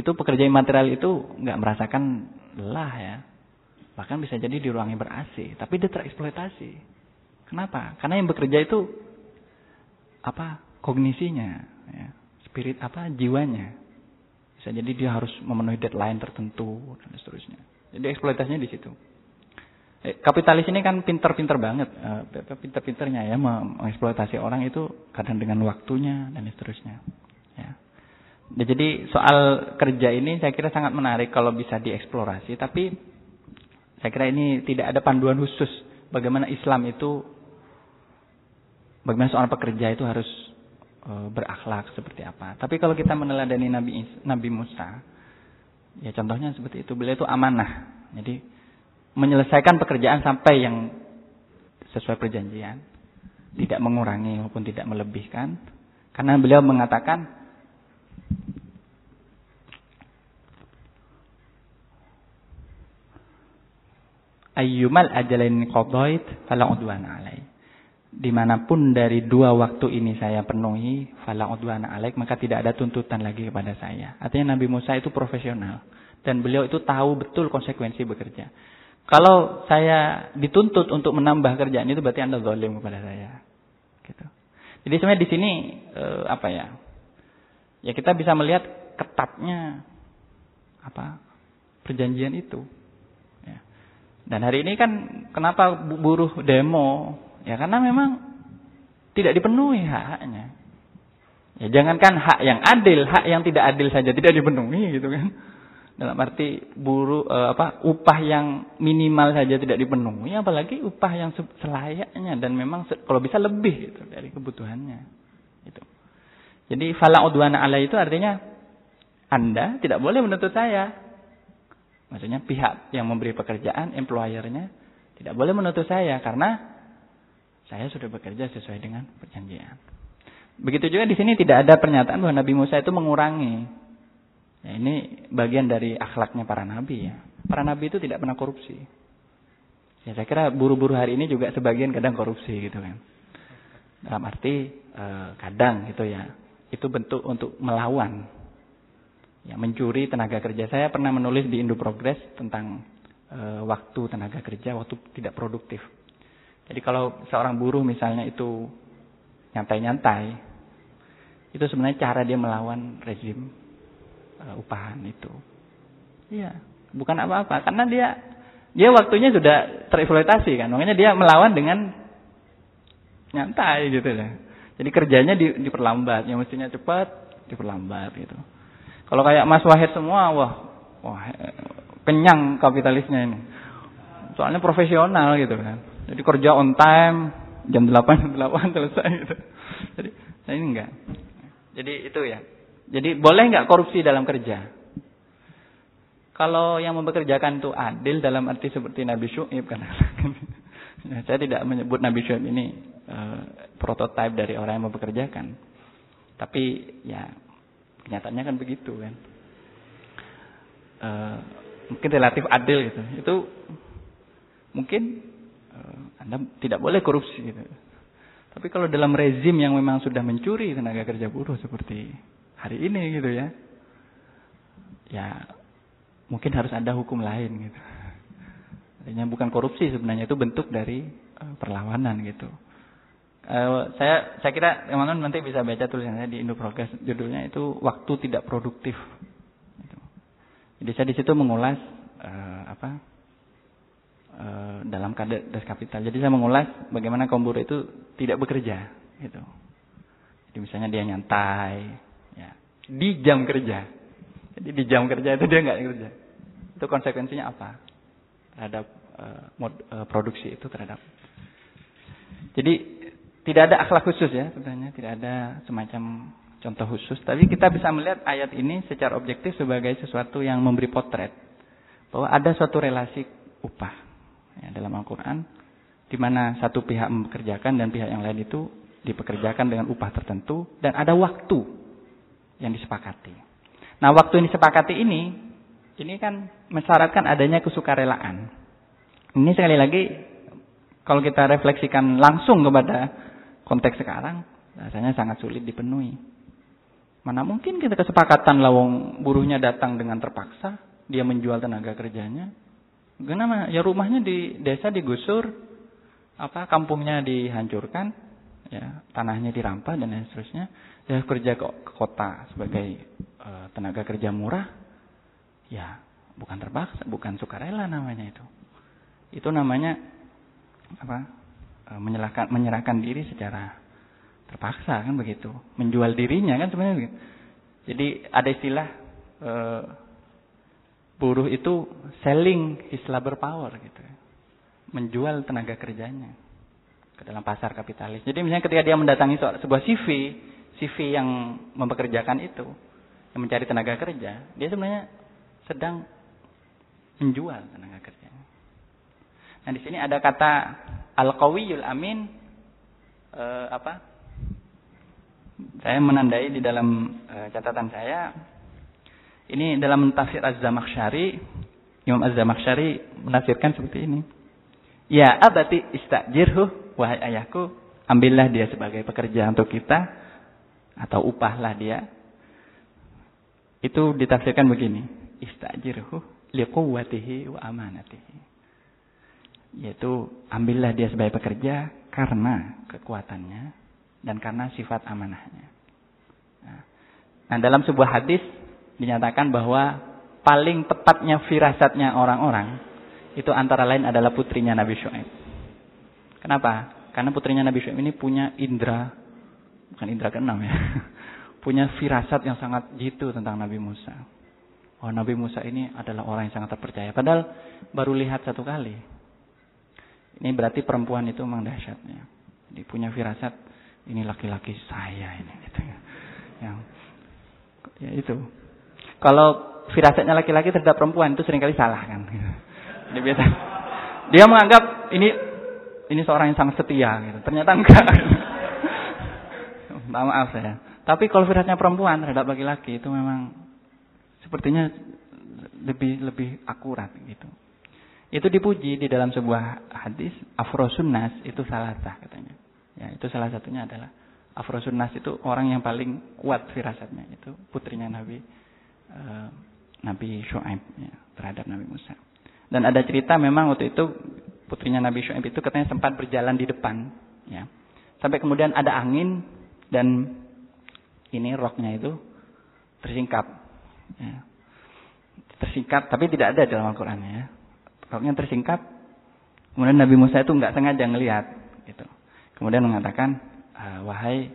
Itu pekerja imaterial itu nggak merasakan lelah ya. Bahkan bisa jadi di ruang yang ber AC, tapi dia tereksploitasi. Kenapa? Karena yang bekerja itu apa? kognisinya, ya. spirit apa? jiwanya. Bisa jadi dia harus memenuhi deadline tertentu dan seterusnya. Jadi eksploitasinya di situ. Eh, kapitalis ini kan pinter-pinter banget, eh, pinter-pinternya ya mengeksploitasi orang itu kadang dengan waktunya dan seterusnya. Ya. Jadi soal kerja ini saya kira sangat menarik kalau bisa dieksplorasi, tapi saya kira ini tidak ada panduan khusus bagaimana Islam itu, bagaimana seorang pekerja itu harus berakhlak seperti apa. Tapi kalau kita meneladani Nabi Nabi Musa, ya contohnya seperti itu. Beliau itu amanah. Jadi menyelesaikan pekerjaan sampai yang sesuai perjanjian, tidak mengurangi maupun tidak melebihkan. Karena beliau mengatakan ayyumal ajalain qadait fala udwana alaih di mana pun dari dua waktu ini saya penuhi fala udwana alaik maka tidak ada tuntutan lagi kepada saya. Artinya Nabi Musa itu profesional dan beliau itu tahu betul konsekuensi bekerja. Kalau saya dituntut untuk menambah kerjaan itu berarti Anda zalim kepada saya. Gitu. Jadi sebenarnya di sini eh, apa ya? Ya kita bisa melihat ketatnya apa? perjanjian itu. Ya. Dan hari ini kan kenapa buruh demo Ya karena memang tidak dipenuhi hak-haknya. Ya jangankan hak yang adil, hak yang tidak adil saja tidak dipenuhi gitu kan. Dalam arti buruh eh, apa upah yang minimal saja tidak dipenuhi, apalagi upah yang selayaknya dan memang kalau bisa lebih gitu dari kebutuhannya. Itu. Jadi fala udwana alai itu artinya Anda tidak boleh menuntut saya. Maksudnya pihak yang memberi pekerjaan, employernya tidak boleh menuntut saya karena saya sudah bekerja sesuai dengan perjanjian. Begitu juga di sini tidak ada pernyataan bahwa Nabi Musa itu mengurangi. Ya, ini bagian dari akhlaknya para nabi ya. Para nabi itu tidak pernah korupsi. Ya saya kira buru-buru hari ini juga sebagian kadang korupsi gitu kan. Dalam arti eh, kadang gitu ya. Itu bentuk untuk melawan. Ya, mencuri tenaga kerja. Saya pernah menulis di Indo Progress tentang eh, waktu tenaga kerja, waktu tidak produktif. Jadi kalau seorang buruh misalnya itu nyantai-nyantai, itu sebenarnya cara dia melawan rezim uh, upahan itu. Iya, bukan apa-apa karena dia dia waktunya sudah tereksploitasi kan. Makanya dia melawan dengan nyantai gitu ya. Jadi kerjanya di, diperlambat, yang mestinya cepat diperlambat gitu. Kalau kayak Mas Wahid semua, wah, wah kenyang kapitalisnya ini. Soalnya profesional gitu kan. Jadi kerja on time, jam 8 jam 8 selesai gitu. Jadi saya ini enggak. Jadi itu ya. Jadi boleh enggak korupsi dalam kerja? Kalau yang mempekerjakan itu adil dalam arti seperti Nabi Syu'ib kan. ya, saya tidak menyebut Nabi Syu'ib ini uh, prototipe dari orang yang mempekerjakan. Tapi ya kenyataannya kan begitu kan. Uh, mungkin relatif adil gitu. Itu mungkin Anda tidak boleh korupsi gitu. Tapi kalau dalam rezim yang memang sudah mencuri tenaga kerja buruh seperti hari ini gitu ya. Ya mungkin harus ada hukum lain gitu. Artinya bukan korupsi sebenarnya itu bentuk dari uh, perlawanan gitu. Uh, saya saya kira teman-teman nanti bisa baca tulisannya di Indo Progress judulnya itu waktu tidak produktif. Gitu. Jadi saya di situ mengulas uh, apa uh, dalam kades kapital. Jadi saya mengulas bagaimana kaum buruh itu tidak bekerja gitu. Jadi misalnya dia nyantai ya di jam kerja jadi di jam kerja itu dia nggak kerja. Itu konsekuensinya apa terhadap uh, mod, uh, produksi itu terhadap. Jadi tidak ada akhlak khusus ya sebenarnya, tidak ada semacam contoh khusus. Tapi kita bisa melihat ayat ini secara objektif sebagai sesuatu yang memberi potret bahwa ada suatu relasi upah ya, dalam Al-Quran di mana satu pihak mempekerjakan dan pihak yang lain itu dipekerjakan dengan upah tertentu dan ada waktu yang disepakati. Nah, waktu yang disepakati ini, ini kan mensyaratkan adanya kesukarelaan. Ini sekali lagi, kalau kita refleksikan langsung kepada konteks sekarang, rasanya sangat sulit dipenuhi. Mana mungkin kita kesepakatan lawang buruhnya datang dengan terpaksa, dia menjual tenaga kerjanya. Kenapa? Ya rumahnya di desa digusur, apa kampungnya dihancurkan, ya tanahnya dirampas dan lain seterusnya. Dia kerja ke, ke kota sebagai Eh, tenaga kerja murah, ya bukan terpaksa, bukan sukarela namanya itu. Itu namanya apa? E, menyerahkan menyerahkan diri secara terpaksa kan begitu. Menjual dirinya kan sebenarnya. Jadi ada istilah e, buruh itu selling his labor power gitu. Menjual tenaga kerjanya ke dalam pasar kapitalis. Jadi misalnya ketika dia mendatangi sebuah CV, CV yang mempekerjakan itu, yang mencari tenaga kerja, dia sebenarnya sedang menjual tenaga kerja. Nah di sini ada kata al-qawiyul amin eh, apa? Saya menandai di dalam eh, catatan saya ini dalam tafsir Az-Zamakhsyari Imam Az-Zamakhsyari menafsirkan seperti ini. Ya abati istajirhu wahai ayahku ambillah dia sebagai pekerja untuk kita atau upahlah dia itu ditafsirkan begini, istajirhu liquwwatihi wa amanatihi. Yaitu ambillah dia sebagai pekerja karena kekuatannya dan karena sifat amanahnya. Nah, nah dalam sebuah hadis dinyatakan bahwa paling tepatnya firasatnya orang-orang itu antara lain adalah putrinya Nabi Shu'aib. Kenapa? Karena putrinya Nabi Shu'aib ini punya indera, bukan indera keenam ya, punya firasat yang sangat jitu tentang Nabi Musa. Oh Nabi Musa ini adalah orang yang sangat terpercaya. Padahal baru lihat satu kali. Ini berarti perempuan itu memang dahsyatnya. Dia punya firasat ini laki-laki saya ini gitu ya. Yang ya itu. Kalau firasatnya laki-laki terhadap perempuan itu sering kali salah kan. Dia biasa. Dia menganggap ini ini seorang yang sangat setia gitu. Ternyata enggak. Maaf saya. Tapi kalau firasatnya perempuan terhadap laki-laki itu memang sepertinya lebih lebih akurat gitu. Itu dipuji di dalam sebuah hadis afrosunnas itu salah sah katanya. Ya, itu salah satunya adalah afrosunnas itu orang yang paling kuat firasatnya itu putrinya Nabi uh, Nabi Shu'aib ya, terhadap Nabi Musa. Dan ada cerita memang waktu itu putrinya Nabi Shu'aib itu katanya sempat berjalan di depan ya. Sampai kemudian ada angin dan ini roknya itu tersingkap. Ya. Tersingkap, tapi tidak ada dalam Al-Quran ya. Roknya tersingkap. Kemudian Nabi Musa itu nggak sengaja ngelihat, gitu. Kemudian mengatakan, ah, wahai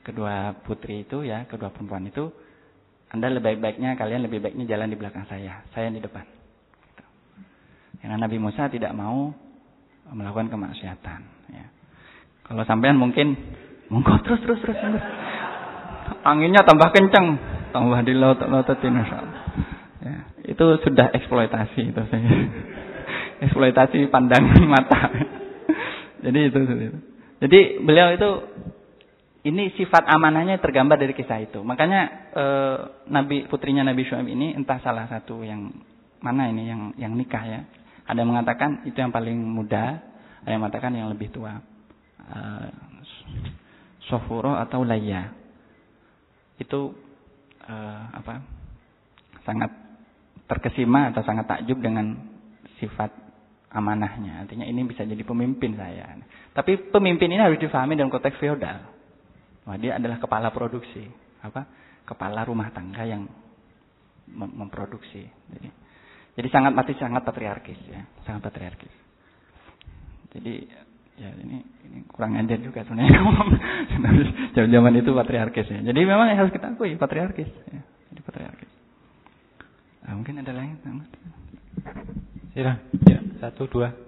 kedua putri itu ya, kedua perempuan itu, Anda lebih baiknya kalian lebih baiknya jalan di belakang saya, saya di depan. Karena Nabi Musa tidak mau melakukan kemaksiatan. Ya. Kalau sampean mungkin monggo terus terus terus. terus. Anginnya tambah kencang, tambah di laut lautin ya, itu sudah eksploitasi itu saya. eksploitasi pandangan mata. Jadi itu, itu. Jadi beliau itu ini sifat amanahnya tergambar dari kisah itu. Makanya eh, Nabi putrinya Nabi Syuaib ini entah salah satu yang mana ini yang yang nikah ya. Ada yang mengatakan itu yang paling muda, ada yang mengatakan yang lebih tua. Uh, Sofuro atau Laya. Itu uh, apa? Sangat terkesima atau sangat takjub dengan sifat amanahnya. Artinya ini bisa jadi pemimpin saya. Tapi pemimpin ini harus difahami dalam konteks feodal. Wah, dia adalah kepala produksi, apa? Kepala rumah tangga yang memproduksi. Jadi, jadi sangat mati sangat patriarkis ya, sangat patriarkis. Jadi ya ini ini kurang ajar juga sebenarnya ngomong zaman zaman itu patriarkis ya. Jadi memang harus kita akui patriarkis ya. Jadi patriarkis. Nah, mungkin ada lain. Silakan. Ya, satu dua.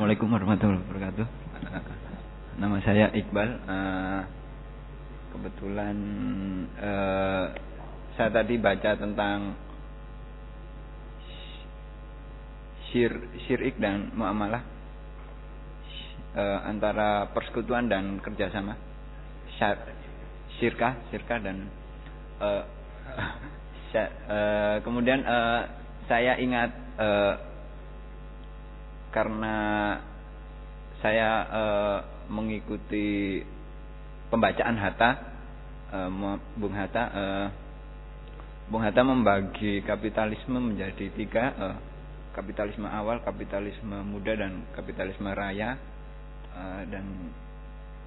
Assalamualaikum warahmatullahi wabarakatuh. Nama saya Iqbal. Uh, kebetulan uh, saya tadi baca tentang syir syirik dan muamalah uh, antara persekutuan dan kerjasama. Syirkah, syirkah dan kemudian saya ingat karena saya uh, mengikuti pembacaan Hatta, uh, Bung Hatta, uh, Bung Hatta membagi kapitalisme menjadi tiga, kapitalisme awal, kapitalisme muda dan kapitalisme raya, dan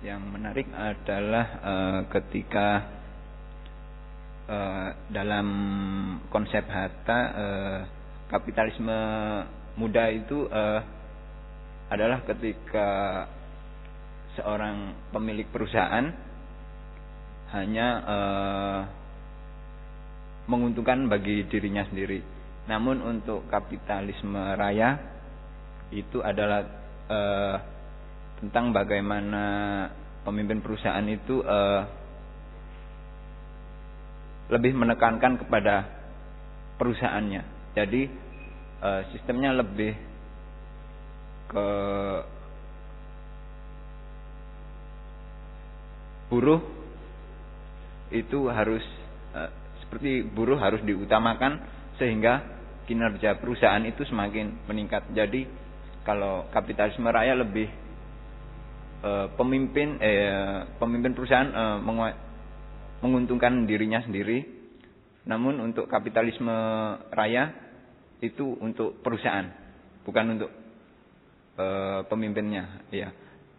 yang menarik adalah ketika dalam konsep Hatta kapitalisme muda itu uh, adalah ketika seorang pemilik perusahaan hanya uh, menguntungkan bagi dirinya sendiri. Namun untuk kapitalisme raya itu adalah uh, tentang bagaimana pemimpin perusahaan itu uh, lebih menekankan kepada perusahaannya. Jadi sistemnya lebih ke buruh itu harus uh, seperti buruh harus diutamakan sehingga kinerja perusahaan itu semakin meningkat. Jadi kalau kapitalisme raya lebih uh, pemimpin eh, pemimpin perusahaan uh, menguntungkan dirinya sendiri. Namun untuk kapitalisme raya itu untuk perusahaan, bukan untuk e, pemimpinnya, ya.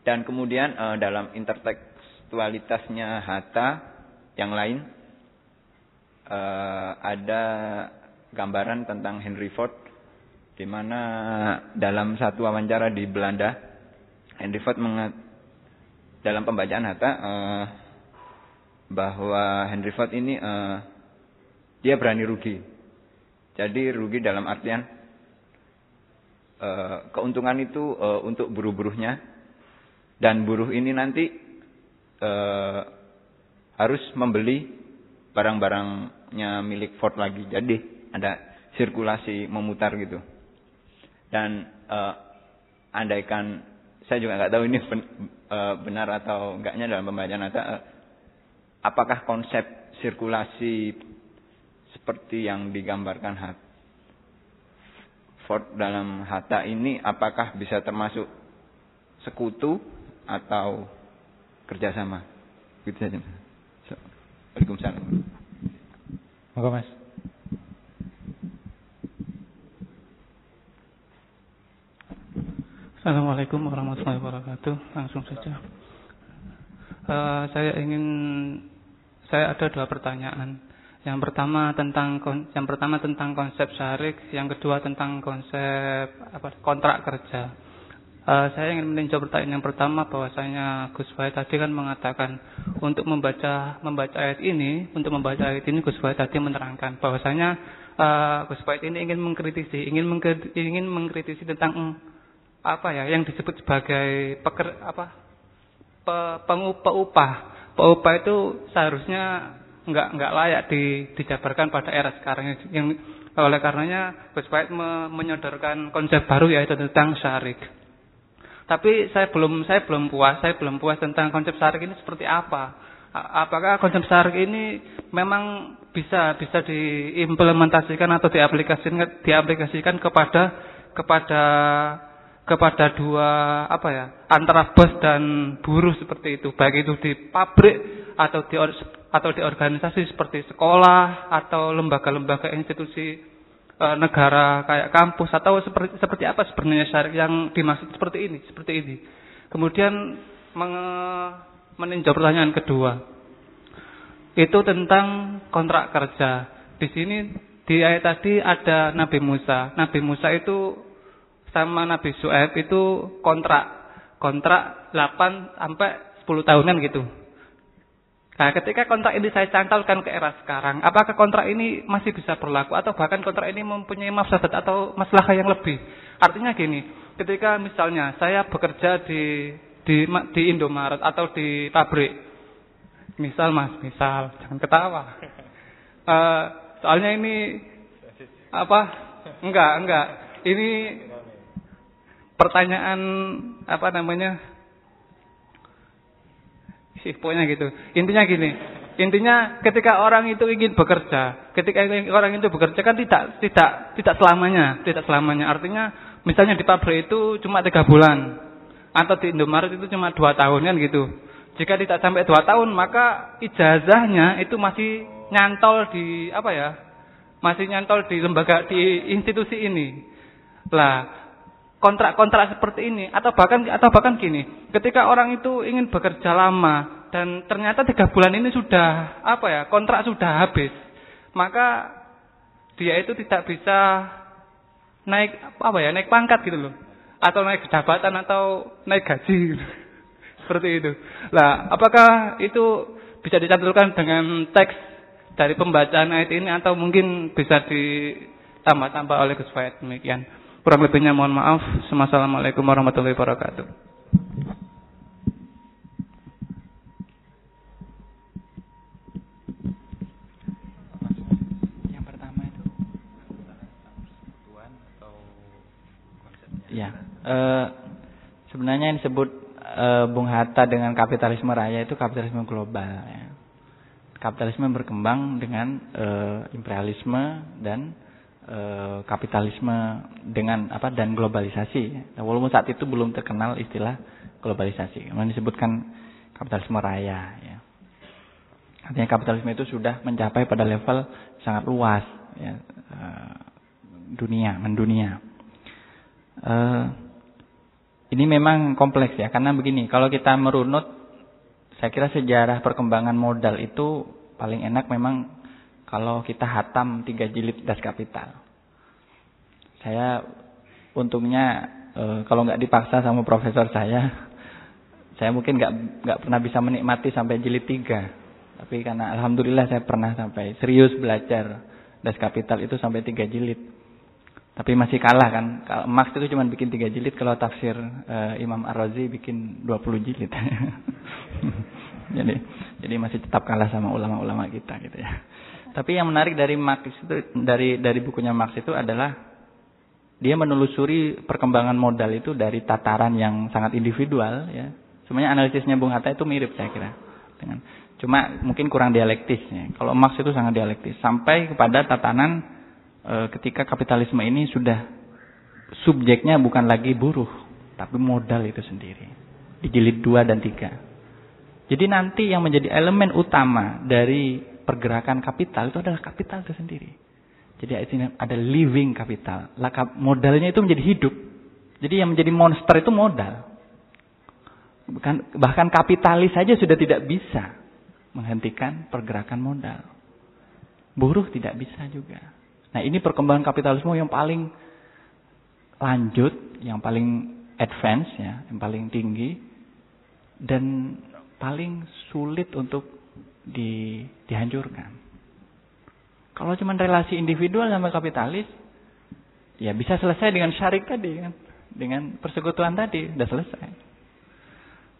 Dan kemudian e, dalam intertekstualitasnya Hatta yang lain e, ada gambaran tentang Henry Ford di mana dalam satu wawancara di Belanda Henry Ford mengat, dalam pembacaan Hatta e, bahwa Henry Ford ini e, dia berani rugi jadi rugi dalam artian e, keuntungan itu e, untuk buruh-buruhnya dan buruh ini nanti e, harus membeli barang-barangnya milik Ford lagi. Jadi ada sirkulasi memutar gitu. Dan e, andaikan saya juga nggak tahu ini ben, e, benar atau enggaknya dalam pembacaan ada e, apakah konsep sirkulasi seperti yang digambarkan Ford dalam Hatta ini apakah bisa termasuk sekutu atau kerjasama? Gitu saja. Waalaikumsalam. Maka mas. Assalamualaikum warahmatullahi wabarakatuh. Langsung saja. Uh, saya ingin, saya ada dua pertanyaan. Yang pertama tentang yang pertama tentang konsep syarik, yang kedua tentang konsep apa kontrak kerja. Uh, saya ingin meninjau pertanyaan yang pertama bahwasanya Gus Wahid tadi kan mengatakan untuk membaca membaca ayat ini, untuk membaca ayat ini Gus Wahid tadi menerangkan bahwasanya uh, Gus Wahid ini ingin mengkritisi, ingin mengkritisi, ingin mengkritisi tentang apa ya yang disebut sebagai peker apa pe, pengupah upah. Peupah itu seharusnya nggak nggak layak di, dijabarkan pada era sekarang yang oleh karenanya Gus Wahid me, menyodorkan konsep baru yaitu tentang syarik. Tapi saya belum saya belum puas, saya belum puas tentang konsep syarik ini seperti apa. Apakah konsep syarik ini memang bisa bisa diimplementasikan atau diaplikasikan diaplikasikan kepada kepada kepada dua apa ya antara bos dan buruh seperti itu baik itu di pabrik atau di atau di organisasi seperti sekolah atau lembaga-lembaga institusi e, negara kayak kampus atau seperti seperti apa sebenarnya syariat yang dimaksud seperti ini seperti ini kemudian menge, meninjau pertanyaan kedua itu tentang kontrak kerja di sini di ayat tadi ada Nabi Musa Nabi Musa itu sama Nabi Su'aib itu kontrak. Kontrak 8 sampai 10 tahunan gitu. Nah, ketika kontrak ini saya cantolkan ke era sekarang, apakah kontrak ini masih bisa berlaku atau bahkan kontrak ini mempunyai mafsadat atau masalah yang lebih? Artinya gini, ketika misalnya saya bekerja di di di Indomaret atau di pabrik, misal mas, misal jangan ketawa. Uh, soalnya ini apa? Enggak, enggak. Ini pertanyaan apa namanya sih pokoknya gitu. Intinya gini. Intinya ketika orang itu ingin bekerja ketika orang itu bekerja kan tidak tidak tidak selamanya tidak selamanya. Artinya misalnya di pabrik itu cuma tiga bulan atau di Indomaret itu cuma dua tahun kan gitu. Jika tidak sampai dua tahun maka ijazahnya itu masih nyantol di apa ya masih nyantol di lembaga di institusi ini. Lah kontrak-kontrak seperti ini atau bahkan atau bahkan gini, ketika orang itu ingin bekerja lama dan ternyata tiga bulan ini sudah apa ya kontrak sudah habis, maka dia itu tidak bisa naik apa ya naik pangkat gitu loh, atau naik jabatan atau naik gaji seperti itu. Lah, apakah itu bisa dicantumkan dengan teks dari pembacaan ayat ini atau mungkin bisa ditambah-tambah oleh Gus Faid demikian. Kurang lebihnya mohon maaf. Assalamualaikum warahmatullahi wabarakatuh. Yang pertama itu Ya, uh, sebenarnya yang disebut uh, Bung Hatta dengan kapitalisme raya itu kapitalisme global. Ya. Kapitalisme berkembang dengan uh, imperialisme dan e, kapitalisme dengan apa dan globalisasi. Nah, walaupun saat itu belum terkenal istilah globalisasi. Kemudian disebutkan kapitalisme raya ya. Artinya kapitalisme itu sudah mencapai pada level sangat luas ya, e, dunia, mendunia. E, ini memang kompleks ya, karena begini, kalau kita merunut, saya kira sejarah perkembangan modal itu paling enak memang kalau kita hatam tiga jilid das kapital. Saya untungnya e, kalau nggak dipaksa sama profesor saya, saya mungkin nggak nggak pernah bisa menikmati sampai jilid tiga. Tapi karena alhamdulillah saya pernah sampai serius belajar das kapital itu sampai tiga jilid. Tapi masih kalah kan. Kalau Max itu cuma bikin tiga jilid, kalau tafsir e, Imam Ar-Razi bikin 20 jilid. jadi jadi masih tetap kalah sama ulama-ulama kita gitu ya. Tapi yang menarik dari Marx itu dari dari bukunya Marx itu adalah dia menelusuri perkembangan modal itu dari tataran yang sangat individual ya. Semuanya analisisnya Bung Hatta itu mirip saya kira dengan cuma mungkin kurang dialektis ya. Kalau Marx itu sangat dialektis sampai kepada tatanan e, ketika kapitalisme ini sudah subjeknya bukan lagi buruh tapi modal itu sendiri. Di jilid 2 dan 3. Jadi nanti yang menjadi elemen utama dari pergerakan kapital itu adalah kapital itu sendiri. Jadi ada living kapital. Modalnya itu menjadi hidup. Jadi yang menjadi monster itu modal. Bahkan, bahkan kapitalis saja sudah tidak bisa menghentikan pergerakan modal. Buruh tidak bisa juga. Nah ini perkembangan kapitalisme yang paling lanjut, yang paling advance ya, yang paling tinggi dan paling sulit untuk di, dihancurkan. Kalau cuma relasi individual sama kapitalis, ya bisa selesai dengan syarik tadi kan, dengan persekutuan tadi, udah selesai.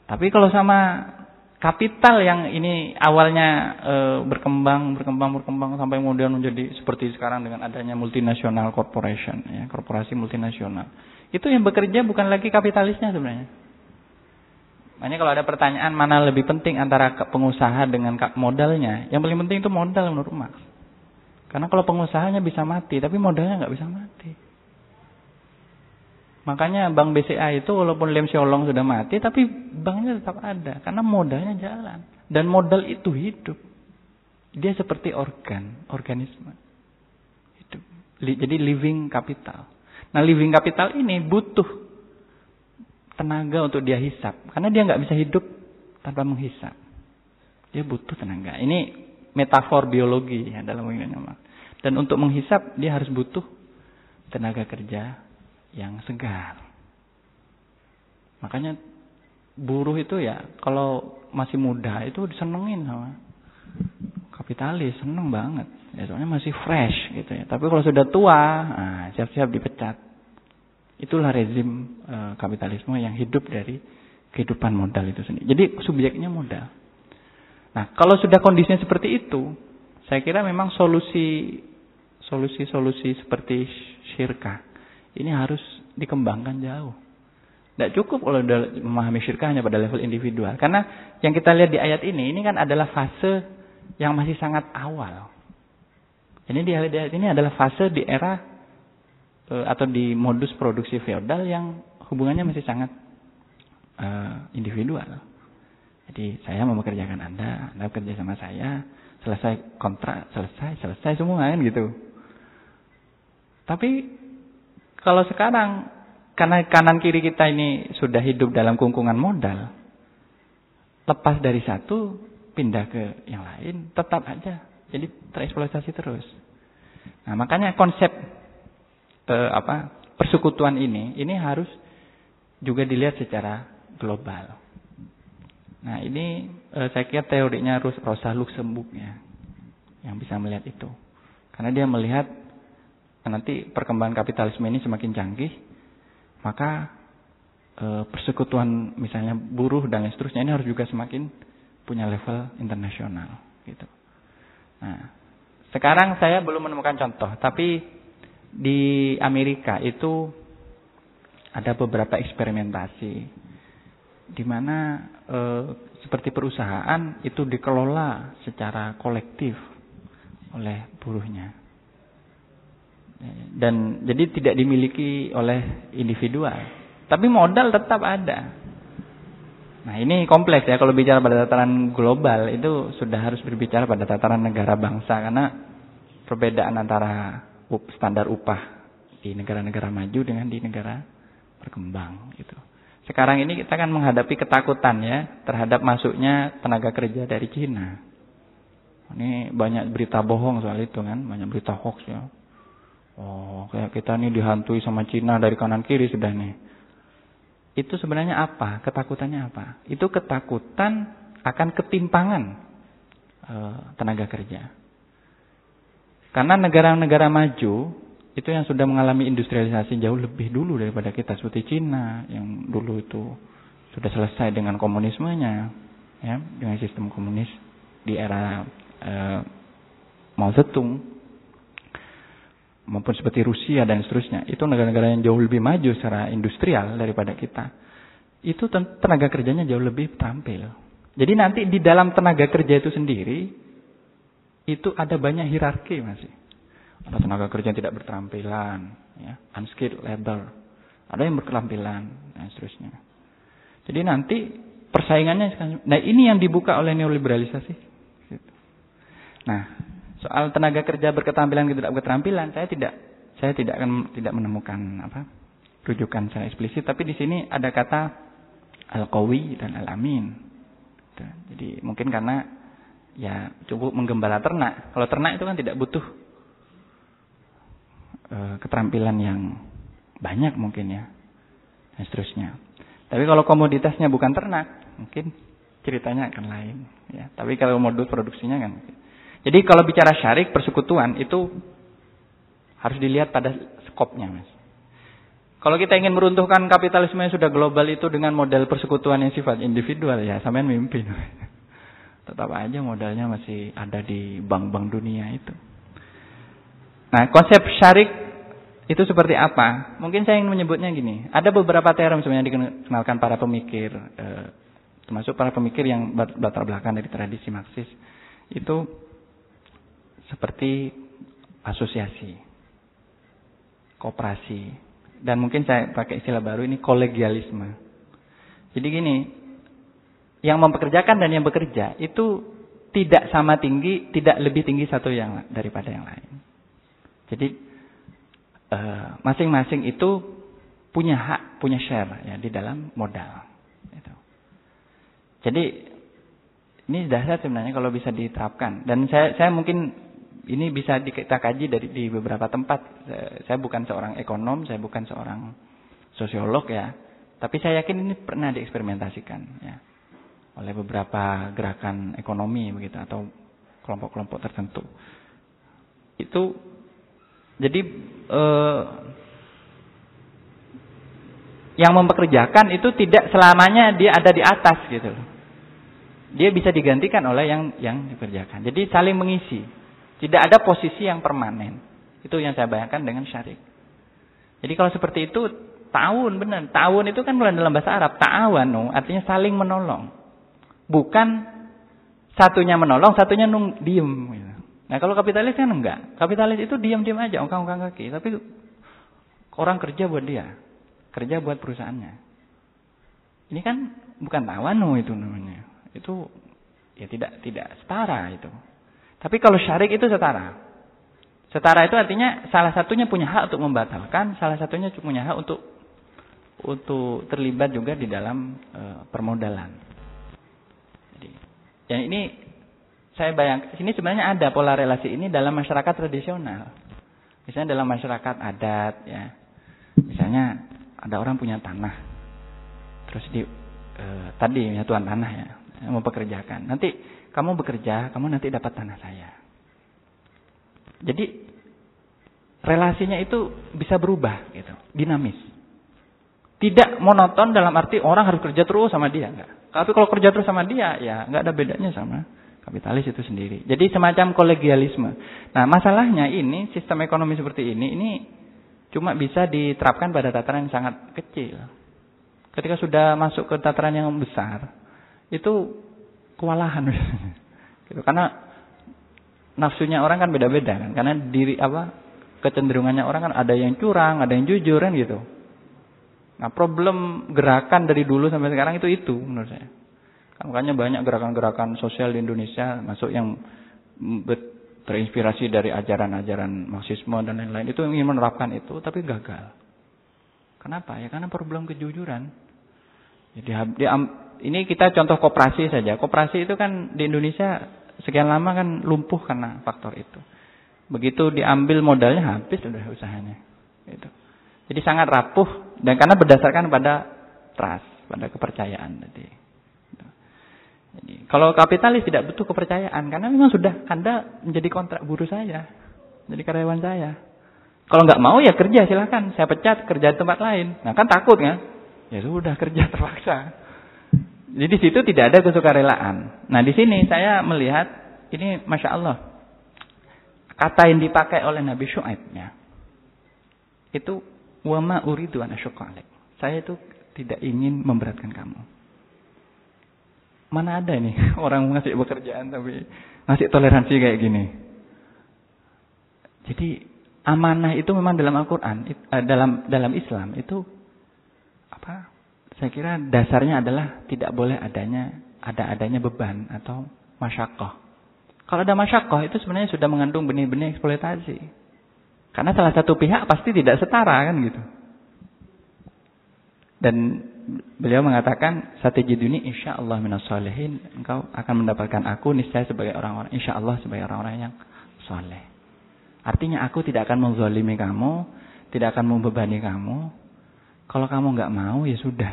Tapi kalau sama kapital yang ini awalnya e, berkembang, berkembang, berkembang sampai kemudian menjadi seperti sekarang dengan adanya multinasional corporation, ya, korporasi multinasional. Itu yang bekerja bukan lagi kapitalisnya sebenarnya. Makanya kalau ada pertanyaan mana lebih penting antara pengusaha dengan modalnya, yang paling penting itu modal menurut Marx. Karena kalau pengusahanya bisa mati, tapi modalnya nggak bisa mati. Makanya Bank BCA itu walaupun Lem Siolong sudah mati, tapi banknya tetap ada. Karena modalnya jalan. Dan modal itu hidup. Dia seperti organ, organisme. Hidup. Jadi living capital. Nah living capital ini butuh tenaga untuk dia hisap. Karena dia nggak bisa hidup tanpa menghisap. Dia butuh tenaga. Ini metafor biologi ya dalam nama. Dan untuk menghisap dia harus butuh tenaga kerja yang segar. Makanya buruh itu ya kalau masih muda itu disenengin sama kapitalis, seneng banget. Ya, soalnya masih fresh gitu ya. Tapi kalau sudah tua, nah, siap-siap dipecat. Itulah rezim e, kapitalisme yang hidup dari kehidupan modal itu sendiri. Jadi subjeknya modal. Nah, kalau sudah kondisinya seperti itu, saya kira memang solusi solusi-solusi seperti syirka ini harus dikembangkan jauh. Tidak cukup kalau memahami syirkah hanya pada level individual. Karena yang kita lihat di ayat ini, ini kan adalah fase yang masih sangat awal. Ini di ayat ini adalah fase di era atau di modus produksi feodal yang hubungannya masih sangat uh, individual. Jadi saya mau bekerjakan Anda, Anda bekerja sama saya, selesai kontrak, selesai, selesai semua kan gitu. Tapi kalau sekarang karena kanan kiri kita ini sudah hidup dalam kungkungan modal, lepas dari satu pindah ke yang lain tetap aja jadi tereksploitasi terus. Nah makanya konsep eh, apa persekutuan ini ini harus juga dilihat secara global. Nah ini eh, saya kira teorinya Rosa Luxemburg ya yang bisa melihat itu karena dia melihat nanti perkembangan kapitalisme ini semakin canggih, maka e, persekutuan misalnya buruh dan seterusnya ini harus juga semakin punya level internasional gitu. Nah, sekarang saya belum menemukan contoh, tapi di Amerika itu ada beberapa eksperimentasi di mana e, seperti perusahaan itu dikelola secara kolektif oleh buruhnya. Dan jadi tidak dimiliki oleh individual. Tapi modal tetap ada. Nah ini kompleks ya kalau bicara pada tataran global itu sudah harus berbicara pada tataran negara bangsa karena perbedaan antara standar upah di negara-negara maju dengan di negara berkembang gitu. Sekarang ini kita akan menghadapi ketakutan ya terhadap masuknya tenaga kerja dari Cina. Ini banyak berita bohong soal itu kan, banyak berita hoax ya. Oh, kayak kita nih dihantui sama Cina dari kanan kiri sudah nih. Itu sebenarnya apa? Ketakutannya apa? Itu ketakutan akan ketimpangan e, tenaga kerja. Karena negara-negara maju itu yang sudah mengalami industrialisasi jauh lebih dulu daripada kita seperti Cina yang dulu itu sudah selesai dengan komunismenya ya dengan sistem komunis di era e, Mao Zedong maupun seperti Rusia dan seterusnya, itu negara-negara yang jauh lebih maju secara industrial daripada kita. Itu tenaga kerjanya jauh lebih tampil. Jadi nanti di dalam tenaga kerja itu sendiri itu ada banyak hierarki masih. Ada tenaga kerja yang tidak berkelampilan, ya, unskilled labor. Ada yang berkelampilan dan seterusnya. Jadi nanti persaingannya nah ini yang dibuka oleh neoliberalisasi. Nah, Soal tenaga kerja berketerampilan tidak berketerampilan, saya tidak saya tidak akan tidak menemukan apa rujukan secara eksplisit, tapi di sini ada kata al-qawi dan al-amin. Jadi mungkin karena ya cukup menggembala ternak. Kalau ternak itu kan tidak butuh uh, keterampilan yang banyak mungkin ya dan seterusnya. Tapi kalau komoditasnya bukan ternak, mungkin ceritanya akan lain. Ya, tapi kalau modus produksinya kan. Jadi kalau bicara syarik persekutuan itu harus dilihat pada skopnya, mas. Kalau kita ingin meruntuhkan kapitalisme yang sudah global itu dengan model persekutuan yang sifat individual ya, sampean mimpi. Tetap aja modalnya masih ada di bank-bank dunia itu. Nah, konsep syarik itu seperti apa? Mungkin saya ingin menyebutnya gini. Ada beberapa teori sebenarnya dikenalkan para pemikir, eh, termasuk para pemikir yang latar belakang dari tradisi Marxis. Itu seperti asosiasi, kooperasi, dan mungkin saya pakai istilah baru ini kolegialisme. Jadi gini, yang mempekerjakan dan yang bekerja itu tidak sama tinggi, tidak lebih tinggi satu yang daripada yang lain. Jadi Eh, masing-masing uh, itu punya hak, punya share ya di dalam modal. Gitu. Jadi ini dasar sebenarnya kalau bisa diterapkan. Dan saya saya mungkin ini bisa kita kaji dari di beberapa tempat. Saya bukan seorang ekonom, saya bukan seorang sosiolog ya. Tapi saya yakin ini pernah dieksperimentasikan ya oleh beberapa gerakan ekonomi begitu atau kelompok-kelompok tertentu. Itu jadi eh, yang mempekerjakan itu tidak selamanya dia ada di atas gitu Dia bisa digantikan oleh yang yang dikerjakan. Jadi saling mengisi. Tidak ada posisi yang permanen. Itu yang saya bayangkan dengan syarik. Jadi kalau seperti itu tahun benar. Tahun itu kan dalam bahasa Arab ta'awanu artinya saling menolong. Bukan satunya menolong, satunya nung diem. Gitu. Nah kalau kapitalis kan enggak. Kapitalis itu diam-diam aja, ongkang-ongkang kaki. Tapi orang kerja buat dia. Kerja buat perusahaannya. Ini kan bukan tawanu itu namanya. Itu ya tidak tidak setara itu. Tapi kalau syarik itu setara. Setara itu artinya salah satunya punya hak untuk membatalkan, salah satunya punya hak untuk untuk terlibat juga di dalam e, permodalan. Yang ini saya bayangkan sini sebenarnya ada pola relasi ini dalam masyarakat tradisional. Misalnya dalam masyarakat adat ya. Misalnya ada orang punya tanah. Terus di eh, tadi ya tuan tanah ya, mau pekerjakan. Nanti kamu bekerja, kamu nanti dapat tanah saya. Jadi relasinya itu bisa berubah gitu, dinamis. Tidak monoton dalam arti orang harus kerja terus sama dia enggak. Tapi kalau kerja terus sama dia ya enggak ada bedanya sama Kapitalis itu sendiri. Jadi semacam kolegialisme. Nah, masalahnya ini sistem ekonomi seperti ini ini cuma bisa diterapkan pada tataran yang sangat kecil. Ketika sudah masuk ke tataran yang besar, itu kewalahan. gitu. Karena nafsunya orang kan beda-beda kan. Karena diri apa kecenderungannya orang kan ada yang curang, ada yang jujur kan gitu. Nah, problem gerakan dari dulu sampai sekarang itu itu menurut saya. Makanya banyak gerakan-gerakan sosial di Indonesia masuk yang terinspirasi dari ajaran-ajaran Marxisme dan lain-lain itu ingin menerapkan itu tapi gagal. Kenapa? Ya karena problem kejujuran. Jadi ini kita contoh koperasi saja. Koperasi itu kan di Indonesia sekian lama kan lumpuh karena faktor itu. Begitu diambil modalnya habis sudah usahanya. Itu. Jadi sangat rapuh dan karena berdasarkan pada trust, pada kepercayaan tadi. Jadi, kalau kapitalis tidak butuh kepercayaan karena memang sudah Anda menjadi kontrak buruh saya, jadi karyawan saya. Kalau nggak mau ya kerja silahkan, saya pecat kerja di tempat lain. Nah kan takut kan? Ya sudah kerja terpaksa. Jadi di situ tidak ada kesukarelaan. Nah di sini saya melihat ini masya Allah kata yang dipakai oleh Nabi Shu'aib. Itu wama uridu an Saya itu tidak ingin memberatkan kamu. Mana ada nih orang ngasih pekerjaan tapi ngasih toleransi kayak gini. Jadi amanah itu memang dalam Al-Qur'an, eh, dalam dalam Islam itu apa? Saya kira dasarnya adalah tidak boleh adanya ada adanya beban atau masyakoh. Kalau ada masyakoh itu sebenarnya sudah mengandung benih-benih eksploitasi. Karena salah satu pihak pasti tidak setara kan gitu. Dan beliau mengatakan satajiduni insyaallah minas solehin engkau akan mendapatkan aku niscaya sebagai orang-orang insyaallah sebagai orang-orang yang soleh. Artinya aku tidak akan menzalimi kamu, tidak akan membebani kamu. Kalau kamu nggak mau ya sudah.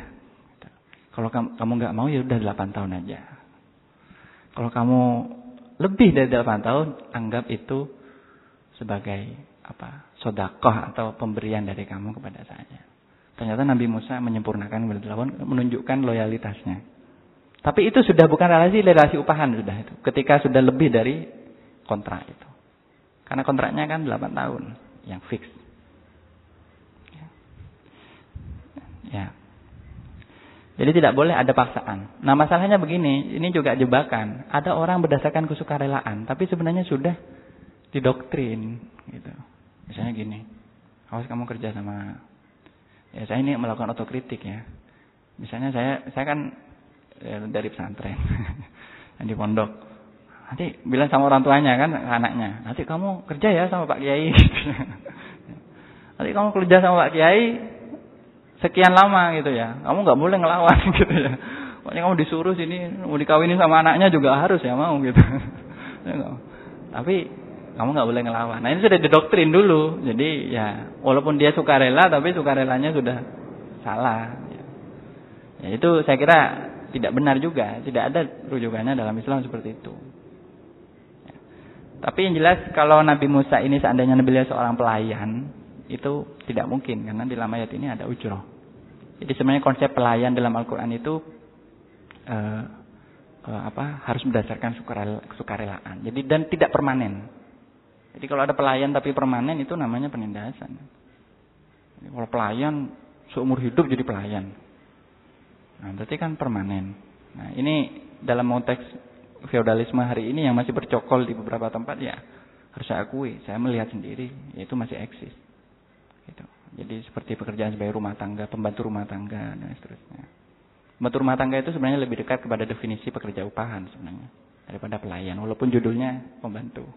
Kalau kamu nggak mau ya udah 8 tahun aja. Kalau kamu lebih dari 8 tahun anggap itu sebagai apa? sodakoh atau pemberian dari kamu kepada saya. Ternyata Nabi Musa menyempurnakan menunjukkan loyalitasnya. Tapi itu sudah bukan relasi relasi upahan sudah itu. Ketika sudah lebih dari kontrak itu. Karena kontraknya kan 8 tahun yang fix. Ya. ya. Jadi tidak boleh ada paksaan. Nah masalahnya begini, ini juga jebakan. Ada orang berdasarkan kesukarelaan, tapi sebenarnya sudah didoktrin. Gitu. Misalnya gini, awas kamu kerja sama Ya saya ini melakukan otokritik ya. Misalnya saya saya kan ya, dari pesantren di pondok. Nanti bilang sama orang tuanya kan anaknya, nanti kamu kerja ya sama Pak Kiai. nanti kamu kerja sama Pak Kiai sekian lama gitu ya. Kamu nggak boleh ngelawan gitu ya. Pokoknya kamu disuruh sini mau dikawinin sama anaknya juga harus ya mau gitu. Ya Tapi kamu nggak boleh ngelawan. Nah ini sudah didoktrin dulu. Jadi ya walaupun dia suka rela tapi suka relanya sudah salah. Ya. itu saya kira tidak benar juga. Tidak ada rujukannya dalam Islam seperti itu. Ya. Tapi yang jelas kalau Nabi Musa ini seandainya Nabi Musa seorang pelayan itu tidak mungkin karena di dalam ayat ini ada ujroh. Jadi sebenarnya konsep pelayan dalam Al-Quran itu uh, uh, apa harus berdasarkan sukarelaan. Jadi dan tidak permanen. Jadi kalau ada pelayan tapi permanen itu namanya penindasan. Jadi kalau pelayan seumur hidup jadi pelayan. Nah, berarti kan permanen. Nah, ini dalam konteks feodalisme hari ini yang masih bercokol di beberapa tempat ya harus saya akui, saya melihat sendiri itu masih eksis. Gitu. Jadi seperti pekerjaan sebagai rumah tangga, pembantu rumah tangga dan seterusnya. Pembantu rumah tangga itu sebenarnya lebih dekat kepada definisi pekerja upahan sebenarnya daripada pelayan, walaupun judulnya pembantu.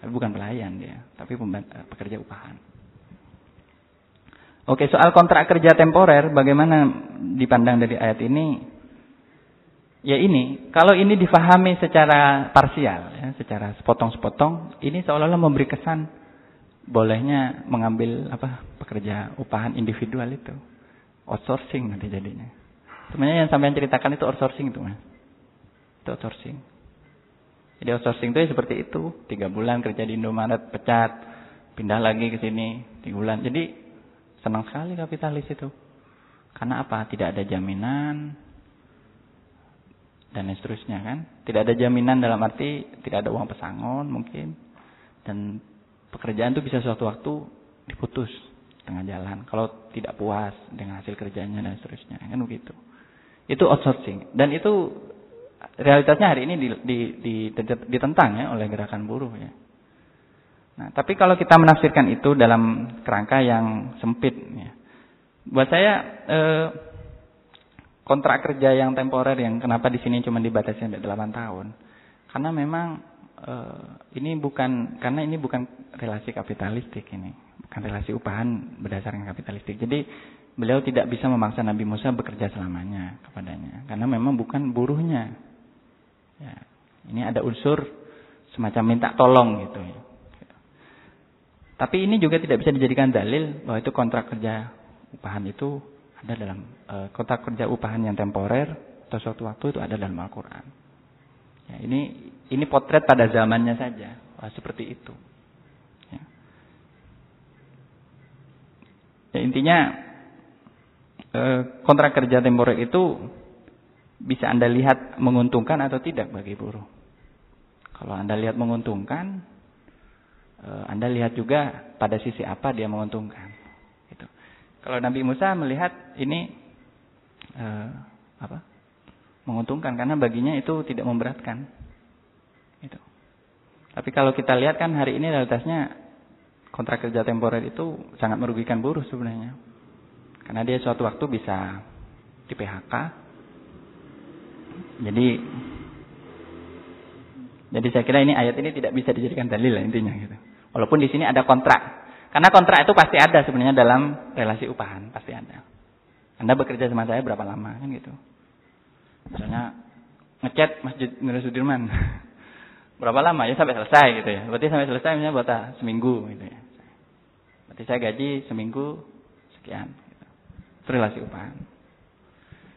Tapi bukan pelayan dia, tapi eh, pekerja upahan. Oke, soal kontrak kerja temporer, bagaimana dipandang dari ayat ini? Ya ini, kalau ini difahami secara parsial, ya, secara sepotong-sepotong, ini seolah-olah memberi kesan bolehnya mengambil apa pekerja upahan individual itu, outsourcing nanti jadinya. Sebenarnya yang sampai ceritakan itu outsourcing itu mas, itu outsourcing. Jadi outsourcing itu ya seperti itu. Tiga bulan kerja di Indomaret, pecat. Pindah lagi ke sini, tiga bulan. Jadi senang sekali kapitalis itu. Karena apa? Tidak ada jaminan. Dan seterusnya kan. Tidak ada jaminan dalam arti tidak ada uang pesangon mungkin. Dan pekerjaan itu bisa suatu waktu diputus tengah jalan. Kalau tidak puas dengan hasil kerjanya dan seterusnya. Kan begitu. Itu outsourcing. Dan itu realitasnya hari ini di, di, di, ditentang ya oleh gerakan buruh ya. Nah, tapi kalau kita menafsirkan itu dalam kerangka yang sempit ya. Buat saya eh, kontrak kerja yang temporer yang kenapa di sini cuma dibatasi sampai 8 tahun. Karena memang eh, ini bukan karena ini bukan relasi kapitalistik ini, bukan relasi upahan berdasarkan kapitalistik. Jadi beliau tidak bisa memaksa Nabi Musa bekerja selamanya kepadanya karena memang bukan buruhnya Ya, ini ada unsur semacam minta tolong gitu ya. Tapi ini juga tidak bisa dijadikan dalil bahwa itu kontrak kerja upahan itu ada dalam e, kontrak kerja upahan yang temporer atau suatu waktu itu ada dalam Al-Qur'an. Ya, ini ini potret pada zamannya saja. Wah, seperti itu. Ya. ya intinya e, kontrak kerja temporer itu bisa Anda lihat menguntungkan atau tidak bagi buruh. Kalau Anda lihat menguntungkan, eh, Anda lihat juga pada sisi apa dia menguntungkan. Gitu. Kalau Nabi Musa melihat ini eh, apa? Menguntungkan karena baginya itu tidak memberatkan. Gitu. Tapi kalau kita lihat kan hari ini realitasnya kontrak kerja temporer itu sangat merugikan buruh sebenarnya. Karena dia suatu waktu bisa di PHK, jadi jadi saya kira ini ayat ini tidak bisa dijadikan dalil lah intinya gitu. Walaupun di sini ada kontrak. Karena kontrak itu pasti ada sebenarnya dalam relasi upahan, pasti ada. Anda bekerja sama saya berapa lama kan gitu. Misalnya ngecat Masjid Nur Sudirman. berapa lama? Ya sampai selesai gitu ya. Berarti sampai selesai misalnya buat seminggu gitu ya. Berarti saya gaji seminggu sekian. Gitu. Itu relasi upah.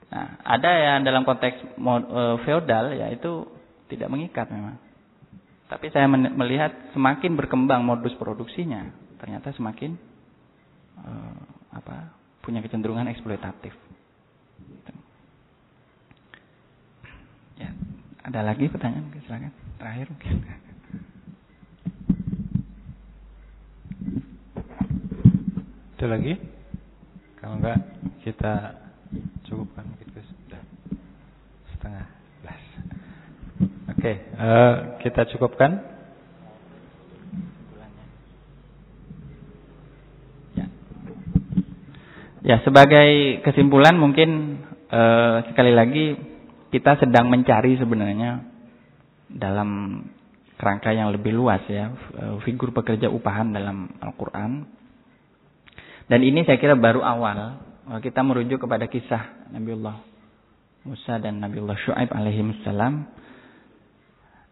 Nah, ada yang dalam konteks e, feodal ya itu tidak mengikat memang. Tapi saya melihat semakin berkembang modus produksinya, ternyata semakin uh, apa punya kecenderungan eksploitatif. Gitu. Ya, ada lagi pertanyaan? Silakan. Terakhir mungkin. Ada lagi? Kalau enggak kita cukupkan gitu sudah setengah belas. Oke, okay, uh, eh, kita cukupkan. Ya, sebagai kesimpulan mungkin uh, sekali lagi kita sedang mencari sebenarnya dalam kerangka yang lebih luas ya eh, figur pekerja upahan dalam Al-Qur'an. Dan ini saya kira baru awal kita merujuk kepada kisah Nabiullah Musa dan Nabiullah Shu'aib alaihi salam.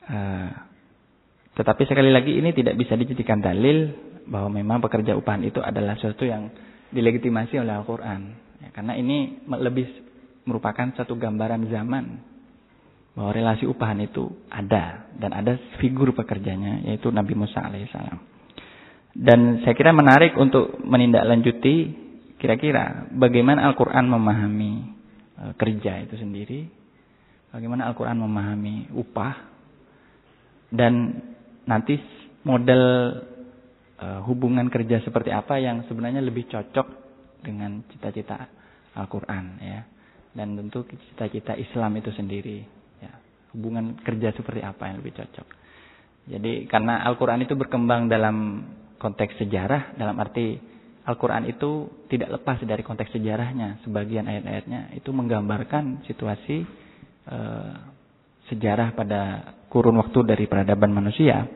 Uh, tetapi sekali lagi ini tidak bisa dijadikan dalil bahwa memang pekerja upahan itu adalah sesuatu yang dilegitimasi oleh Al-Quran. Ya, karena ini lebih merupakan satu gambaran zaman bahwa relasi upahan itu ada dan ada figur pekerjanya yaitu Nabi Musa alaihissalam. Dan saya kira menarik untuk menindaklanjuti kira-kira bagaimana Al-Quran memahami e, kerja itu sendiri, bagaimana Al-Quran memahami upah, dan nanti model uh, hubungan kerja seperti apa yang sebenarnya lebih cocok dengan cita-cita Al-Quran ya? Dan tentu cita-cita Islam itu sendiri ya. Hubungan kerja seperti apa yang lebih cocok? Jadi karena Al-Quran itu berkembang dalam konteks sejarah dalam arti Al-Quran itu tidak lepas dari konteks sejarahnya sebagian ayat-ayatnya itu menggambarkan situasi uh, sejarah pada kurun waktu dari peradaban manusia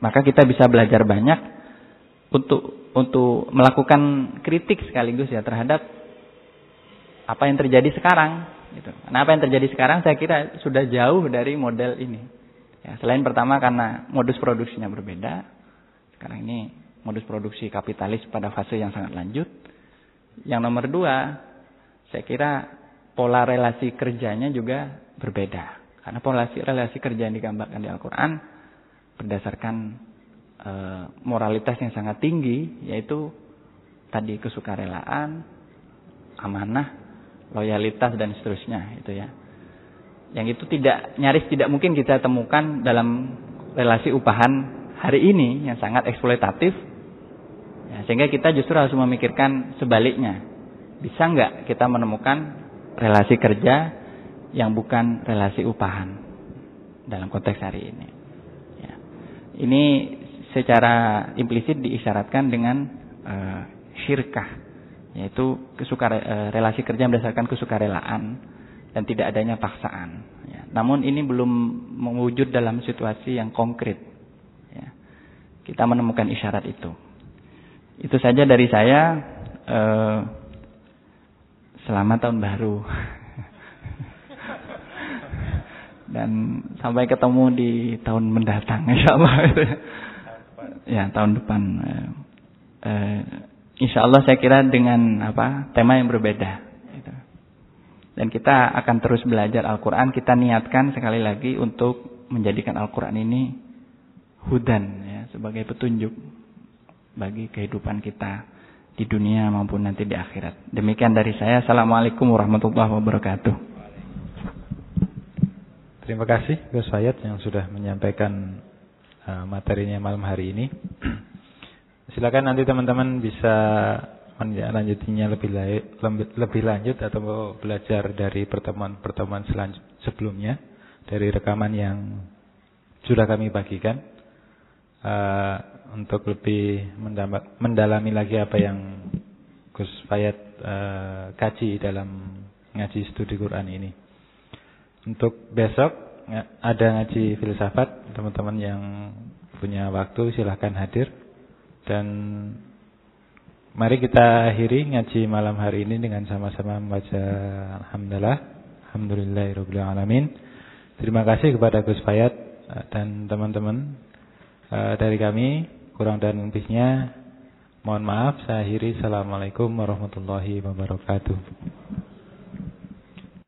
maka kita bisa belajar banyak untuk untuk melakukan kritik sekaligus ya terhadap apa yang terjadi sekarang gitu. Nah, apa yang terjadi sekarang saya kira sudah jauh dari model ini. Ya, selain pertama karena modus produksinya berbeda. Sekarang ini modus produksi kapitalis pada fase yang sangat lanjut. Yang nomor dua, saya kira pola relasi kerjanya juga berbeda. Karena pola relasi, kerja yang digambarkan di Al-Quran berdasarkan e, moralitas yang sangat tinggi yaitu tadi kesukarelaan, amanah, loyalitas dan seterusnya itu ya. Yang itu tidak nyaris tidak mungkin kita temukan dalam relasi upahan hari ini yang sangat eksploitatif. Ya, sehingga kita justru harus memikirkan sebaliknya. Bisa nggak kita menemukan relasi kerja yang bukan relasi upahan dalam konteks hari ini? Ini secara implisit diisyaratkan dengan uh, syirkah, yaitu kesukare, uh, relasi kerja berdasarkan kesukarelaan dan tidak adanya paksaan. Ya. Namun ini belum mewujud dalam situasi yang konkret. Ya. Kita menemukan isyarat itu. Itu saja dari saya. Uh, selamat tahun baru. dan sampai ketemu di tahun mendatang insya Allah ya tahun depan eh, eh, insya Allah saya kira dengan apa tema yang berbeda gitu. dan kita akan terus belajar Al-Quran kita niatkan sekali lagi untuk menjadikan Al-Quran ini hudan ya sebagai petunjuk bagi kehidupan kita di dunia maupun nanti di akhirat. Demikian dari saya. Assalamualaikum warahmatullahi wabarakatuh. Terima kasih Gus Fayat yang sudah menyampaikan uh, materinya malam hari ini. Silakan nanti teman-teman bisa melanjutinya lebih, lebih lanjut atau belajar dari pertemuan-pertemuan sebelumnya dari rekaman yang sudah kami bagikan. Uh, untuk lebih mendalami lagi apa yang Gus Fayat uh, eh, kaji dalam ngaji studi Quran ini. Untuk besok ya, ada ngaji filsafat, teman-teman yang punya waktu silahkan hadir. Dan mari kita akhiri ngaji malam hari ini dengan sama-sama membaca Alhamdulillah. Alhamdulillahirrahmanirrahim. Terima kasih kepada Gus Fayat eh, dan teman-teman eh, dari kami kurang dan lebihnya mohon maaf saya akhiri. Assalamualaikum warahmatullahi wabarakatuh.